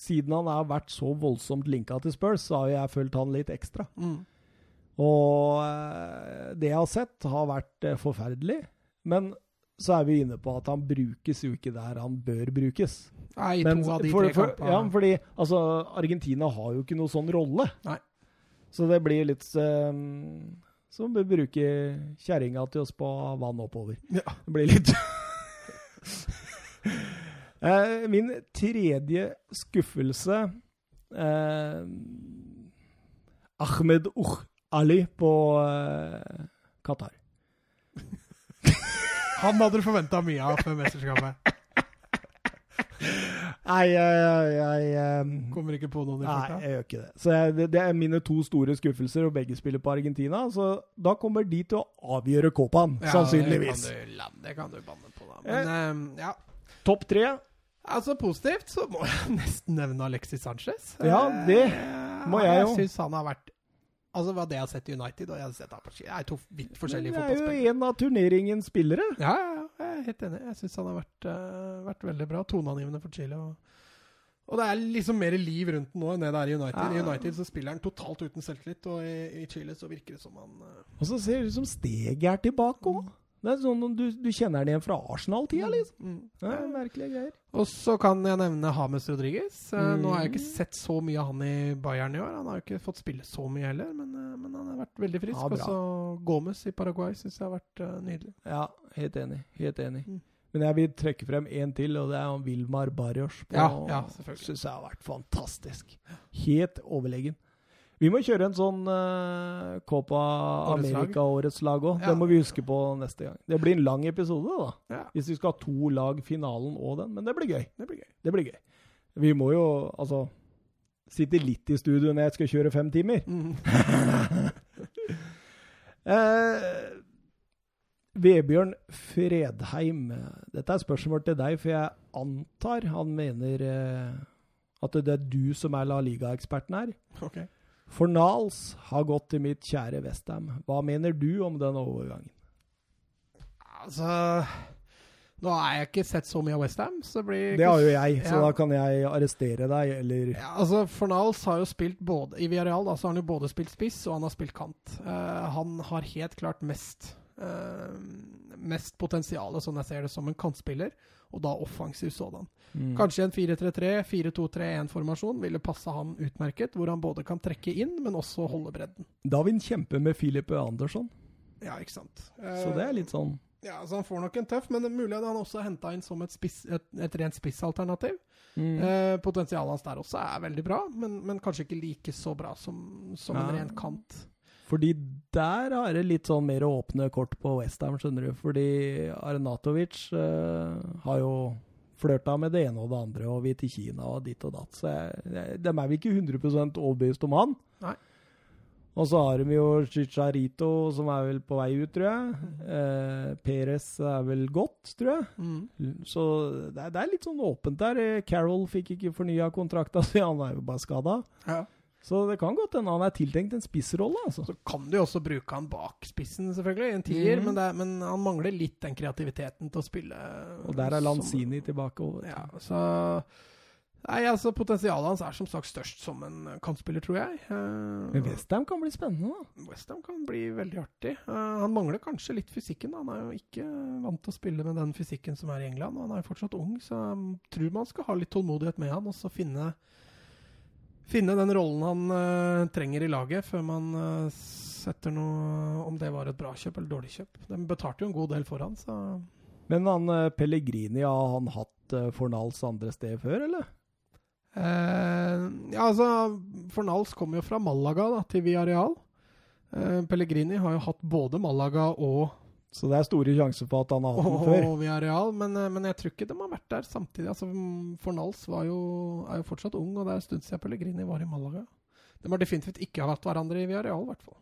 siden han har vært så voldsomt linka til Spurs, så har jeg fulgt han litt ekstra. mm. Og eh, det jeg har sett, har vært forferdelig. Men så er vi inne på at han brukes jo ikke der han bør brukes. Nei, Men to av de for, tre for, kampene. ja, fordi altså, Argentina har jo ikke noe sånn rolle. Nei. Så det blir litt um, som å bruke kjerringa til å spa vann oppover. Ja. Det blir litt uh, *laughs* Min tredje skuffelse uh, Ahmed Uch Ali på uh, Qatar. Han hadde du forventa mye av før mesterskapet. Nei, jeg, jeg, jeg eh, Kommer ikke på noen i Nei, jeg gjør ikke det. Så det, det er mine to store skuffelser, og begge spiller på Argentina. Så da kommer de til å avgjøre Copaen, Ja, sannsynligvis. Det kan, du, det kan du banne på, da. Men ehm, ja. Topp tre. Altså Positivt så må jeg *laughs* nesten nevne Alexis Sanchez. Ja, det Eh, må jeg jo. Jeg syns han har vært Altså hva det jeg har sett i United, og jeg har sett Apache. det er to vidt forskjellige Det er jo en av turneringens spillere. Ja, ja, ja, jeg er helt enig. Jeg syns han har vært, uh, vært veldig bra. Toneangivende for Chile. Og, og det er liksom mer liv rundt den nå enn det det er i United. I United så spiller han totalt uten selvtillit, og i, i Chile så virker det som han uh, Og så ser det ut som steget er tilbake òg. Det er sånn du, du kjenner den igjen fra Arsenal-tida, liksom. mm. Ja, merkelige greier. Og så kan jeg nevne Hames Rodriguez. Mm. Nå har jeg ikke Mm. sett så mye av han i Bayern i år. Han har jo ikke fått spille så mye heller, men, eh, men han har vært veldig frisk. Ja, og så Gomez i Paraguay syns jeg har vært uh, nydelig. Ja, helt enig. Helt enig. Mm. Men jeg vil trekke frem én til, og det er han Vilmar Barrios. Ja, ja, selvfølgelig. Syns jeg har vært fantastisk. Helt overlegen. Vi må kjøre en sånn uh, Copa. America-årets lag òg. Ja. Det må vi huske på neste gang. Det blir en lang episode, da. Ja, Hvis vi skal ha to lag, finalen og den. Men det blir gøy. det blir gøy. Det blir gøy. Vi må jo altså sitte litt i studio når jeg skal kjøre fem timer. Mm. *laughs* Eh, Vebjørn Fredheim, dette er spørsmål til deg, for jeg antar han mener eh, at det er du som er La Liga-eksperten her. Ok. Fornals har gått til mitt kjære Westham. Hva mener du om den overgangen? Altså Nå har jeg ikke sett så mye av Westham, det har jo jeg, så Ja. da kan jeg arrestere deg, eller Ja, altså Fornals har jo spilt både I Villarreal da, så har han jo både spilt spiss og han har spilt kant. Uh, han har helt klart mest uh, Mest potensial, sånn jeg ser det, som en kantspiller, og da offensiv sådan. Mm. Kanskje en 4-3-3, 4-2-3-1-formasjon ville passe han utmerket, hvor han både kan trekke inn, men også holde bredden. Da vil han kjempe med Philip Andersson, Ja, ikke sant. så det er litt sånn Ja, så Han får nok en tøff, men det er mulig at han også er henta inn som et, spiss, et, et rent spissalternativ. mm. Eh, potensialet hans der også er veldig bra, men, men kanskje ikke like så bra som, som en ren kant. Fordi der har det litt sånn mer åpne kort på Westham, skjønner du. Fordi Arnatovic eh, har jo flørta med det ene og det andre, og vi til Kina og ditt og datt. Så jeg, de er vel ikke 100 overbevist om han. Nei. Og så har de jo Chicharito, som er vel på vei ut, tror jeg. Eh, Perez er vel godt, tror jeg. Mm. Så det er, det er litt sånn åpent der. Carol fikk ikke fornya kontrakta si, han er jo bare skada. Ja. Så det kan godt hende han er tiltenkt en spissrolle, altså. Så kan du jo også bruke han bak spissen, selvfølgelig, i en tier, Mhm. men, det er, men han mangler litt den kreativiteten til å spille. Og der er som- Lanzini tilbake. Over. Ja, så Nei, altså Potensialet hans er som sagt størst som en kantspiller, tror jeg. Men Uh, Westham kan bli spennende, da. Westham kan bli veldig artig. Uh, han mangler kanskje litt fysikken. da. Han er jo ikke vant til å spille med den fysikken som er i England. og Han er jo fortsatt ung, så jeg tror man skal ha litt tålmodighet med han og så finne, finne den rollen han uh, trenger i laget, før man uh, setter noe Om det var et bra kjøp eller dårlig kjøp. De betalte jo en god del for han, så Men han uh, Pellegrini, har han hatt uh, Fornals andre sted før, eller? Ja, altså Fornals kom jo fra Malaga da, til Villarreal. Pellegrini har jo hatt både Malaga og, Så det er store sjanser for at han har hatt den før. og Villarreal, men, real, men jeg tror ikke de har vært der samtidig. Altså, mm, Fornals var jo, er jo fortsatt ung, og det er en stund siden Pellegrini var i Malaga. De har definitivt ikke hatt hverandre i Villarreal, i hvert fall.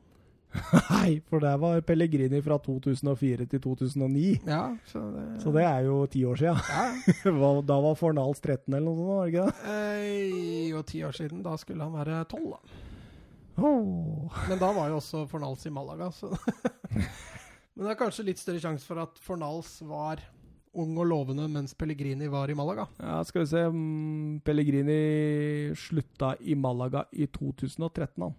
*laughs* Nei, for der var Pellegrini fra 2004 til 2009. Ja, så det, Så det er jo ti år siden. ja, *laughs* da var Fornals 13 eller noe sånt, var det ikke det? eh, Jo, ti år siden. Da skulle han være tolv, da. Oh. Men da var jo også Fornals i Malaga, så *laughs* Men det er kanskje litt større sjanse for at Fornals var ung og lovende mens Pellegrini var i Malaga. Ja, skal vi se. Pellegrini slutta i Malaga i 2013, han.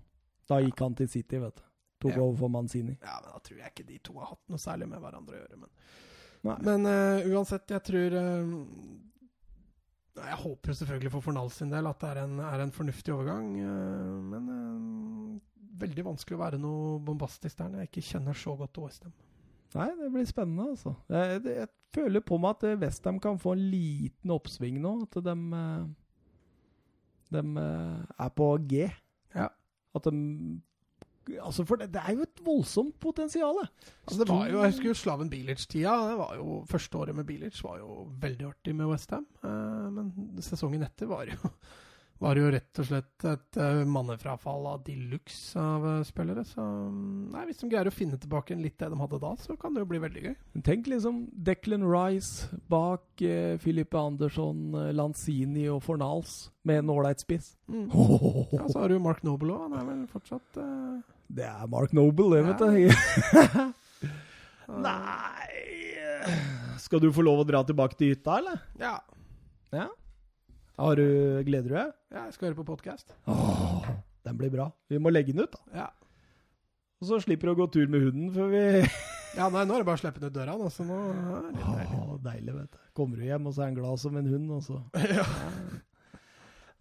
Da gikk han til City, vet du. Tok Ja. over for Manzini. Ja, men Da tror jeg ikke de to har hatt noe særlig med hverandre å gjøre. Men, Nei. men uh, uansett, jeg tror uh, Jeg håper selvfølgelig for Fornals sin del at det er en, er en fornuftig overgang. uh, men veldig vanskelig å være noe bombastisk der når jeg ikke kjenner så godt til Westham. Nei, det blir spennende, altså. Jeg, jeg, jeg føler på meg at Westham kan få en liten oppsving nå. At de, de er på G. Ja. At de Altså, for det, det er jo et voldsomt potensial. Altså det var jo, Jeg husker jo Slaven Bilic-tida. det var jo Første året med Bilic var jo veldig artig med Westham. Uh, men sesongen etter var jo, var jo rett og slett et uh, mannefrafall av de luxe av eh, spillere. Så mm, nei, hvis de greier å finne tilbake litt det de hadde da, så kan det jo bli veldig gøy. Tenk liksom Declan Rice bak eh, Filippe Andersson, eh, Lanzini og Fornals med en ålreit spiss. Mm. *laughs* Ja, Så har du Mark Noble òg. Han er vel fortsatt eh... Det er Mark Noble, det, vet du. *laughs* Nei Skal du få lov å dra tilbake til hytta, eller? ja. Ja. Har du, gleder du deg? ja, jeg skal høre på podkast. Den blir bra. Vi må legge den ut, da. Ja. Og så slipper du å gå tur med hunden før vi *laughs* ja, nei, nå er det bare å slippe den ut døra. nå, nå er det litt deilig. Åh, deilig, vet du. Kommer du hjem, og så er han glad som en hund, og så *laughs* Ja.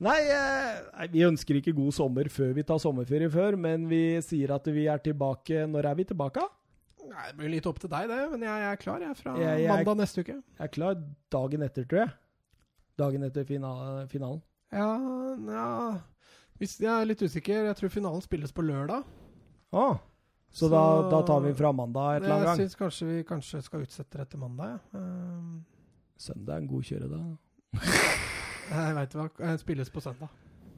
Nei, eh, vi ønsker ikke god sommer før vi tar sommerferie før, men vi sier at vi er tilbake Når er vi tilbake? Nei, Det blir litt opp til deg, det, men jeg, jeg er klar jeg, fra Jeg- jeg- mandag neste uke. Jeg er klar dagen etter, tror jeg. Dagen etter finalen. Ja, ja Hvis Jeg er litt usikker. Jeg tror finalen spilles på lørdag. Ah, så, Så- da, da tar vi fra mandag et eller annet gang. syns kanskje vi kanskje skal utsette det til mandag. Ja. Um, Søndag er en god kjøredag. *laughs* jeg veit hva. den Spilles på søndag.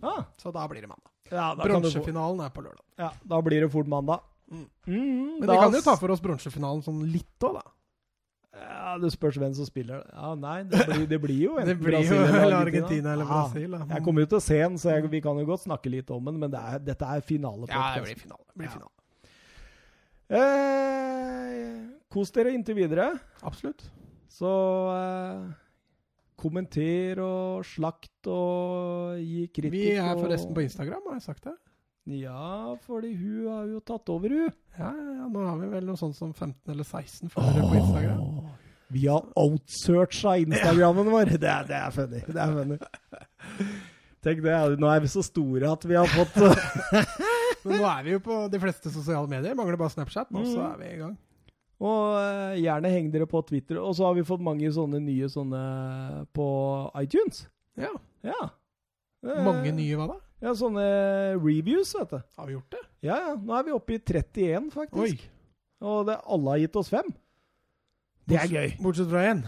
Ah, Så da blir det mandag. ja, Bronsefinalen er på lørdag. ja, da blir det fort mandag. Mm. Mm, Men vi kan jo ta for oss bronsefinalen sånn litt òg, da. Ja, Det spørs hvem som spiller. Ja, Nei, det blir, det blir jo *laughs* Det enten blir jo Brasil eller Argentina eller Brasil. Ja, Jeg kommer jo til å se den, så jeg, vi kan jo godt snakke litt om den, men det er, dette er finale. Ja, det blir finale. Det blir Ja. finale. Eh, kos dere inntil videre. Absolutt. Så eh, kommenter og slakt og gi kritikk. Vi er forresten på Instagram, har jeg sagt det? Ja, fordi hun har jo tatt over, hun. Ja, ja, nå har vi vel noe sånt som 15 eller 16 følgere på Instagram. Vi har outsearcha Instagrammen vår. *laughs* Det det er funny. Det er funny. Tenk det, nå er vi så store at vi har fått *laughs* Men nå er vi jo på de fleste sosiale medier. Mangler bare Snapchat, nå så Mhm. er vi i gang. Og uh, gjerne heng dere på Twitter. Og så har vi fått mange sånne nye sånne på iTunes. Ja. Ja. Mange nye, hva da? Ja, sånne reviews, vet du. Har vi gjort det? Ja, ja. Nå er vi oppe i 31, faktisk. Oi. Og det, alle har gitt oss fem. Det er gøy. Bortsett fra én.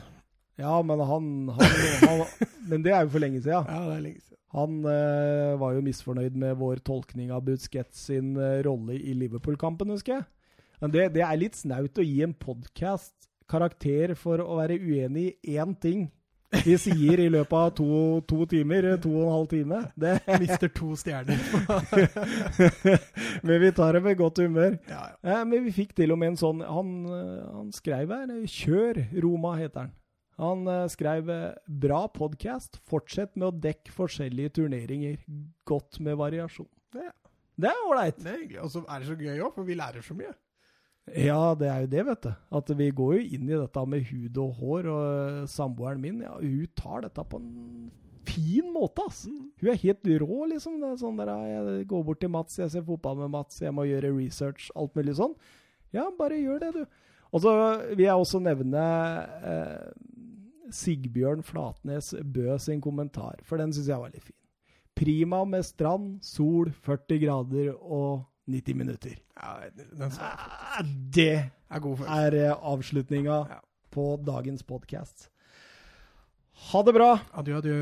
Ja, men han, han, han Men det er jo for lenge siden. Ja, det er lenge siden. Han uh, var jo misfornøyd med vår tolkning av Busquets sin uh, rolle i Liverpool-kampen, husker jeg. Men det, det, er litt snaut å gi en podkast karakter for å være uenig i én ting vi sier i løpet av to, to, timer, to og en halv time. Det *laughs* Mister to stjerner. *laughs* men vi tar det med godt humør. Ja, ja. Eh, men vi fikk til og med en sånn Han, han skrev her 'Kjør Roma', heter han. Han uh, skrev 'Bra podkast. Fortsett med å dekke forskjellige turneringer. Godt med variasjon'. Det, det er ålreit. Og så er det så gøy òg, for vi lærer så mye. Ja, det er jo det, vet du. At vi går jo inn i dette med hud og hår. Og uh, samboeren min, ja, hun tar dette på en fin måte, ass. Mm. Hun er helt rå, liksom. Det er sånn der, Jeg går bort til Mats, jeg ser fotball med Mats, jeg må gjøre research, alt mulig sånn. Ja, bare gjør det, du. Og så vil jeg også nevne eh, Sigbjørn Flatnes Bø sin kommentar, for den syns jeg var litt fin. Prima med strand, sol, 40 grader og 90 minutter. Ja, den sa jeg Det er, god er eh, avslutninga ja. på dagens podkast. Ha det bra. Adjø, adjø.